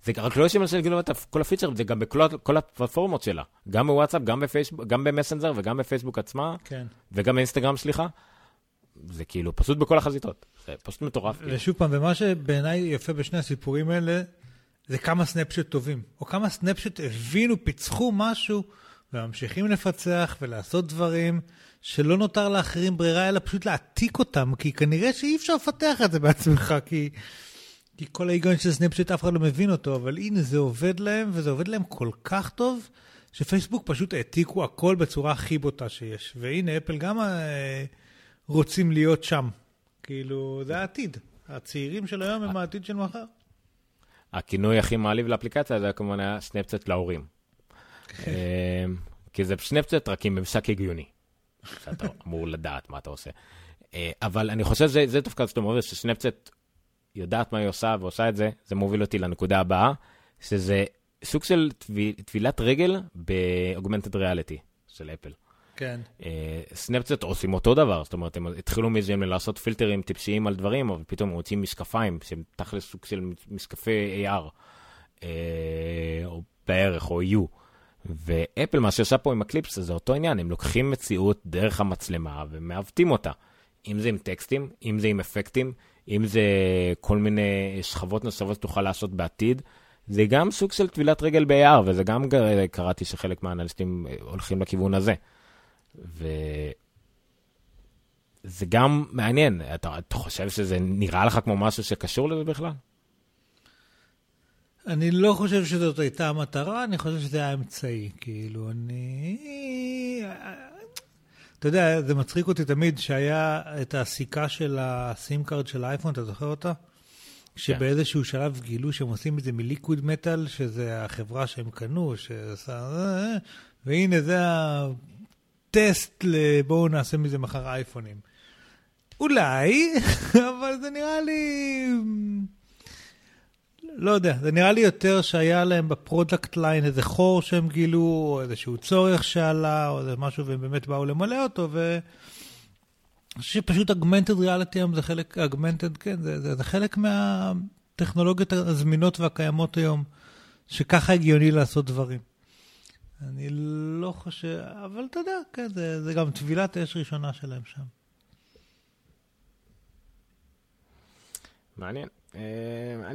זה רק לא יושב על את כל הפיצ'ר, זה גם בכל הפלטפורמות שלה. גם בוואטסאפ, גם בפייסבוק, גם במסנג'ר וגם בפייסבוק עצמה. כן. וגם באינסטגרם, סליחה. זה כאילו פשוט בכל החזיתות. זה פשוט מטורף. כאילו. ושוב פעם, ומה שבעיניי יפה בשני הסיפורים האלה, זה כמה סנאפצ'ט טובים. או כמה סנאפצ'ט הבינו, פיצחו משהו, וממשיכים לפצח ולעשות דברים. שלא נותר לאחרים ברירה, אלא פשוט להעתיק אותם, כי כנראה שאי אפשר לפתח את זה בעצמך, כי, כי כל ההיגיון של סנאפצ'אט אף אחד לא מבין אותו, אבל הנה, זה עובד להם, וזה עובד להם כל כך טוב, שפייסבוק פשוט העתיקו הכל בצורה הכי בוטה שיש. והנה, אפל גם אה, רוצים להיות שם. כאילו, זה העתיד. הצעירים של היום הם העתיד של מחר. הכינוי הכי מעליב לאפליקציה זה כמובן היה סנאפצ'אט להורים. אה, כי זה סנאפצ'אט רק עם ממשק הגיוני. שאתה אמור לדעת מה אתה עושה. אה, אבל אני חושב שזה דווקא זאת אומרת שסנאפצ'אט יודעת מה היא עושה ועושה את זה, זה מוביל אותי לנקודה הבאה, שזה סוג של טבילת רגל באוגמנטד ריאליטי של אפל. כן. אה, עושים אותו דבר, זאת אומרת, הם התחילו מזה לעשות פילטרים טיפשיים על דברים, אבל פתאום רוצים משקפיים, שהם תכל'ס סוג של משקפי AR, אה, או בערך, או U. ואפל, מה שעושה פה עם הקליפס, זה אותו עניין, הם לוקחים מציאות דרך המצלמה ומעוותים אותה. אם זה עם טקסטים, אם זה עם אפקטים, אם זה כל מיני שכבות נוספות שתוכל לעשות בעתיד, זה גם סוג של טבילת רגל ב-AR, וזה גם קראתי שחלק מהאנליסטים הולכים לכיוון הזה. וזה גם מעניין, אתה, אתה חושב שזה נראה לך כמו משהו שקשור לזה בכלל? אני לא חושב שזאת הייתה המטרה, אני חושב שזה היה אמצעי. כאילו, אני... אתה יודע, זה מצחיק אותי תמיד שהיה את הסיכה של ה SIM card של האייפון, אתה זוכר אותה? שבאיזשהו שלב גילו שהם עושים את זה מ Liquid Metal, שזה החברה שהם קנו, שעשה... והנה, זה הטסט לבואו נעשה מזה מחר אייפונים. אולי, אבל זה נראה לי... לא יודע, זה נראה לי יותר שהיה להם ב product line איזה חור שהם גילו, או איזשהו צורך שעלה, או איזה משהו, והם באמת באו למלא אותו, ו... אני חושב שפשוט אגמנטד ריאליטי היום זה חלק, אגמנטד, כן, זה, זה, זה חלק מהטכנולוגיות הזמינות והקיימות היום, שככה הגיוני לעשות דברים. אני לא חושב, אבל אתה יודע, כן, זה, זה גם טבילת אש ראשונה שלהם שם. מעניין. אה,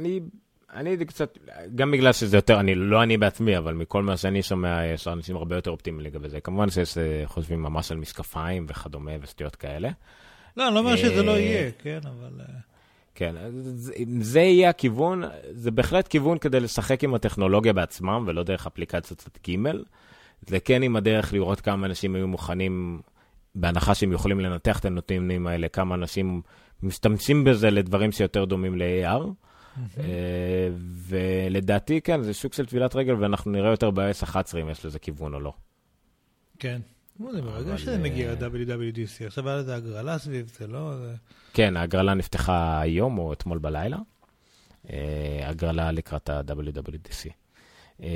אני אני קצת, גם בגלל שזה יותר, אני לא אני בעצמי, אבל מכל מה שאני שומע, יש אנשים הרבה יותר אופטימיים לגבי זה. כמובן שיש אה, חושבים ממש על משקפיים וכדומה וסטיות כאלה. לא, אני לא אומר שזה לא אה, יהיה, כן, אבל... אה. כן, אם זה יהיה הכיוון, זה בהחלט כיוון כדי לשחק עם הטכנולוגיה בעצמם, ולא דרך אפליקציות צד ג'. זה כן עם הדרך לראות כמה אנשים היו מוכנים, בהנחה שהם יכולים לנתח את הנתונים האלה, כמה אנשים משתמשים בזה לדברים שיותר דומים ל-AR. אה, ולדעתי, כן, זה שוק של טבילת רגל, ואנחנו נראה יותר ב-S11 אם יש לזה כיוון או לא. כן. זה ברגע שזה מגיע ל-WWDC, עכשיו היה לזה הגרלה סביב זה, לא? כן, ההגרלה נפתחה היום או אתמול בלילה. אה, הגרלה לקראת ה-WWDC. אה,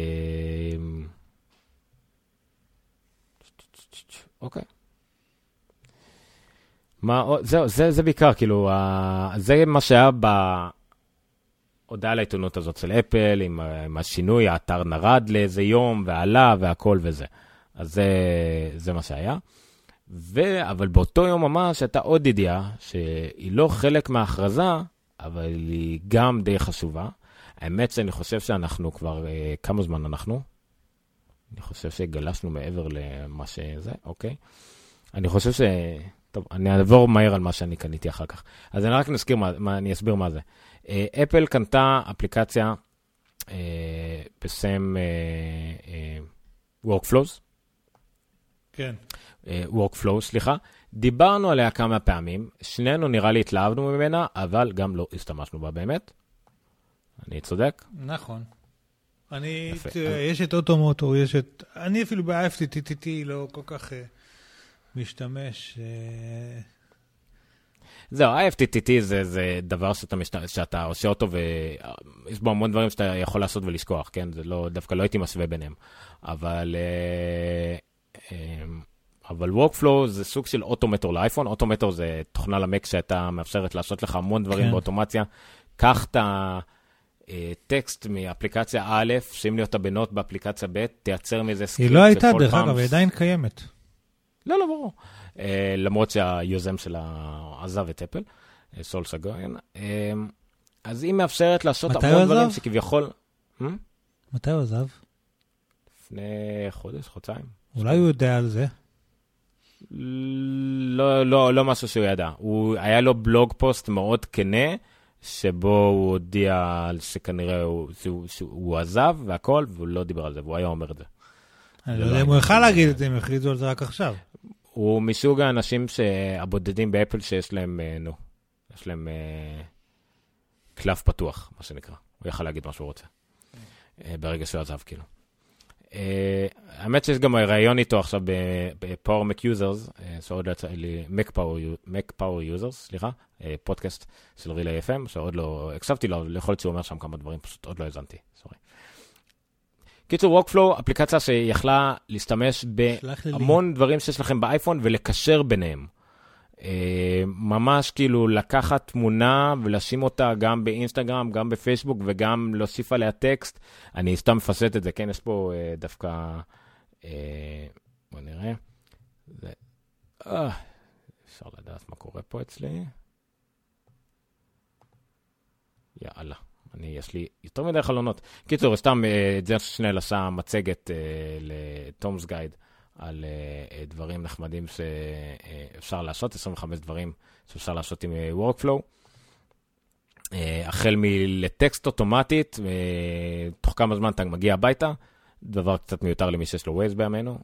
אוקיי. מה, זהו, זה, זה בעיקר, כאילו, זה מה שהיה ב... הודעה לעיתונות הזאת של אפל, עם, עם השינוי, האתר נרד לאיזה יום, ועלה, והכל וזה. אז זה, זה מה שהיה. ו... אבל באותו יום ממש הייתה עוד ידיעה, שהיא לא חלק מההכרזה, אבל היא גם די חשובה. האמת שאני חושב שאנחנו כבר, אה, כמה זמן אנחנו? אני חושב שגלשנו מעבר למה שזה, אוקיי. אני חושב ש... טוב, אני אעבור מהר על מה שאני קניתי אחר כך. אז אני רק נזכיר מה, מה אני אסביר מה זה. אה, אפל קנתה אפליקציה אה, בשם אה, Workflows. כן. Workflows, סליחה. דיברנו עליה כמה פעמים, שנינו נראה לי התלהבנו ממנה, אבל גם לא השתמשנו בה באמת. אני צודק? נכון. אני, תראה, יש את אוטומוטור, יש את... אני אפילו ב-FTTT לא כל כך uh, משתמש. Uh, זהו, ה-FTTT זה, זה דבר שאתה, משת... שאתה עושה אותו ויש בו המון דברים שאתה יכול לעשות ולשכוח, כן? זה לא, דווקא לא הייתי משווה ביניהם. אבל, אה, אה, אבל Workflow זה סוג של Automator לאייפון, Automator זה תוכנה למק שהייתה מאפשרת לעשות לך המון דברים כן. באוטומציה. קח את הטקסט אה, מאפליקציה א', שים לי אותה ב note באפליקציה ב', תייצר מזה סקריפט. היא לא הייתה, דרך אגב, היא עדיין קיימת. לא, לא, ברור. Uh, למרות שהיוזם שלה עזב את אפל, אה, סול סגוין. Uh, אז היא מאפשרת לעשות המון דברים שכביכול... מתי הוא עזב? לפני חודש, חודשיים. אולי הוא יודע על זה. לא, לא, לא משהו שהוא ידע. הוא, היה לו בלוג פוסט מאוד כנה, שבו הוא הודיע שכנראה הוא, שהוא, שהוא עזב והכל, והוא לא דיבר על זה, והוא היה אומר את זה. אני לא יודע אם הוא יכל להגיד את זה, אם הכריזו על זה רק עכשיו. הוא מסוג האנשים הבודדים באפל שיש להם, אה, נו, יש להם אה, קלף פתוח, מה שנקרא. הוא יכל להגיד מה שהוא רוצה. אה, ברגע שהוא עזב, כאילו. האמת שיש גם ראיון איתו עכשיו ב-Power Mac Users, שעוד לא יצא לי, Mac Power Users, סליחה, פודקאסט של רילי FM, שעוד לא הקשבתי לו, יכול להיות שהוא אומר שם כמה דברים, פשוט עוד לא האזנתי, סורי. קיצור, Workflow, אפליקציה שיכלה להשתמש בהמון דברים שיש לכם באייפון ולקשר ביניהם. אה, ממש כאילו לקחת תמונה ולשים אותה גם באינסטגרם, גם בפייסבוק וגם להוסיף עליה טקסט. אני סתם מפסט את זה, כן, יש פה אה, דווקא, אה, בוא נראה. זה, אה, אפשר לדעת מה קורה פה אצלי. יאללה, אני, יש לי יותר מדי חלונות. קיצור, סתם, אה, ג'רס שנל עשה מצגת לטומס גייד על דברים נחמדים שאפשר לעשות, 25 דברים שאפשר לעשות עם Workflow. החל מלטקסט אוטומטית, תוך כמה זמן אתה מגיע הביתה, דבר קצת מיותר למי שיש לו Waze בימינו,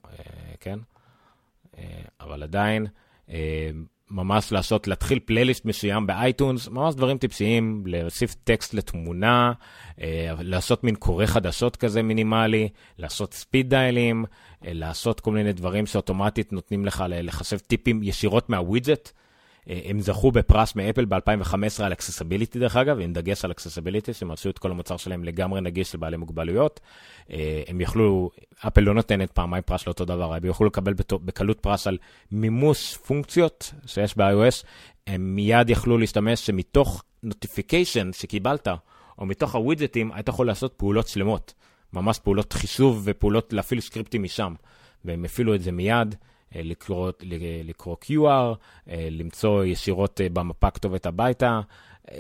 כן? אבל עדיין, ממש לעשות, להתחיל פלייליסט מסוים באייטונס, ממש דברים טיפשיים, להוסיף טקסט לתמונה, אה, לעשות מין קורא חדשות כזה מינימלי, לעשות speed dialים, אה, לעשות כל מיני דברים שאוטומטית נותנים לך לחשב טיפים ישירות מהווידג'ט. אה, הם זכו בפרס מאפל ב-2015 על accessibility דרך אגב, עם דגש על accessibility, שהם עשו את כל המוצר שלהם לגמרי נגיש לבעלי מוגבלויות. אה, הם יכלו, אפל לא נותנת פעמיים פרס לאותו דבר, הם יכלו לקבל בקלות פרס על מימוש פונקציות שיש ב-iOS, הם מיד יכלו להשתמש שמתוך notification שקיבלת, או מתוך הווידג'טים, היית יכול לעשות פעולות שלמות, ממש פעולות חישוב ופעולות להפעיל סקריפטים משם, והם הפעילו את זה מיד. אה, לקרוא, לקרוא QR, אה, למצוא ישירות אה, במפה כתובת הביתה,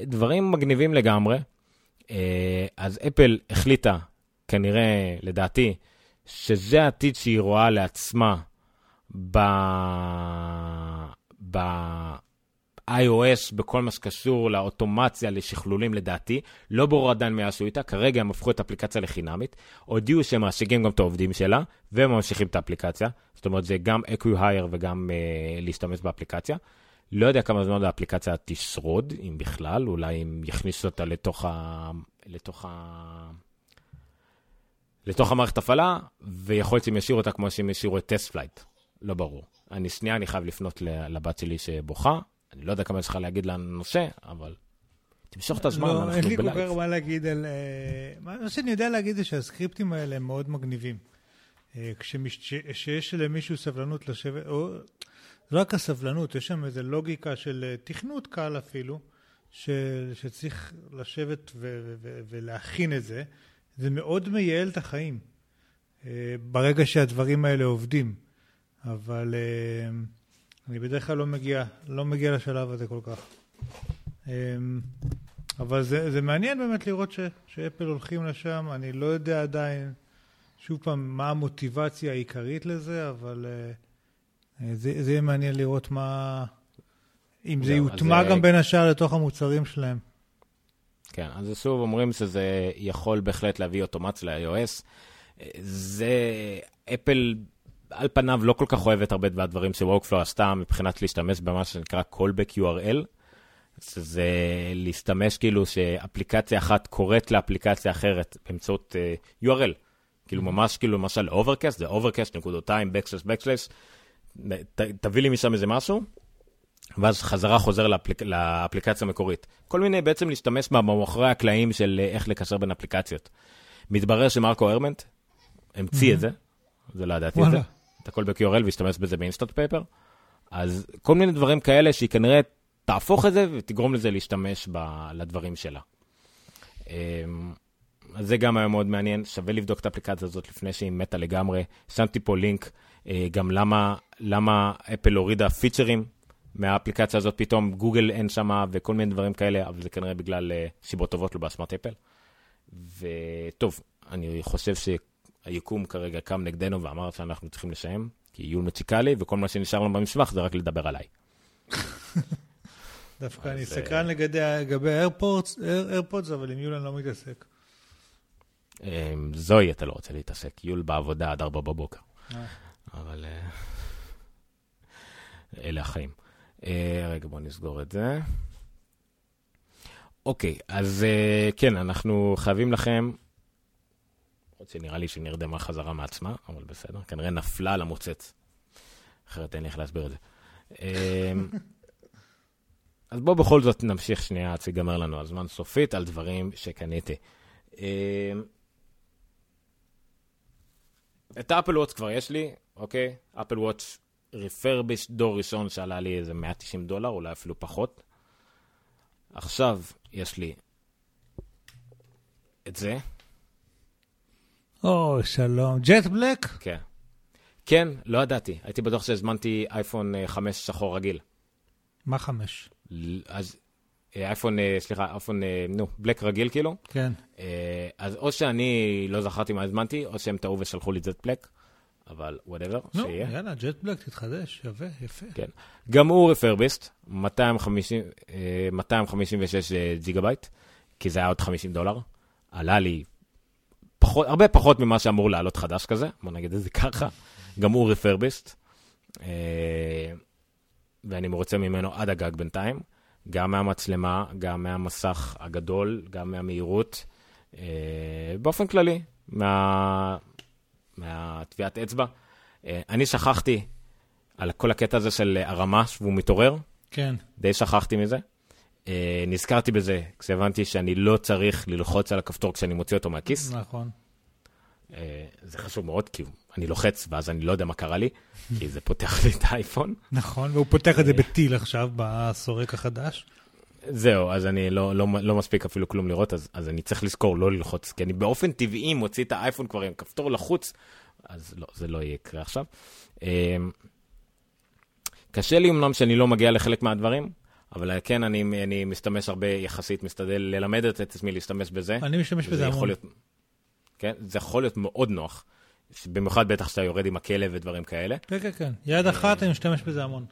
דברים מגניבים לגמרי. אז אפל החליטה, כנראה, לדעתי, שזה העתיד שהיא רואה לעצמה ב... ב... iOS בכל מה שקשור לאוטומציה, לשכלולים לדעתי. לא ברור עדיין מה עשו איתה, כרגע הם הפכו את האפליקציה לחינמית. הודיעו שהם מעסיקים גם את העובדים שלה, והם ממשיכים את האפליקציה. זאת אומרת, זה גם acqui-hire וגם uh, להשתמש באפליקציה. לא יודע כמה זמן האפליקציה תשרוד, אם בכלל, אולי אם יכניסו אותה לתוך, ה... לתוך, ה... לתוך המערכת הפעלה, ויכול להיות שהם ישאירו אותה כמו שהם ישאירו את TestFlight. לא ברור. אני שנייה, אני חייב לפנות לבת שלי שבוכה, אני לא יודע כמה יש לך להגיד לנושא, אבל תמשוך את הזמן, לא, אנחנו בלייב. אין לי כל כך מה להגיד על... אה, מה שאני יודע להגיד זה שהסקריפטים האלה הם מאוד מגניבים. אה, כשיש למישהו סבלנות לשבת, או לא רק הסבלנות, יש שם איזו לוגיקה של אה, תכנות קל אפילו, של, שצריך לשבת ו- ו- ולהכין את זה, זה מאוד מייעל את החיים, ברגע שהדברים האלה עובדים. אבל... אני בדרך כלל לא מגיע, לא מגיע לשלב הזה כל כך. אמ, אבל זה, זה מעניין באמת לראות ש, שאפל הולכים לשם, אני לא יודע עדיין, שוב פעם, מה המוטיבציה העיקרית לזה, אבל uh, זה, זה יהיה מעניין לראות מה... אם זה יוטמע גם בין השאר לתוך המוצרים שלהם. כן, אז שוב אומרים שזה יכול בהחלט להביא אוטומציה ל-iOS. זה, אפל על פניו לא כל כך אוהבת הרבה מהדברים ש-Workflow עשתה מבחינת להשתמש במה שנקרא callback URL. זה להשתמש כאילו שאפליקציה אחת קוראת לאפליקציה אחרת באמצעות uh, URL. כאילו mm-hmm. ממש כאילו למשל overcast, זה overcast נקודותיים, backslash backslash, ת, תביא לי משם איזה משהו, ואז חזרה חוזר לאפליק, לאפליקציה המקורית. כל מיני בעצם להשתמש מאחורי הקלעים של אה, איך לקשר בין אפליקציות. מתברר שמרקו ארמנט המציא mm-hmm. את זה, זה לא ידעתי את זה. את הכל ב-URL והשתמש בזה באינסטפייפר. אז כל מיני דברים כאלה שהיא כנראה תהפוך את זה ותגרום לזה להשתמש ב- לדברים שלה. אמ, אז זה גם היה מאוד מעניין, שווה לבדוק את האפליקציה הזאת לפני שהיא מתה לגמרי. שמתי פה לינק אה, גם למה, למה אפל הורידה פיצ'רים מהאפליקציה הזאת, פתאום גוגל אין שם וכל מיני דברים כאלה, אבל זה כנראה בגלל אה, סיבות טובות לא באשמת אפל. וטוב, אני חושב ש... היקום כרגע קם נגדנו ואמר שאנחנו צריכים לסיים, כי עיון מציקה לי, וכל מה שנשאר לנו במסמך זה רק לדבר עליי. דווקא אני סקרן לגבי איירפודס, אבל עם יול אני לא מתעסק. אמ, זוהי אתה לא רוצה להתעסק, יול בעבודה עד ארבע בבוקר. אה. אבל אה, אלה החיים. אה, רגע, בואו נסגור את זה. אוקיי, אז כן, אנחנו חייבים לכם למרות שנראה לי שהיא נרדמה חזרה מעצמה, אבל בסדר, כנראה נפלה למוצץ. אחרת אין לי איך להסביר את זה. אמ, אז בואו בכל זאת נמשיך שנייה עד שיגמר לנו הזמן סופית על דברים שקניתי. אמ, את האפל וואטס כבר יש לי, אוקיי? אפל וואטס ריפרביש דור ראשון שעלה לי איזה 190 דולר, אולי אפילו פחות. עכשיו יש לי את זה, או, שלום. jet black? כן. כן, לא ידעתי. הייתי בטוח שהזמנתי אייפון 5 אה, שחור רגיל. מה 5? אז אה, אייפון, אה, סליחה, אייפון, נו, black רגיל כאילו. כן. אז או שאני לא זכרתי מה הזמנתי, או שהם טעו ושלחו לי jet black, אבל whatever, נו, שיהיה. יאללה, jet black תתחדש, שווה, יפה. כן. גם הוא refurbished, 250, אה, 256 אה, ג'יגה בייט, כי זה היה עוד 50 דולר. עלה לי פחות, הרבה פחות ממה שאמור לעלות חדש כזה, בוא נגיד את זה ככה. גם הוא refurbished, אה, ואני מרוצה ממנו עד הגג בינתיים. גם מהמצלמה, גם מהמסך הגדול, גם מהמהירות. אה, באופן כללי, מה... מהטביעת אצבע. אה, אני שכחתי על כל הקטע הזה של הרמה, והוא מתעורר, כן. די שכחתי מזה. אה, נזכרתי בזה כשהבנתי שאני לא צריך ללחוץ על הכפתור כשאני מוציא אותו מהכיס. נכון. אה, זה חשוב מאוד, כי אני לוחץ ואז אני לא יודע מה קרה לי, כי זה פותח לי את האייפון. נכון, והוא פותח את זה בטיל עכשיו, בסורק החדש. זהו, אז אני לא, לא, לא מספיק אפילו כלום לראות, אז, אז אני צריך לזכור לא ללחוץ, כי אני באופן טבעי מוציא את האייפון כבר עם כפתור לחוץ, אז לא, זה לא יקרה עכשיו. אה, קשה לי אמנם שאני לא מגיע לחלק מהדברים, אבל כן, אני, אני משתמש הרבה יחסית, משתדל ללמד את עצמי להשתמש בזה. אני משתמש בזה המון. להיות, כן, זה יכול להיות מאוד נוח, במיוחד בטח כשאתה יורד עם הכלב ודברים כאלה. כן, כן, כן. יד אחת, אני משתמש בזה המון.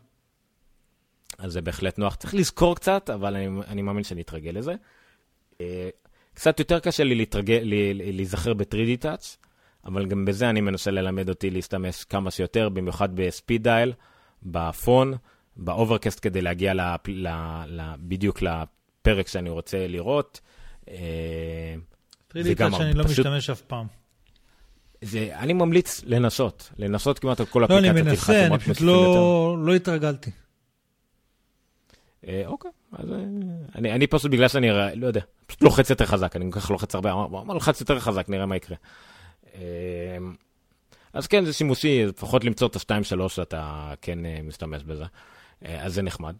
אז זה בהחלט נוח. צריך לזכור קצת, אבל אני, אני מאמין שאני אתרגל לזה. אה, קצת יותר קשה לי להתרגל, להיזכר ב-3D Touch, אבל גם בזה אני מנסה ללמד אותי להשתמש כמה שיותר, במיוחד ב-speed dial, ב-Phone, ב-Overcast כדי להגיע לפ, ל, ל, בדיוק לפרק שאני רוצה לראות. אה, זה גם שאני לא פשוט- משתמש אף פעם. זה, אני ממליץ לנסות, לנסות כמעט על כל לא, אני אפליקציות. מנסה, אני פשוט. לא לא התרגלתי. אה, אוקיי, אז אה, אני, אני פשוט בגלל שאני, לא יודע, פשוט לוחץ יותר חזק, אני כל כך לוחץ הרבה, אמר, נלחץ יותר חזק, נראה מה יקרה. אה, אז כן, זה שימושי, לפחות למצוא את ה-2-3 שאתה כן אה, משתמש בזה, אה, אז זה נחמד.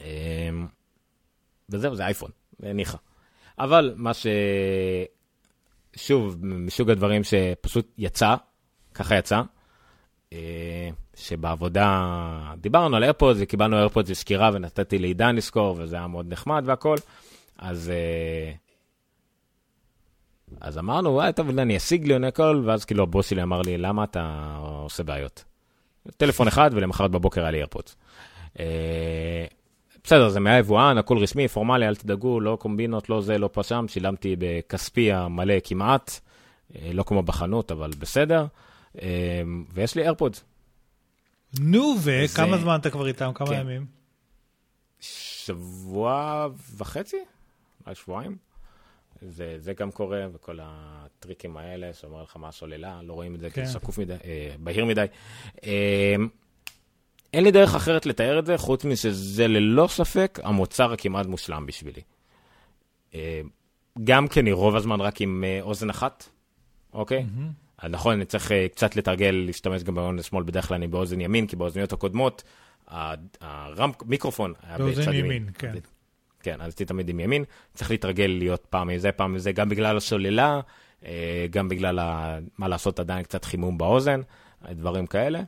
אה, וזהו, זה אייפון, ניחא. אבל מה ש... שוב, מסוג הדברים שפשוט יצא, ככה יצא, אה, שבעבודה דיברנו על איירפודס וקיבלנו איירפודס בסקירה ונתתי לעידן לזכור וזה היה מאוד נחמד והכל. אז, אה, אז אמרנו, וואי, טוב, אני אשיג לי עונה הכל, ואז כאילו הבוס שלי אמר לי, למה אתה עושה בעיות? טלפון אחד ולמחרת בבוקר היה לי איירפודס. אה, בסדר, זה מהיבואן, הכל רשמי, פורמלי, אל תדאגו, לא קומבינות, לא זה, לא פה שם, שילמתי בכספי המלא כמעט, אה, לא כמו בחנות, אבל בסדר. אה, ויש לי איירפודס. נו, וכמה זה- זמן אתה כבר איתם? כמה כן. ימים? שבוע וחצי, אולי שבועיים. זה, זה גם קורה, וכל הטריקים האלה, שאומר לך מה הסוללה, לא רואים את זה, כן. כי זה שקוף מדי, אה, בהיר מדי. אה, אין לי דרך אחרת לתאר את זה, חוץ משזה ללא ספק המוצר הכמעט מושלם בשבילי. אה, גם כי אני רוב הזמן רק עם אה, אוזן אחת, אוקיי? אז נכון, אני צריך אה, קצת לתרגל, להשתמש גם באוזן שמאל, בדרך כלל אני באוזן ימין, כי באוזניות הקודמות, המיקרופון היה באוזן בצד ימין, כן. אז- כן, אז הייתי תמיד עם ימין. צריך להתרגל להיות פעם מזה, פעם מזה, גם בגלל הסוללה, אה, גם בגלל, ה... מה לעשות, עדיין קצת חימום באוזן, דברים כאלה.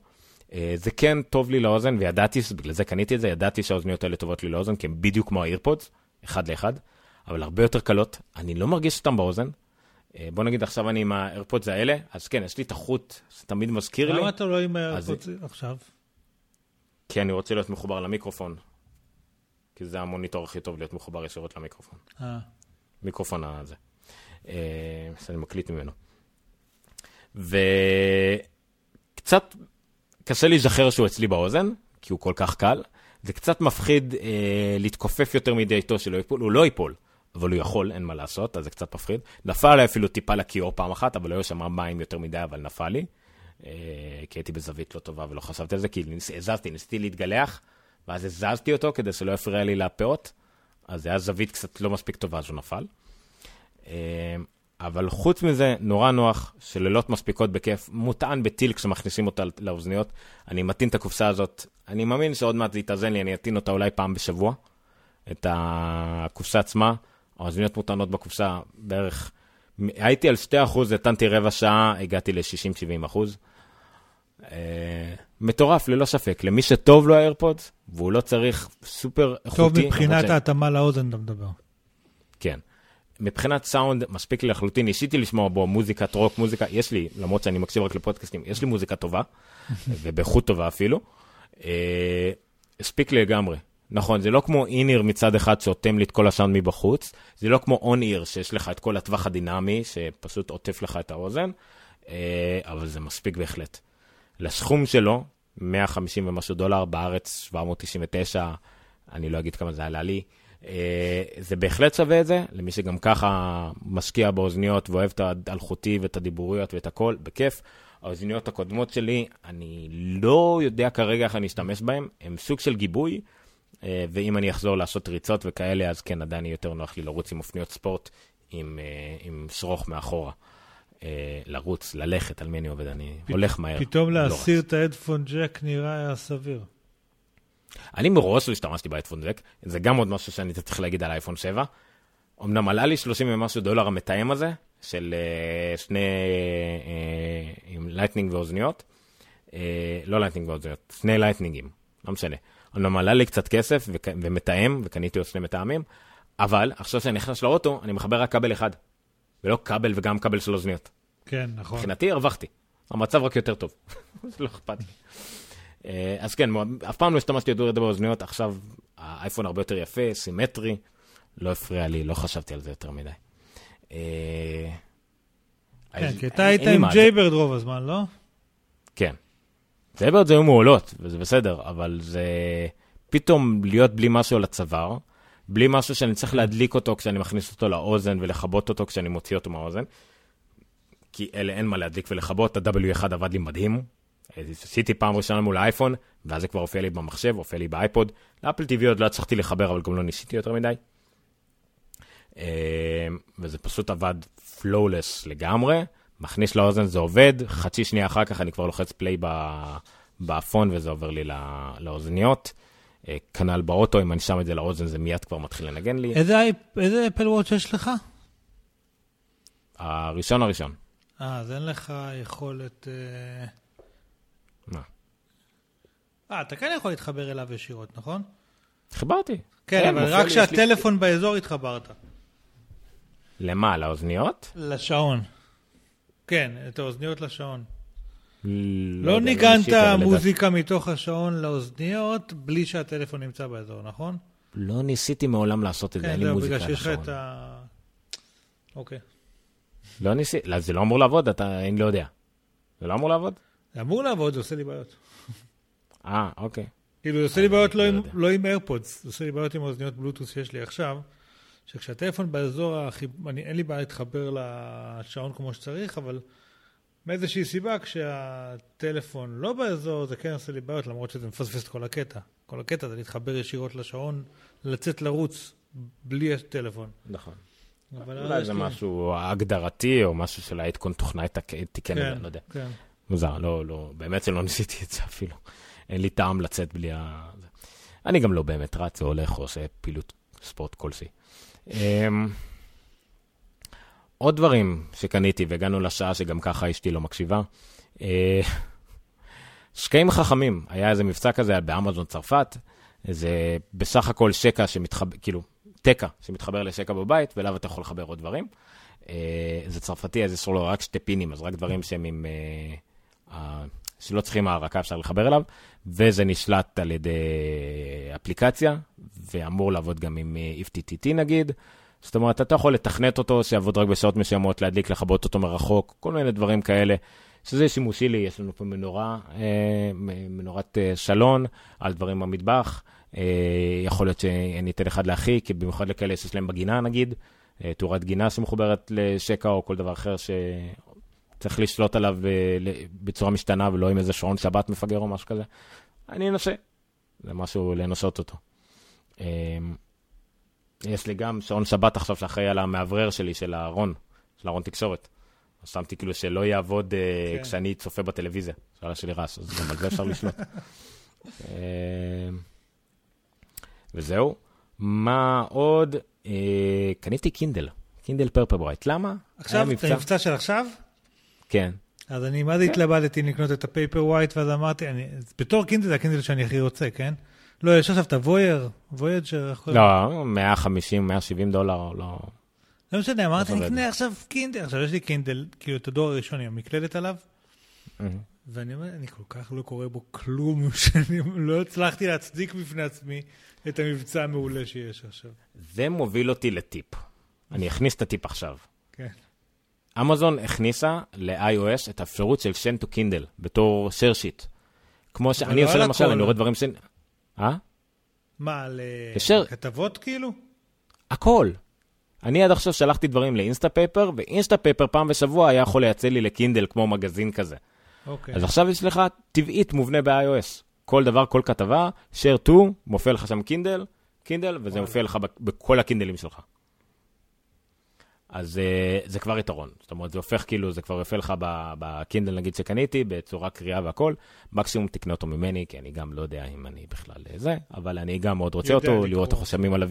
אה, זה כן טוב לי לאוזן, וידעתי, בגלל זה קניתי את זה, ידעתי שהאוזניות האלה טובות לי לאוזן, כי הן בדיוק כמו האירפודס, אחד לאחד, אבל הרבה יותר קלות. אני לא מרגיש אותם באוזן. אה, בוא נגיד עכשיו אני עם האיירפודס האלה, אז כן, יש לי את החוט שתמיד מזכיר לי, למה אתה לא עם אז- האיירפודס עכשיו? כי אני רוצה להיות מחובר למיקרופון. כי זה המוניטור הכי טוב להיות מחובר ישירות למיקרופון. אה, מיקרופון הזה. אה, שאני מקליט ממנו. וקצת קשה להיזכר שהוא אצלי באוזן, כי הוא כל כך קל. זה קצת מפחיד אה, להתכופף יותר מדי איתו שלא ייפול, הוא לא ייפול, אבל הוא יכול, אין מה לעשות, אז זה קצת מפחיד. נפל עליי אפילו טיפה לכיור פעם אחת, אבל לא שם מים יותר מדי, אבל נפל לי. אה, כי הייתי בזווית לא טובה ולא חשבתי על זה, כי הזזתי, ניסיתי להתגלח, ואז הזזתי אותו כדי שלא יפריע לי לפאות, אז זה היה זווית קצת לא מספיק טובה, אז הוא נפל. אה, אבל חוץ מזה, נורא נוח, שלילות מספיקות בכיף, מוטען בטיל כשמכניסים אותה לאוזניות. אני מטעין את הקופסה הזאת, אני מאמין שעוד מעט זה יתאזן לי, אני אטעין אותה אולי פעם בשבוע, את הקופסה עצמה. האוזניות מוטענות בקופסה בערך, הייתי על 2%, הטענתי רבע שעה, הגעתי ל-60-70%. אה, מטורף, ללא ספק. למי שטוב לו האיירפודס, והוא לא צריך סופר איכותי. טוב מבחינת למרות ש- ההתאמה לאוזן אתה מדבר. כן. מבחינת סאונד, מספיק לי לחלוטין, ניסיתי לשמוע בו מוזיקת רוק, מוזיקה, יש לי, למרות שאני מקשיב רק לפודקאסטים, יש לי מוזיקה טובה, ובאיכות טובה אפילו. אה, הספיק לגמרי. נכון, זה לא כמו איניר מצד אחד שאוטם לי את כל הסאונד מבחוץ, זה לא כמו און איר שיש לך את כל הטווח הדינמי, שפשוט עוטף לך את האוזן, אה, אבל זה מספיק בהחלט. לסכום שלו, 150 ומשהו דולר, בארץ 799, אני לא אגיד כמה זה עלה לי. אה, זה בהחלט שווה את זה, למי שגם ככה משקיע באוזניות ואוהב את האלחוטי ואת הדיבוריות ואת הכל, בכיף. האוזניות הקודמות שלי, אני לא יודע כרגע איך אני אשתמש בהן, הן סוג של גיבוי, אה, ואם אני אחזור לעשות ריצות וכאלה, אז כן, עדיין יותר נוח לי לרוץ עם אופניות ספורט, עם, אה, עם שרוך מאחורה. אה, לרוץ, ללכת, על מי אני עובד, אני הולך מהר. פתאום לא להסיר רץ. את ההדפון ג'ק נראה סביר. אני מראש לא השתמשתי באייפון זק, זה גם עוד משהו שאני צריך להגיד על האייפון 7. אמנם עלה לי 30 ומשהו דולר המתאם הזה, של uh, שני, uh, עם Lightning ואוזניות. Uh, לא Lightning ואוזניות, שני לייטנינגים, לא משנה. אמנם עלה לי קצת כסף וכ- ומתאם, וקניתי עוד שני מתאמים, אבל עכשיו שאני נכנס לאוטו, אני מחבר רק כבל אחד. ולא כבל וגם כבל של אוזניות. כן, נכון. מבחינתי הרווחתי. המצב רק יותר טוב. אז לא אכפת לי. אה, אז כן, אף פעם לא השתמשתי בתור יציאה באוזניות, עכשיו האייפון הרבה יותר יפה, סימטרי, לא הפריע לי, לא חשבתי על זה יותר מדי. אה, כן, כי אתה היית עם זה- Jaybird רוב הזמן, לא? כן. זה בעיות זה היו מעולות, וזה בסדר, אבל זה פתאום להיות בלי משהו על הצוואר, בלי משהו שאני צריך להדליק אותו כשאני מכניס אותו לאוזן ולכבות אותו כשאני מוציא אותו מהאוזן. כי אלה אין מה להדליק ולכבות, ה-W1 עבד לי מדהים. עשיתי פעם ראשונה מול האייפון, ואז זה כבר הופיע לי במחשב, הופיע לי באייפד. ל-Apple TV עוד לא הצלחתי לחבר, אבל גם לא ניסיתי יותר מדי. אה, וזה פשוט עבד flawless לגמרי, מכניס לאוזן זה עובד, חצי שנייה אחר כך אני כבר לוחץ play ב- באייפון וזה עובר לי לא- לאוזניות. אה, כנ"ל באוטו, אם אני שם את זה לאוזן זה מיד כבר מתחיל לנגן לי. איזה איזה Apple Watch יש לך? הראשון הראשון. אה, אז אין לך יכולת... אה, מה? אה, אתה כן יכול להתחבר אליו ישירות, נכון? חיברתי. כן, אבל מופיע רק יש לי- כשהטלפון באזור התחברת. למה? לאוזניות? לשעון. כן, את האוזניות לשעון. לא לא יודע, ניגנת מוזיקה מתוך השעון לאוזניות בלי שהטלפון נמצא באזור, נכון? לא ניסיתי מעולם לעשות את זה, כן, אין לי זהו, מוזיקה בגלל על שיש לך את. ה... אוקיי. לא ניסיתי, לא, זה לא אמור לעבוד, אתה, אני לא יודע. זה לא אמור לעבוד? זה אמור לעבוד, זה עושה לי בעיות. אה, אוקיי. כאילו, זה עושה לי בעיות לא לא עם-. לא איירפודס, זה עושה לי בעיות עם האוזניות בלוטוס שיש לי עכשיו, שכשהטלפון באזור, אין לי בעיה להתחבר לשעון כמו שצריך, אבל מאיזושהי סיבה, כשהטלפון לא באזור, זה כן עושה לי בעיות, למרות שזה מפספס את כל הקטע. כל הקטע זה להתחבר ישירות לשעון, לצאת לרוץ בלי הטלפון. נכון. אבל אולי זה לי- משהו הגדרתי, או משהו של העדכון תוכנה תיקן את זה, כן, לא יודע. כן. מוזר, לא, לא, באמת שלא ניסיתי את זה אפילו. אין לי טעם לצאת בלי ה... אני גם לא באמת רץ או הולך או עושה פעילות ספורט כלשהי. עוד דברים שקניתי, והגענו לשעה שגם ככה אשתי לא מקשיבה. אה, שקעים חכמים, היה איזה מבצע כזה באמזון צרפת, זה בסך הכל שקע שמתחבר, כאילו, תקע שמתחבר לשקע בבית, ואליו אתה יכול לחבר עוד דברים. אה, זה צרפתי, אז יש לו רק שתי פינים, אז רק דברים שהם עם... אה, שלא צריכים הערקה, אפשר לחבר אליו, וזה נשלט על ידי אפליקציה, ואמור לעבוד גם עם FTTT נגיד. זאת אומרת, אתה יכול לתכנת אותו, שיעבוד רק בשעות מסוימות, להדליק, לכבות אותו מרחוק, כל מיני דברים כאלה, שזה שימושי לי, יש לנו פה מנורה, אה, מנורת אה, שלון על דברים במטבח. אה, יכול להיות שאני אתן אחד לאחי, כי במיוחד לכאלה שיש להם בגינה נגיד, תאורת גינה שמחוברת לשקע או כל דבר אחר שצריך לשלוט עליו בצורה משתנה ולא עם איזה שעון שבת מפגר או משהו כזה. אני אנסה, זה משהו לנסות אותו. יש לי גם שעון שבת עכשיו שאחראי על המאוורר שלי, של הארון, של הארון תקשורת. אז שמתי כאילו שלא יעבוד אה, כן. כשאני צופה בטלוויזיה, שאלה שלי רעש, אז גם על זה אפשר לשלוט. אה, וזהו. מה עוד? אה, קניתי קינדל, קינדל פרפל ברייט. למה? עכשיו, היה זה מבצע של עכשיו? כן. אז אני מה זה כן. התלבטתי לקנות את הפייפר ווייט, ואז אמרתי, אני, בתור קינדל זה הקינדל שאני הכי רוצה, כן? לא, יש עכשיו את הווייר, וויג'ר, איך קוראים? לא, 150, 170 דולר, לא... לא משנה, אמרתי, אני עובד? אקנה עכשיו קינדל. עכשיו, יש לי קינדל, כאילו, את הדור הראשון עם המקלדת עליו. ואני אומר, אני כל כך לא קורא בו כלום, שאני לא הצלחתי להצדיק בפני עצמי את המבצע המעולה שיש עכשיו. זה מוביל אותי לטיפ. אני אכניס את הטיפ עכשיו. כן. אמזון הכניסה ל-iOS את האפשרות של send to Kindle בתור share sheet. כמו שאני לא עושה למשל. אני רואה דברים ש... אה? מה, על אה, ישר. כתבות כאילו? הכל. אני עד עכשיו שלחתי דברים לאינסטפייפר, ואינסטפייפר פעם בשבוע היה יכול לייצא לי לקינדל כמו מגזין כזה. אוקיי. אז עכשיו יש לך תוסף מובנה ב-iOS. כל דבר, כל כתבה, share to, מופיע לך שם קינדל, קינדל, וזה. מופיע לך בכל הקינדלים שלך. אז uh, זה כבר יתרון. זאת אומרת, זה הופך כאילו, זה כבר יופיע לך בקינדל נגיד שקניתי, בצורה קריאה והכל. מקסימום תקנה אותו ממני, כי אני גם לא יודע אם אני בכלל אה, זה, אבל אני גם מאוד רוצה יודע אותו, לראות איך. שמים עליו,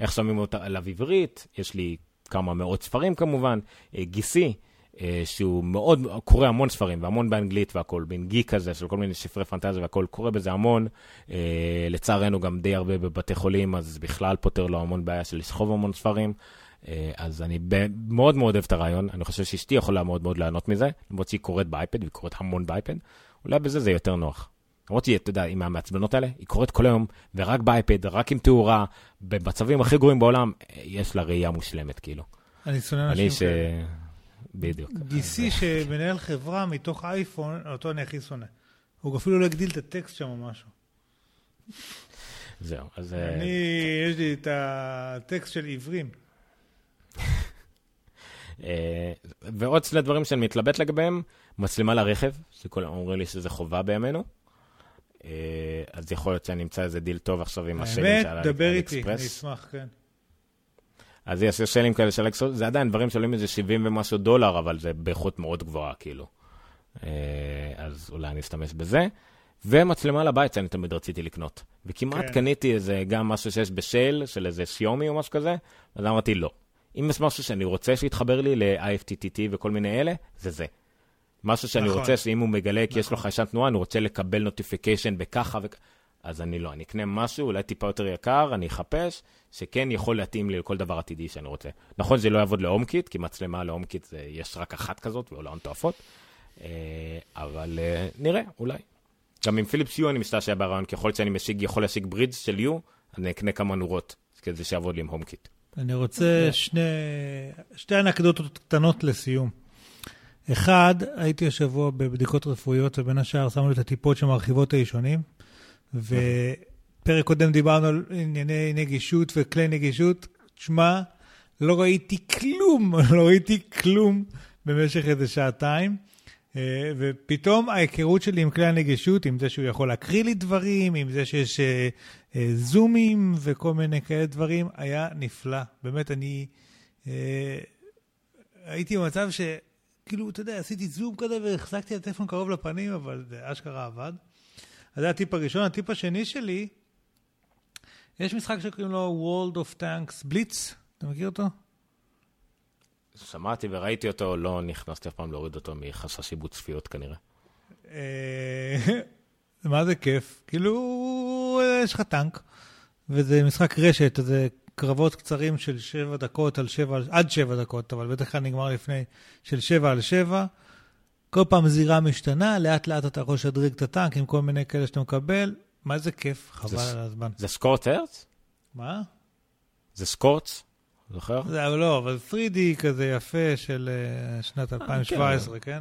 איך שמים אותה עליו עברית. יש לי כמה מאות ספרים כמובן, אה, גיסי. אה, שהוא מאוד, קורא המון ספרים, והמון באנגלית והכל, בין גיק כזה, של כל מיני ספרי פנטזיה והכל, קורא בזה המון. אה, לצערנו גם די הרבה בבתי חולים, אז בכלל פותר לו המון בעיה של לסחוב המון ספרים. אה, אז אני מאוד מאוד אוהב את הרעיון, אני חושב שאשתי יכולה מאוד מאוד ליהנות מזה, למרות שהיא קוראת באייפד, והיא קוראת המון באייפד, אולי בזה זה יותר נוח. למרות שהיא, אתה יודע, היא מהמעצבנות האלה, היא קוראת כל היום, ורק באייפד, רק עם תאורה, במצבים הכי גרועים בעולם, יש לה ראייה מושלמת, כאילו. אני שונא אנשים ש... כאלה. בדיוק. גיסי שמנהל חברה מתוך אייפון, אותו אני הכי שונא. הוא אפילו לא הגדיל את הטקסט שם או משהו. זהו, אז... אה, אני, יש לי את הטקסט של עיוורים. אה, ועוד שני דברים שאני מתלבט לגביהם, מצלמה לרכב, שכולם אומרים לי שזה חובה בימינו. אה, אז יכול להיות שאני אמצא איזה דיל טוב עכשיו עם הסיילים האלה, של האלי- דבר איתי, אני. אשמח, כן. אז יש סיילים כאלה של אקספרס, זה עדיין דברים שעולים איזה 70 ומשהו דולר, אבל זה באיכות מאוד גבוהה, כאילו. אה, אז אולי אני אשתמש בזה. ומצלמה לבית שאני תמיד רציתי לקנות. וכמעט כן. קניתי איזה, גם משהו שיש בסייל, של איזה שיאומי או משהו כזה, אז אמרתי לא. אם יש משהו שאני רוצה שיתחבר לי ל-IFTTT וכל מיני אלה, זה זה. משהו שאני נכון. רוצה שאם הוא מגלה כי יש לו נכון. חיישן תנועה, אני רוצה לקבל notification בככה וככה. אז אני לא, אני אקנה משהו, אולי טיפה יותר יקר, אני אחפש, שכן יכול להתאים לי לכל דבר עתידי שאני רוצה. נכון שזה לא יעבוד ל-HomeKit, כי מצלמה ל-HomeKit זה, יש רק אחת כזאת, ועולה הון תועפות, אה, אבל אה, נראה, אולי. גם עם Philips Hue אני משתעשע ברעיון, ככל שאני משיג, יכול להשיג ברידג' של Hue, אני אקנה כמה נורות, כדי שיעבוד לי עם הום קיט. אני רוצה שני, שתי אנקדוטות קטנות לסיום. אחד, הייתי השבוע בבדיקות רפואיות, ובין השאר שמו לי את הטיפות שמרחיבות את הישונים, ופרק קודם דיברנו על ענייני נגישות וכלי נגישות. תשמע, לא ראיתי כלום, לא ראיתי כלום במשך איזה שעתיים. אה, ופתאום ההיכרות שלי עם כלי הנגישות, עם זה שהוא יכול להקריא לי דברים, עם זה שיש אה, אה, זומים וכל מיני כאלה דברים, היה נפלא. באמת, אני הייתי במצב ש... כאילו, אתה יודע, עשיתי זום כזה והחזקתי את הטלפון קרוב לפנים, אבל זה אשכרה עבד. אז זה הטיפ הראשון. הטיפ השני שלי, יש משחק שקוראים לו World of Tanks Blitz, אתה מכיר אותו? שמעתי וראיתי אותו, לא נכנסתי אף פעם להוריד אותו מחשש עיבוד צפיות כנראה. אה, מה זה כיף? כאילו, יש לך טנק, וזה משחק רשת, זה קרבות קצרים של שבע דקות על שבע, עד שבע דקות, אבל בדרך כלל נגמר לפני, של שבע על שבע. כל פעם זירה משתנה, לאט לאט אתה יכול לשדרג את הטנק עם כל מיני כאלה שאתה מקבל. מה זה כיף, חבל זה- על הזמן. זה סקורט ארץ? מה? זה סקורטס? זוכר? זה אבל לא, אבל 3D כזה יפה של אה, שנת 2017, כן?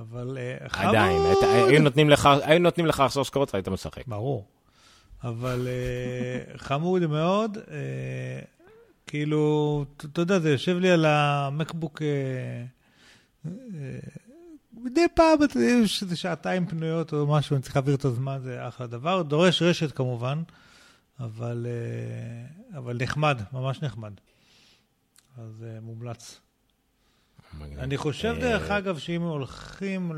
אבל אה, חמוד. עדיין, היית- היו נותנים לך- היו נותנים לך עכשיו סקורטס, היית משחק. ברור. אבל אה, חמוד מאוד. אה, כאילו, אתה יודע, זה יושב לי על המקבוק אה, אה, מדי פעם, אתה יודע, יש איזה שעתיים פנויות או משהו, אני צריך להעביר את הזמן, זה אחלה דבר. דורש רשת כמובן, אבל, אה, אבל נחמד, ממש נחמד. אז אה, מומלץ. אני חושב, אה, דרך אגב, שאם הולכים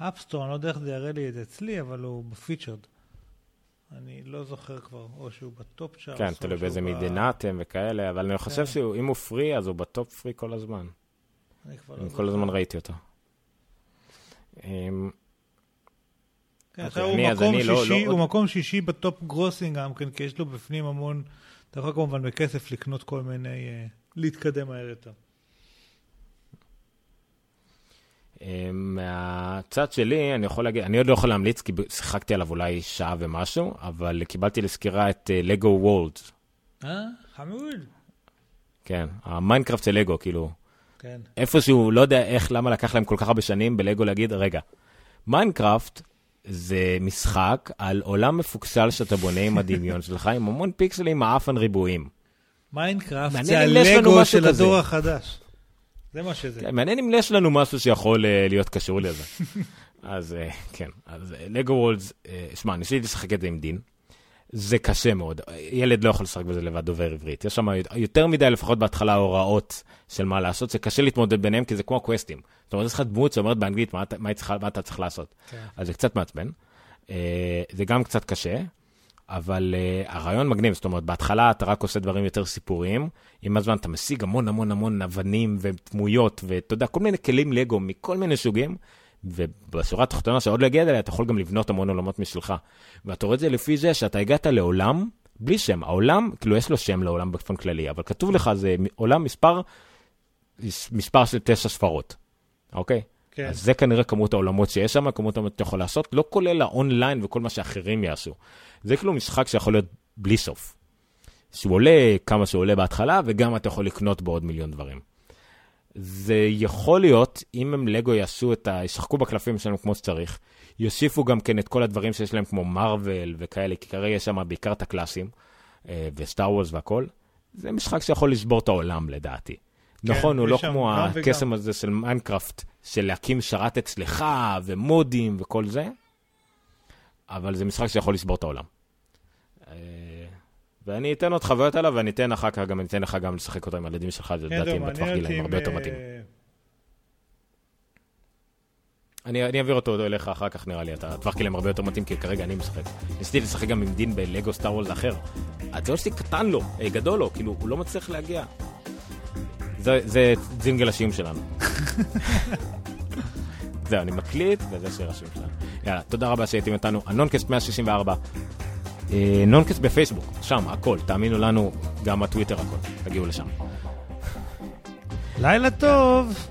ל App Store, אני לא יודע איך זה יראה לי את זה אצלי, אבל הוא ב featured. אני לא זוכר כבר, או שהוא ב top charts. כן, תלוי באיזה מדינה אתם וכאלה, אבל אני חושב כן. שאם הוא free, אז הוא ב top free כל הזמן. אני כבר לא זוכר. כל הזמן ראיתי אותו. אמ, כן, אוקיי, עכשיו אני לא- שישי, לא- הוא מקום שישי ב top grossing גם כן, כי יש לו בפנים המון, אתה יכול כמובן בכסף לקנות כל מיני, אה, להתקדם מהר יותר. אה, מהצד שלי, אני יכול להגיד, אני עוד לא יכול להמליץ, כי שיחקתי עליו אולי שעה ומשהו, אבל קיבלתי לסקירה את לגו Worlds. אה, חמוד. כן, המיינקראפט של לגו, כאילו, כן. איפשהו, לא יודע איך, למה לקח להם כל כך הרבה שנים בלגו להגיד, רגע, מיינקראפט זה משחק על עולם מפוקסל שאתה בונה עם הדמיון שלך, עם המון פיקסלים, מעפן ריבועים. מיינקראפט זה הלגו של. הדור החדש. זה מה שזה. כן, מעניין אם יש לנו משהו שיכול אה, להיות קשור לזה. אז אה, כן, אז לגו Worlds, שמע, ניסיתי לשחק את זה עם דין. זה קשה מאוד. ילד לא יכול לשחק בזה לבד דובר עברית. יש שם יותר מדי, לפחות בהתחלה, הוראות של מה לעשות. זה קשה להתמודד ביניהם, כי זה כמו קווסטים. זאת אומרת, יש לך דמות שאומרת באנגלית מה, מה, צריכה, מה אתה צריך לעשות. כן. אז זה קצת מעצבן. אה, זה גם קצת קשה, אבל אה, הרעיון מגניב. זאת אומרת, בהתחלה אתה רק עושה דברים יותר סיפוריים, עם הזמן אתה משיג המון המון המון אבנים ודמויות, ואתה יודע, כל מיני כלים לגו מכל מיני סוגים, ובשורה התחתונה שעוד לא הגיע אליה, אתה יכול גם לבנות המון עולמות משלך. ואתה רואה את זה לפי זה שאתה הגעת לעולם בלי שם. העולם, כאילו יש לו שם לעולם באופן כללי, אבל כתוב לך זה עולם מספר, מספר של תשע ספרות, אוקיי? כן. אז זה כנראה כמות העולמות שיש שם, כמות העולמות שאתה יכול לעשות, לא כולל האונליין וכל מה שאחרים יעשו. זה כאילו משחק שיכול להיות בלי סוף. שהוא עולה כמה שהוא עולה בהתחלה, וגם אתה יכול לקנות בו עוד מיליון דברים. זה יכול להיות, אם הם לגו יעשו את ה... ישחקו בקלפים שלנו כמו שצריך, יוסיפו גם כן את כל הדברים שיש להם כמו מארוול וכאלה, כי כרגע יש שם בעיקר את הקלאסים, אה, וסטאר וורס והכל. זה משחק שיכול לשבור את העולם לדעתי. כן, נכון, הוא לא כמו הקסם וגם. הזה של מיינקראפט, של להקים שרת אצלך, ומודים וכל זה, אבל זה משחק שיכול לשבור את העולם. ואני אתן עוד חוויות עליו, ואני אתן אחר כך גם, אני אתן לך גם לשחק אותו עם הילדים שלך, כן, לדעתי הם בטווח גילאים הרבה יותר אה, מתאים. אני, אני אעביר אותו אליך אחר כך נראה לי, אתה טווח גילאים הרבה יותר מתאים, כי כרגע אני משחק. ניסיתי לשחק גם עם דין בלגו סטאר וולס אחר. הג'ויסטיק קטן לו, אה, גדול לו, כאילו, הוא לא מצליח להגיע. זה, זה זינגל השיום שלנו. זהו, אני מקליט, וזה שיר השיום שלנו. יאללה, תודה רבה שהייתם איתנו. הנונקאסט 164. אה, נונקאסט בפייסבוק, שם, הכל. תאמינו לנו, גם הטוויטר הכל. תגיעו לשם. לילה טוב.